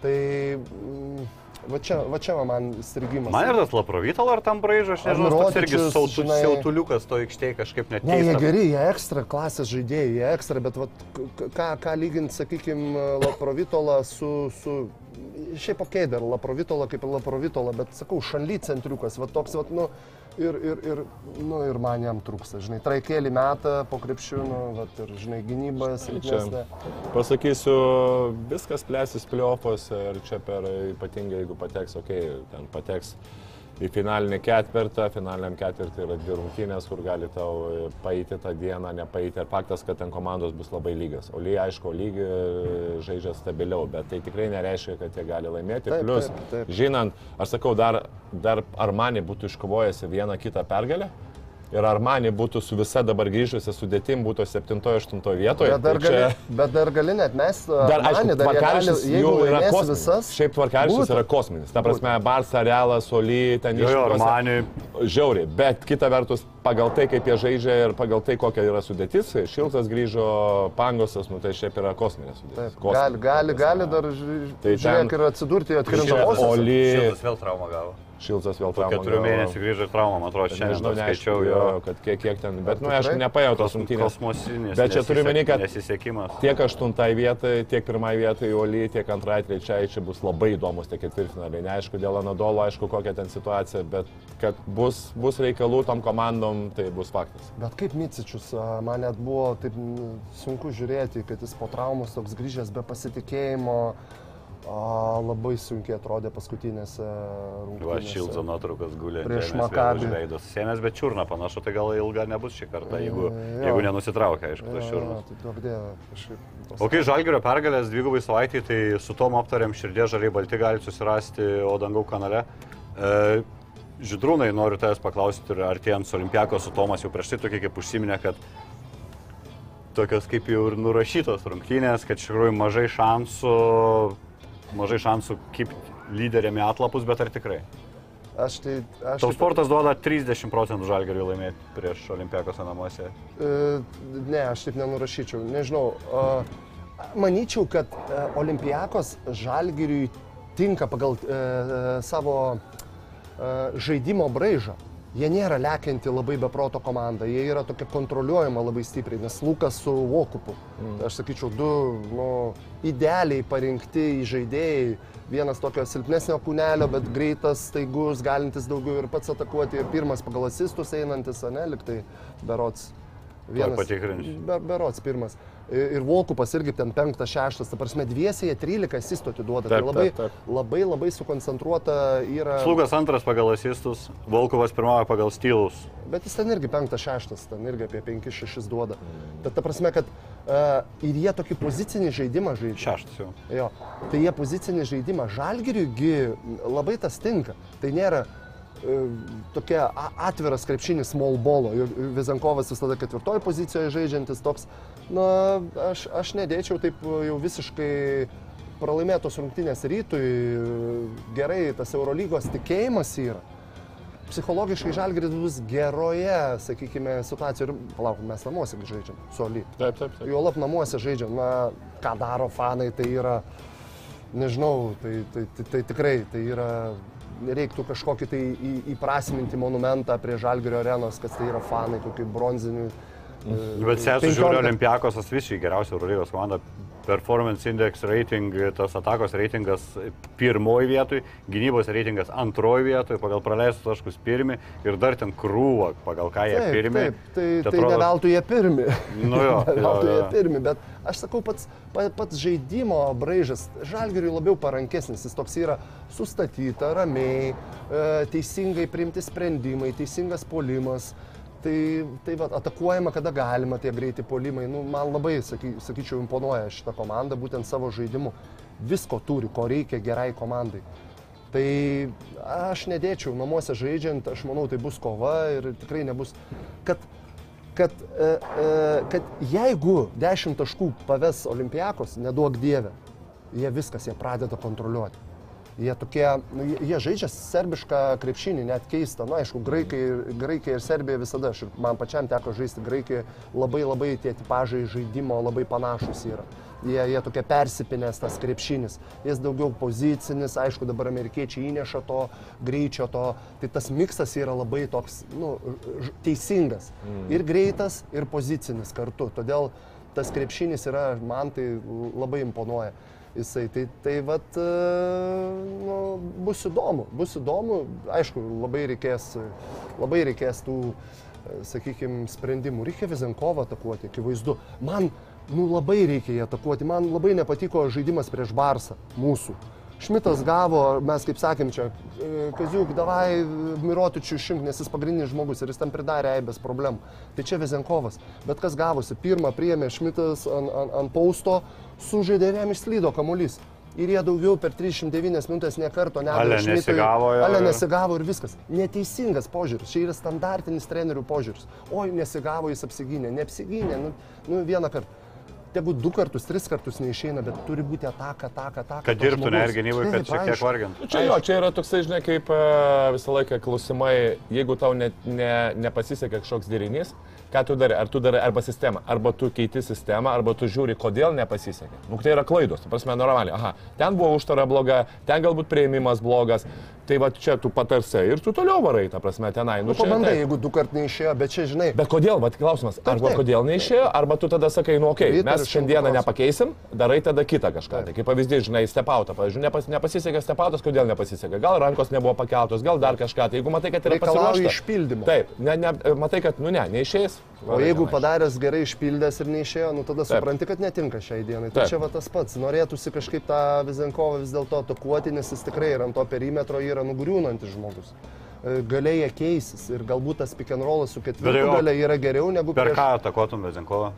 Tai mm, va čia, va čia man strigimas. Man ir tas Laprovitalo ar tam braižas, aš nežinau, tas irgi sautu, žinai- siautuliukas to aikštėje kažkaip net Ne, jie geri, jie ekstra klasės žaidėjai, jie ekstra, bet vat, ką, ką lyginti, sakykime, Laprovitolą su, su šiaip ok, dar Laprovitolą kaip ir Laprovitolą, bet sakau, Šanly centriukas, va toks, va, nu, ir, ir, ir, nu, ir man jam trūksta, žinai, traikėlį metą po krepšių, nu, va, ir, žinai, gynybą silpnesnė. Pasakysiu, viskas plėsis pliopuose ir čia per ypatingai, jeigu pateks, okay, ten pateks į finalinį ketvirtą, finaliniam ketvirtį yra dvi rungtynės, kur gali tau paeiti tą dieną, nepaeiti. Ir faktas, kad ten komandos bus labai lygios. O lygiai, aišku, lygiai žaidžia stabiliau, bet tai tikrai nereiškia, kad jie gali laimėti. Taip, Plus, taip, taip. žinant, aš sakau, dar, dar Armani būtų iškovojęs vieną kitą pergalę. Ir Armani būtų su visa dabar grįžusi sudėtim, būtų 7-8 vietoje. Bet dar, tai čia- gali, bet dar gali net mes, Dar, aišku, tvarkaraštis jau yra kosminis. visas. Šiaip tvarkaraštis būtų. yra kosminis. Ta prasme, Barça, Realas, Oli, ten Jo, jo, Armani. Žiauriai, bet kita vertus, pagal tai, kaip jie žaidžia ir pagal tai, kokia yra sudėtis, Šiltas grįžo, Pangosas, nu tai šiaip yra kosminė sudėtis. Taip, Kosminė, gali, gali, gali dar ži- Tai žiūrėk ten- ir atsidurti atkrintamosios. Oli- Šiltas vėl traumą gavo. Šiltas vėl traumą. keturių mėnesių grįžo traumą, man atrodo, šiandien Nežinau, skaičiau jo, kad kiek, kiek ten, bet, nu, tikrai? aišku, nepajautos Kos, rungtynės. kosmosinis. Bet čia turiu omeny, kad- Nesisekimas. Tiek aštuntai vietai, tiek pirmai vietai Oli, tiek antrai, trečiai čia bus labai įdomus tie ketvirtfinaliai. Neaišku, dėl Anadolo, aišku, kokia ten situacija, bet kad bus, bus reikalų tom komandom tai bus faktas. Bet kaip Micičius, man net buvo taip sunku žiūrėti, kad jis po traumos toks grįžęs be pasitikėjimo, a, labai sunkiai atrodė paskutinėse Va, rungtynėse. Šilco nuotraukas gulė. Prieš už veido. Sėmės, bet čiurna panašu, tai gal ilga nebus šį kartą, jeigu, Jo. jeigu nenusitraukia, aišku, tas Jo, čiurnas. Tai duok dieve, kažkaip. O kai Žalgirio pergalės dvigubai savaitį, tai su tom aptariam širdė žaliai balti gali susirasti Odangau kanale. E, Žydrūnai, noriu tavęs paklausti ir artėjant su Olimpiako su Tomas jau prieš tai tokie kaip užsiminė, kad tokios kaip jau ir nurašytos rungtynės, kad iš tikrųjų mažai šansų, mažai šansų kaip lyderiami atlapus, bet ar tikrai? Aš tai... Aš Tau taip- sportas duoda 30 procentų Žalgiriui laimėti prieš Olimpiakos namuose. E, Ne, aš taip nenurašyčiau. Nežinau. a, Manyčiau, kad e, Olimpijakos žalgiriui tinka pagal e, e, savo e, žaidimo braižą. Jie nėra lekianti labai beproto komanda, jie yra tokia kontroliuojama labai stipriai, nes Lukas su Vokupu. Mm. Aš sakyčiau, du nu, idealiai parinkti žaidėjai. Vienas tokio silpnesnio kūnelio, bet greitas, staigus, galintis daugiau ir pats atakuoti. Ir pirmas pagal asistus einantis, ne, liktai berots. Patikrinsiu. Be, berots pirmas. Ir Volkupas irgi ten penktas, šeštas, ta prasme, dviesėje 13 asistų atiduoda. Taip, tai labai, taip, taip. labai, labai sukoncentruota yra. Slugas antras pagal asistus, Volkovas pirmauja pagal stylus. Bet jis ten irgi penktas, šeštas, ten irgi apie 5-6 duoda. Bet ta prasme, kad uh, ir jie tokį pozicinį žaidimą žaidžia. Šeštas jau. Jo, tai jie pozicinį žaidimą žalgiriugi labai tas tinka. Tai nėra e, tokia a- atviras krepšinis small bolo. Vizankovas visada ketvirtoje pozicijoje žaidžiantis toks. Na, aš, aš nedėčiau taip jau visiškai pralaimėtos rungtynės rytui. Gerai, tas Eurolygos tikėjimas yra. Psichologiškai žalgiris bus geroje, sakykime, situacijoje. Ir palauk, mes namuose žaidžiam, soli. Taip, taip, taip. Jo lab namuose žaidžiam, na, ką daro fanai, tai yra, nežinau, tai, tai, tai, tai tikrai, tai yra, reiktų kažkokį tai įprasminti monumentą prie Žalgirio arenos, kad tai yra fanai, kokį bronzinių. e, Bet Sėsų 15 žiūri Olimpiakos, tas visiškai geriausia Eurolygos komanda. Performance index rating, tas atakos reitingas pirmoji vietoj, gynybos reitingas antroji vietoj, pagal praleistus taškus pirmi ir dar ten krūva, pagal ką jie Taip, pirmi. taip, tai, tai atrodo- ne veltui jie pirmi. Nu jo, ne veltui jie pirmi, bet aš sakau, pats, pa- pats žaidimo braižas Žalgiriui labiau parankesnis, jis toks yra sustatyta, ramiai, e, teisingai priimti sprendimai, teisingas polimas. Tai, tai va, atakuojama, kada galima tie greiti polimai. Nu, man labai, saky, sakyčiau, imponuoja šitą komandą būtent savo žaidimu. Visko turi, ko reikia gerai komandai. Tai aš nedėčiau namuose žaidžiant, aš manau, tai bus kova ir tikrai nebus. Kad, kad, e, e, kad jeigu 10 taškų paves Olimpijakos, neduok dievę, jie viskas, jie pradeda kontroliuoti. Jie tokie, nu, jie, žaidžia serbišką krepšinį, net keista. Na, aišku, graikai, graikai ir Serbija visada, aš, ir man pačiam teko žaisti graikai, labai labai tie tipažai žaidimo labai panašus yra. Jie, jie tokie persipinęs tas krepšinis. Jis daugiau pozicinis, aišku, dabar amerikiečiai įneša to greičio, to. Tai tas miksas yra labai toks, nu, teisingas. Mm. Ir greitas, ir pozicinis kartu. Todėl tas krepšinis yra, man tai labai imponuoja. Jisai, tai, tai vat, e, nu, bus įdomu, bus įdomu, aišku, labai reikės, labai reikės tų, sakykime, sprendimų. Reikia Vizenkovą atakuoti, akivaizdu. Man, nu, labai reikia jį atakuoti, man labai nepatiko žaidimas prieš Barsą, mūsų. Šmitas gavo, mes kaip sakėm čia, e, Kaziuk, davai Mirotičių šimk, nes jis pagrindinis žmogus ir jis tam pridarė eibės problemų. Tai čia Vizenkovas. Bet kas gavosi? Pirmą priėmė Šmitas ant, ant, ant pausto, sužaidė jam išslydo kamuolys. Ir jie daugiau per 309 minutės nekarto Ale nedavė nesigavo jo, Ale nesigavo ir viskas. Neteisingas požiūris. Čia yra standartinis trenerių požiūris. Oi, nesigavo, jis apsigynė. Neapsigynė. Nu, nu vieną kartą. Tegu du kartus, tris kartus neišeina, bet turi būti ataka, ataka, ataka. Kad dirbtų ne ir gynybai, kad šiek tiek vargintų. Čia jo, čia yra toksai, žinai, kaip e, visą laiką klausimai, jeigu tau ne, ne, nepasisekė kažkoks derinys, ką tu darai? Ar tu darai arba sistemą, arba tu keiti sistemą, arba tu žiūri, kodėl nepasisekė. Nu, tai yra klaidos, ta prasme, normaliai. Aha, ten buvo užtara bloga, ten galbūt prieimimas blogas. Tai va čia tu patarsai ir tu toliau varai, ta prasme, tenai. Nu, čia pabandai, taip. jeigu du kart neišėjo, bet čia, žinai, Bet kodėl, va, klausimas, arba taip. kodėl neišėjo, arba tu tada sakai, nu, okei, okay, mes šiandieną nepakeisim, darai tada kitą kažką. Tai kaip pavyzdys, žinai, stepautą, pavyzdžiui, nepas, nepasisekė stepautas, kodėl nepasisekė. Gal rankos nebuvo pakeltos, gal dar kažką. Tai jeigu matai, kad yra pasiruošta. išpildymo. Taip, ne, ne, matai, kad, nu ne, neišės. O jeigu padaręs gerai išpildęs ir neišėjo, nu tada Taip. supranti, kad netinka šiai dienai. Tai čia va tas pats. Norėtųsi kažkaip tą Vizenkovą vis dėlto atakuoti, nes jis tikrai ir ant to perimetro yra nugriūnantis žmogus. E, jie keisis ir galbūt tas pick and rollas su ketvirtu galia yra geriau negu Per prieš... ką atakuotum Bezinkovą?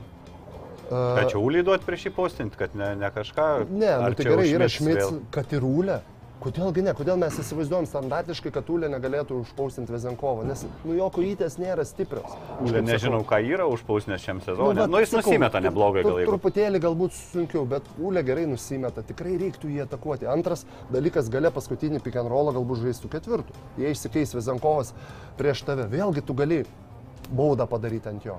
Ką čia ulį duot prieš jį postinti, kad ne, ne kažką? Ne, nu, tai gerai, yra Šmits kad ir Ūlė. Kodėlgi ne? Kodėl mes įsivaizduojam standartiškai, kad Ūlė negalėtų užpaustinti Vezenkovo? Nes nu, jo kojytės nėra stiprios. Kaip nežinau, ką yra užpausnės šiam sezonui. vat Nu, jis sakau, nusimeta neblogai gal. Truputėlį galbūt sunkiau, bet Ūlė gerai nusimeta. Tikrai reiktų jį atakuoti. Antras dalykas, gale paskutinį pick and rollą galbūt žaistų ketvirtų. Jei išsikeis Vezenkovas prieš tave, vėlgi tu gali baudą padaryti ant jo.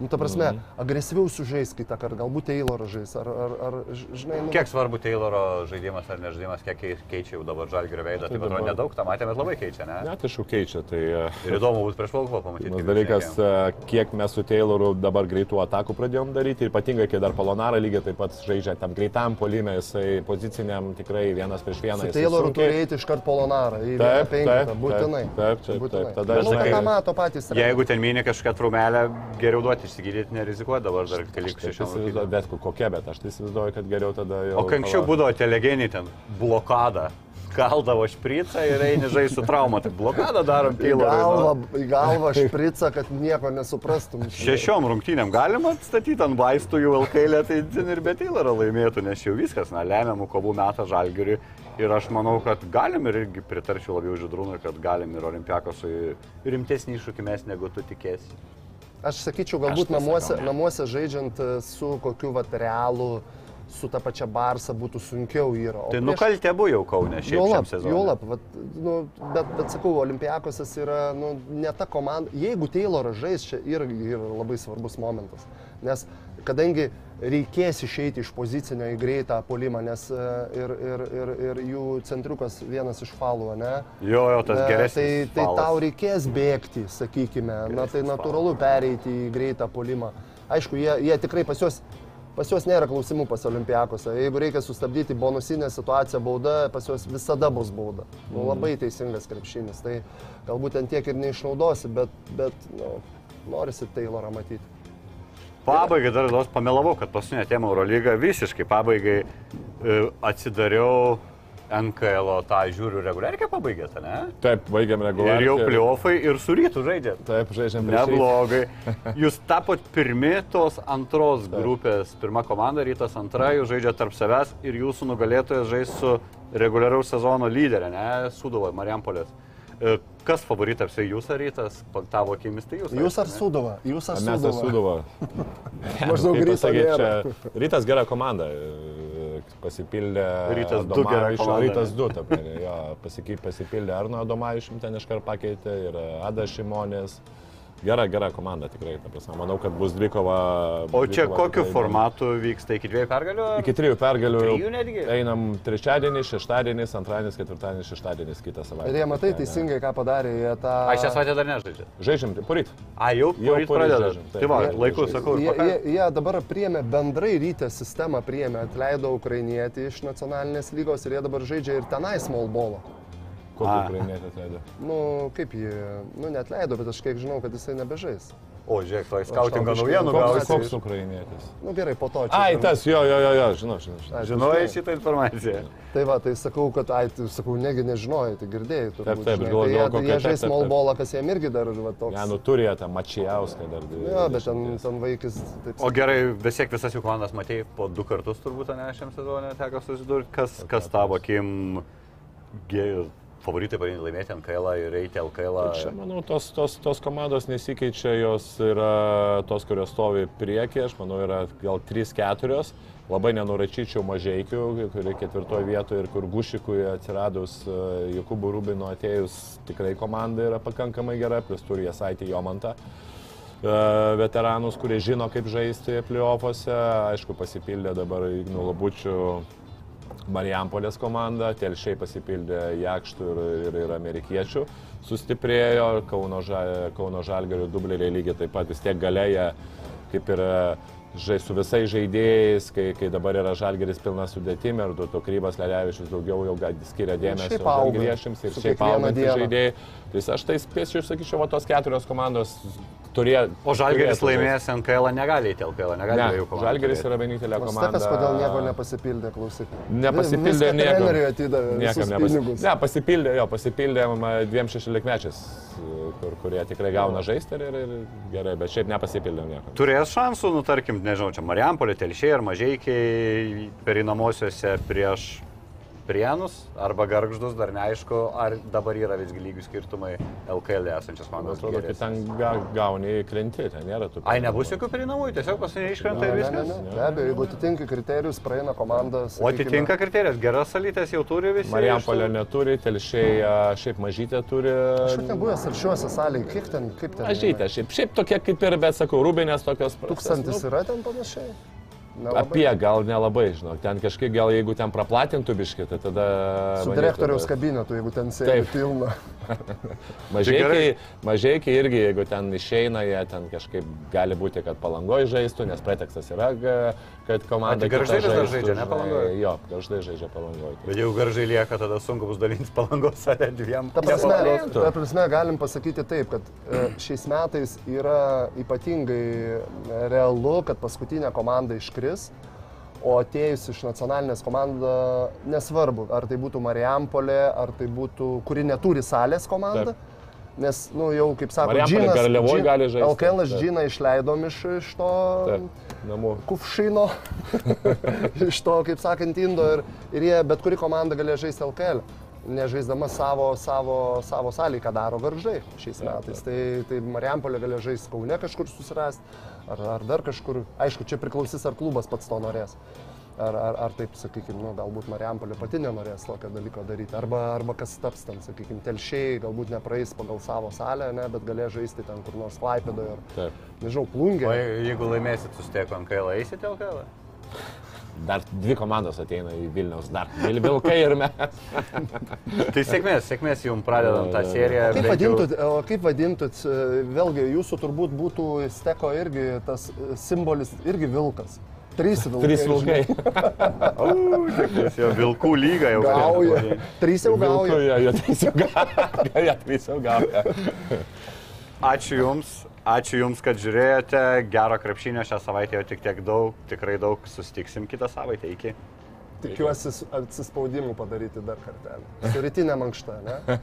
Nu, ta prasme, mm. agresyviau sužais kitą kartą, galbūt Taylorą žais, ar, ar, ar žinai, nu, Kiek svarbu Tayloro žaidimas ar nežaidimas, kiek kei- keičia jau dabar žalgerio veidą. Tai atrodo dabar- nedaug, tą matėme, bet labai keičia, ne? Net iš keičia. Tai e, Ir įdomu bus prieš Volkovą pamatyti. Vienas kaip dalykas, jis šnekėjo. e, kiek mes su Tayloru dabar greitų atakų pradėjom daryti, ir ypatingai, kai dar Polonara lygiai taip pat žaidžia tam greitam polime, jisai poziciniam tikrai vienas prieš vieną. Su Tayloru sunkiai- turi eiti iš karto Polonarą. Į Taip, penketą, taip, būtinai. taip, taip, taip, būtinai. taip, tada Manau, kad žinai- tą mato patys. treneriai. Jeigu ten mini kažkokią trumelę, geriau duoti išsigydyti, nerizikuoti dabar dar šešių. įsivaizduoju, bet kokia, bet aš tai įsivaizduoju, kad geriau tada jau... O kai anksčiau būdavo telegeniai ten blokada. Kaldavo špricą ir eini žaisti su trauma. Tai blokadą darom galvą, Taylorui. į galvą špricą, kad nieko nesuprastum. Šešiom rungtynėm galima atstatyti ant vaistų jų LKL, tai ten ir be Tayloro laimėtų, nes jau viskas, na, lemiamų kovų metą žalgiriui. Ir aš manau, kad galim ir irgi pritarčiau labiau žydrūnui, kad galim ir Olimpiakosui rimtesnį iššūkį mes negu tu tikėsi. Aš sakyčiau, galbūt Aš tai namuose, sakau, namuose žaidžiant e, su kokiu vat realu, su ta pačia Barsa būtų sunkiau yra. O Tai prieš- nukaltė buvo jau Kaune šiaip šiam Juolap, sezonui. juolap, vat, nu, bet, bet sakau, Olimpiakosas yra nu, ne ta komanda. Jeigu Tayloras žais, čia yra, yra labai svarbus momentas. Nes kadangi reikės išeiti iš pozicinio į greitą polimą, nes e, ir, ir, ir, ir jų centriukas vienas iš falų, ne? Jo, jo, tas E, geresnis. Tai, tai falas. tau reikės bėgti, sakykime. Na tai Geresnis natūralu pereiti į greitą polimą. Aišku, jie, jie tikrai pas juos, pas juos nėra klausimų pas Olimpiakose. Jeigu reikia sustabdyti bonusinę situaciją bauda, pas juos visada bus bauda. Nu, labai teisingas krepšinis. Tai galbūt ten tiek ir neišnaudosi, bet, bet nu, norisi Taylorą matyti. Pabaigai dar dos pamelavau, kad paskutinė tema Eurolyga visiškai pabaigai e, atsidariau NKL, tą žiūriu reguliariai, pabaigėte, ne? Taip, baigiam Ir reguliariai. jau pliofai ir su rytų žaidėt. Taip, žaidžiam rytą. Neblogai. Jūs tapot pirmi tos antros grupės, pirma komanda, rytas antra, jūs žaidžiate tarp savęs ir jūsų nugalėtojas žais su reguliaraus sezono lyderė, ne, Sudovo, Marijampolės. Kas favoritas, tai jūs ar rytas, tavo akimis, tai jūs. Jūs ar ne? Sudova? Jūs ar Mes Sudova? Sudova. Maždaug čia- Rytas gera komanda. e, Pasipildė. Rytas du gera Adomaičio- komanda, Rytas ne? 2, ta prasme, jo, pasikei- pasipildė Arno Adomaišim ten iškart pakeitė ir Ada Šimonės. Gera, gera komanda tikrai, prasme. Manau, kad bus dvikova. O čia dvikova kokiu tikrai formatu vyksta iki dviejų pergalių? ar? Iki trijų pergalių. jau Trijų netgi? Einam trečiadienį, šeštadienį, antradienis, ketvirtadienis, šeštadienis kitą savaitę. Ir jie matai teisingai, ką padarė. Tą... Aš šią savaitę dar nežaidžiu. Žaidžiam, poryt. A, jau, Jau poryt pradeda. Tai va, laiku sakau, ir Jie, jie, jie dabar priėmė bendrai rytę sistemą, priėmė, atleido ukrainietį iš nacionalinės lygos ir jie dabar žaidžia ir tenai small ballą. Kokį A. ukrainietį atleido. Nu, kaip jį, nu, netleido, bet aš kiek žinau, kad jisai nebežais. O, žiūrėk, to skautingo naujienų gausi. Koks ukrainietis? Nu, gerai, po to čia. Ai, tas, jo, jo, jo, jo, žinau, žinau. žinau. Žinojai šitą informaciją? Tai va, tai sakau, kad, ai, tai sakau, negi nežinojai, tai girdėjai. turbūt, Taip, taip, galvoju, tai jie, kokia- jie žais ballą, kas jiem irgi dar va, toks. Ne, nu turėjo tą Mačijauską dar. Jo, bet ten, ten vaikis. Taip, O gerai, vis tiek visas jų komandas matėjai po du kartus turbūt, ne, šiam sezonė teko susidurti. Kas, kas tavo akim gėjų favoritai pagrindiniai laimėti NKL ir eiti LKL? Čia, manau, tos, tos, tos komandos nesikeičia, jos yra tos, kurios stovi priekį, aš manau, yra gal 3-4. Labai nenuračyčiau mažiekių, kurie ketvirtoje vietoje ir kur Gušikui atsiradus e, Jokubų Rubino atėjus tikrai komanda yra pakankamai gera, plus turi Jasaitį Jomantą. veteranus, kurie žino, kaip žaisti plyofose. Aišku, pasipildė dabar Ignų Labučių Marijampolės komanda, telšiai pasipildė Jakštų ir, ir, ir amerikiečių, sustiprėjo, Kauno, ža, Kauno Žalgarių dubleriai lygiai taip pat vis tiek galėja, kaip ir žai, su visais žaidėjais, kai, kai dabar yra Žalgeris pilna sudėtimi ir to Krybas Lelevičius daugiau jau skiria dėmesio. Žalgiriečiams ir šiaip augantys žaidėjai. Tai aš tai spėsiu, sakyčiau, tos keturios komandos turėjo. O Žalgeris laimėjęs NKL negali į LKL, negali Ne, komandų. Žalgeris yra vienintelė komanda. Stefas kodėl nieko nepasipildė, klausyk. Nepasipildė nieko. Niekam visus nepas... pinigus. Ne, pasipildė, jo, pasipildė dviem šešiolikmečiais, kur, kurie tikrai gauna žaisti ir, ir, ir gerai, bet šiaip nepasipildė nieko. Turės šansų, nu tarkim, nežinau, čia Marijampolė, Telšiai ar Mažiekiai perinamosiose prieš Prienus arba Garždus, dar neaišku, ar dabar yra visgi lygių skirtumai LKL esančios Man komandos. atrodo, kad ten ga, gauni krenti, ten nėra tų. Ai, nebus jokių perinamųjų, tiesiog pasinė iškrenta ir Ne, ne, viskas. ne, be abejo, jeigu atitinka kriterijus, praeina komandas. O atitinka kriterijus, geras salytės jau turi visi. Marijampolė iš neturi, telšiai a, šiaip mažytė turi. Aš ten buvęs ir šiuose salėje, kiek ten, kaip ten. Mažytė, šiaip, šiaip tokia kaip ir, bet sakau, rūbinės tokios. Tūkstantis nu, yra ten panašiai? Nelabai. Apie gal nelabai, žinau, ten kažkaip gal jeigu ten praplatintų biškį, tai tada... Su direktoriaus bet- kabinetu, jeigu ten sėdi pilna. Mažiekiai, mažiekiai irgi, jeigu ten išeina, jie ten kažkaip gali būti, kad palangoje žaistų, nes pretekstas yra, kad komanda... Tai dar žaistų, žaidžia, ne žinai, Palangoj? Jo, garždai žaidžia palangoje. Bet jeigu garžai lieka, tada sunku bus dalinti palangos salę dviem. Ta prasme, ta prasme, galim pasakyti taip, kad e, šiais metais yra ypatingai realu, kad paskutinė komanda iškris, o atėjus iš nacionalinės komandos, nesvarbu, ar tai būtų Marijampolė, ar tai būtų, kuri neturi salės komanda. Taip. Nes, na, nu, jau, kaip sako, Džinas- Garliavoj Džin- gali žaisti, LKL taip. Džiną išleidom iš, iš to Taip, namų. kufšino, iš to, kaip sakant, indo ir, ir jie, bet kuri komanda galėjo žaisti LKL, nežaisdama savo, savo, savo salį, ką daro garžai šiais metais. Tai, tai Marijampolė galėjo žaisti Kaune kažkur susirasti, ar, ar dar kažkur. Aišku, čia priklausys, ar klubas pats to norės. Ar, ar, ar taip, sakykime, nu, galbūt Marijampolė pati nenorės tokio dalyko daryti. Arba, arba kas taps ten, sakykime, telšiai galbūt nepraeis pagal savo salę, ne, bet galės žaisti ten kur nors Klaipėdoje ar, Taip. nežinau, O plungė. jeigu laimėsit sustiek NKL, eisit LKL? Dar dvi komandos ateina į Vilniaus, dar Vil- Vilkai ir mes. Tai sėkmės, sėkmės jums pradedant tą seriją. Kaip o kaip vadintut, e, vėlgi jūsų turbūt būtų steko irgi tas e, simbolis, irgi vilkas. Trys vilkai. Trys vilkai. Tiktais jau Vilkų lyga jau. Gauja. Trys jau gauja. jo, jo, trys jau gauja. Jo, trys jau gauja. Ačiū Jums, ačiū Jums, kad žiūrėjote. Gero krepšinio šią savaitę jau tik tiek daug, tikrai daug. Sustiksim kitą savaitę. Iki. Tikiuosi atsispaudimų padaryti dar kartelį. Su rytinė mankšta, ne?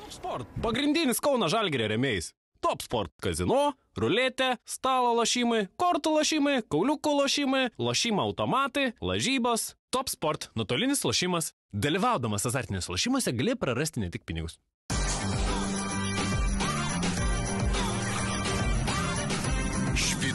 Top Sport - pagrindinis Kauno Žalgirio remėjais. Top Sport - kazino, ruletė, stalo lošimai, kortų lošimai, kauliukų lošimai, lošimo automatai, lažybos. Top Sport - nuotolinis lošimas. Dalyvaudamas azartiniuose lošimuose gali prarasti ne tik pinigus.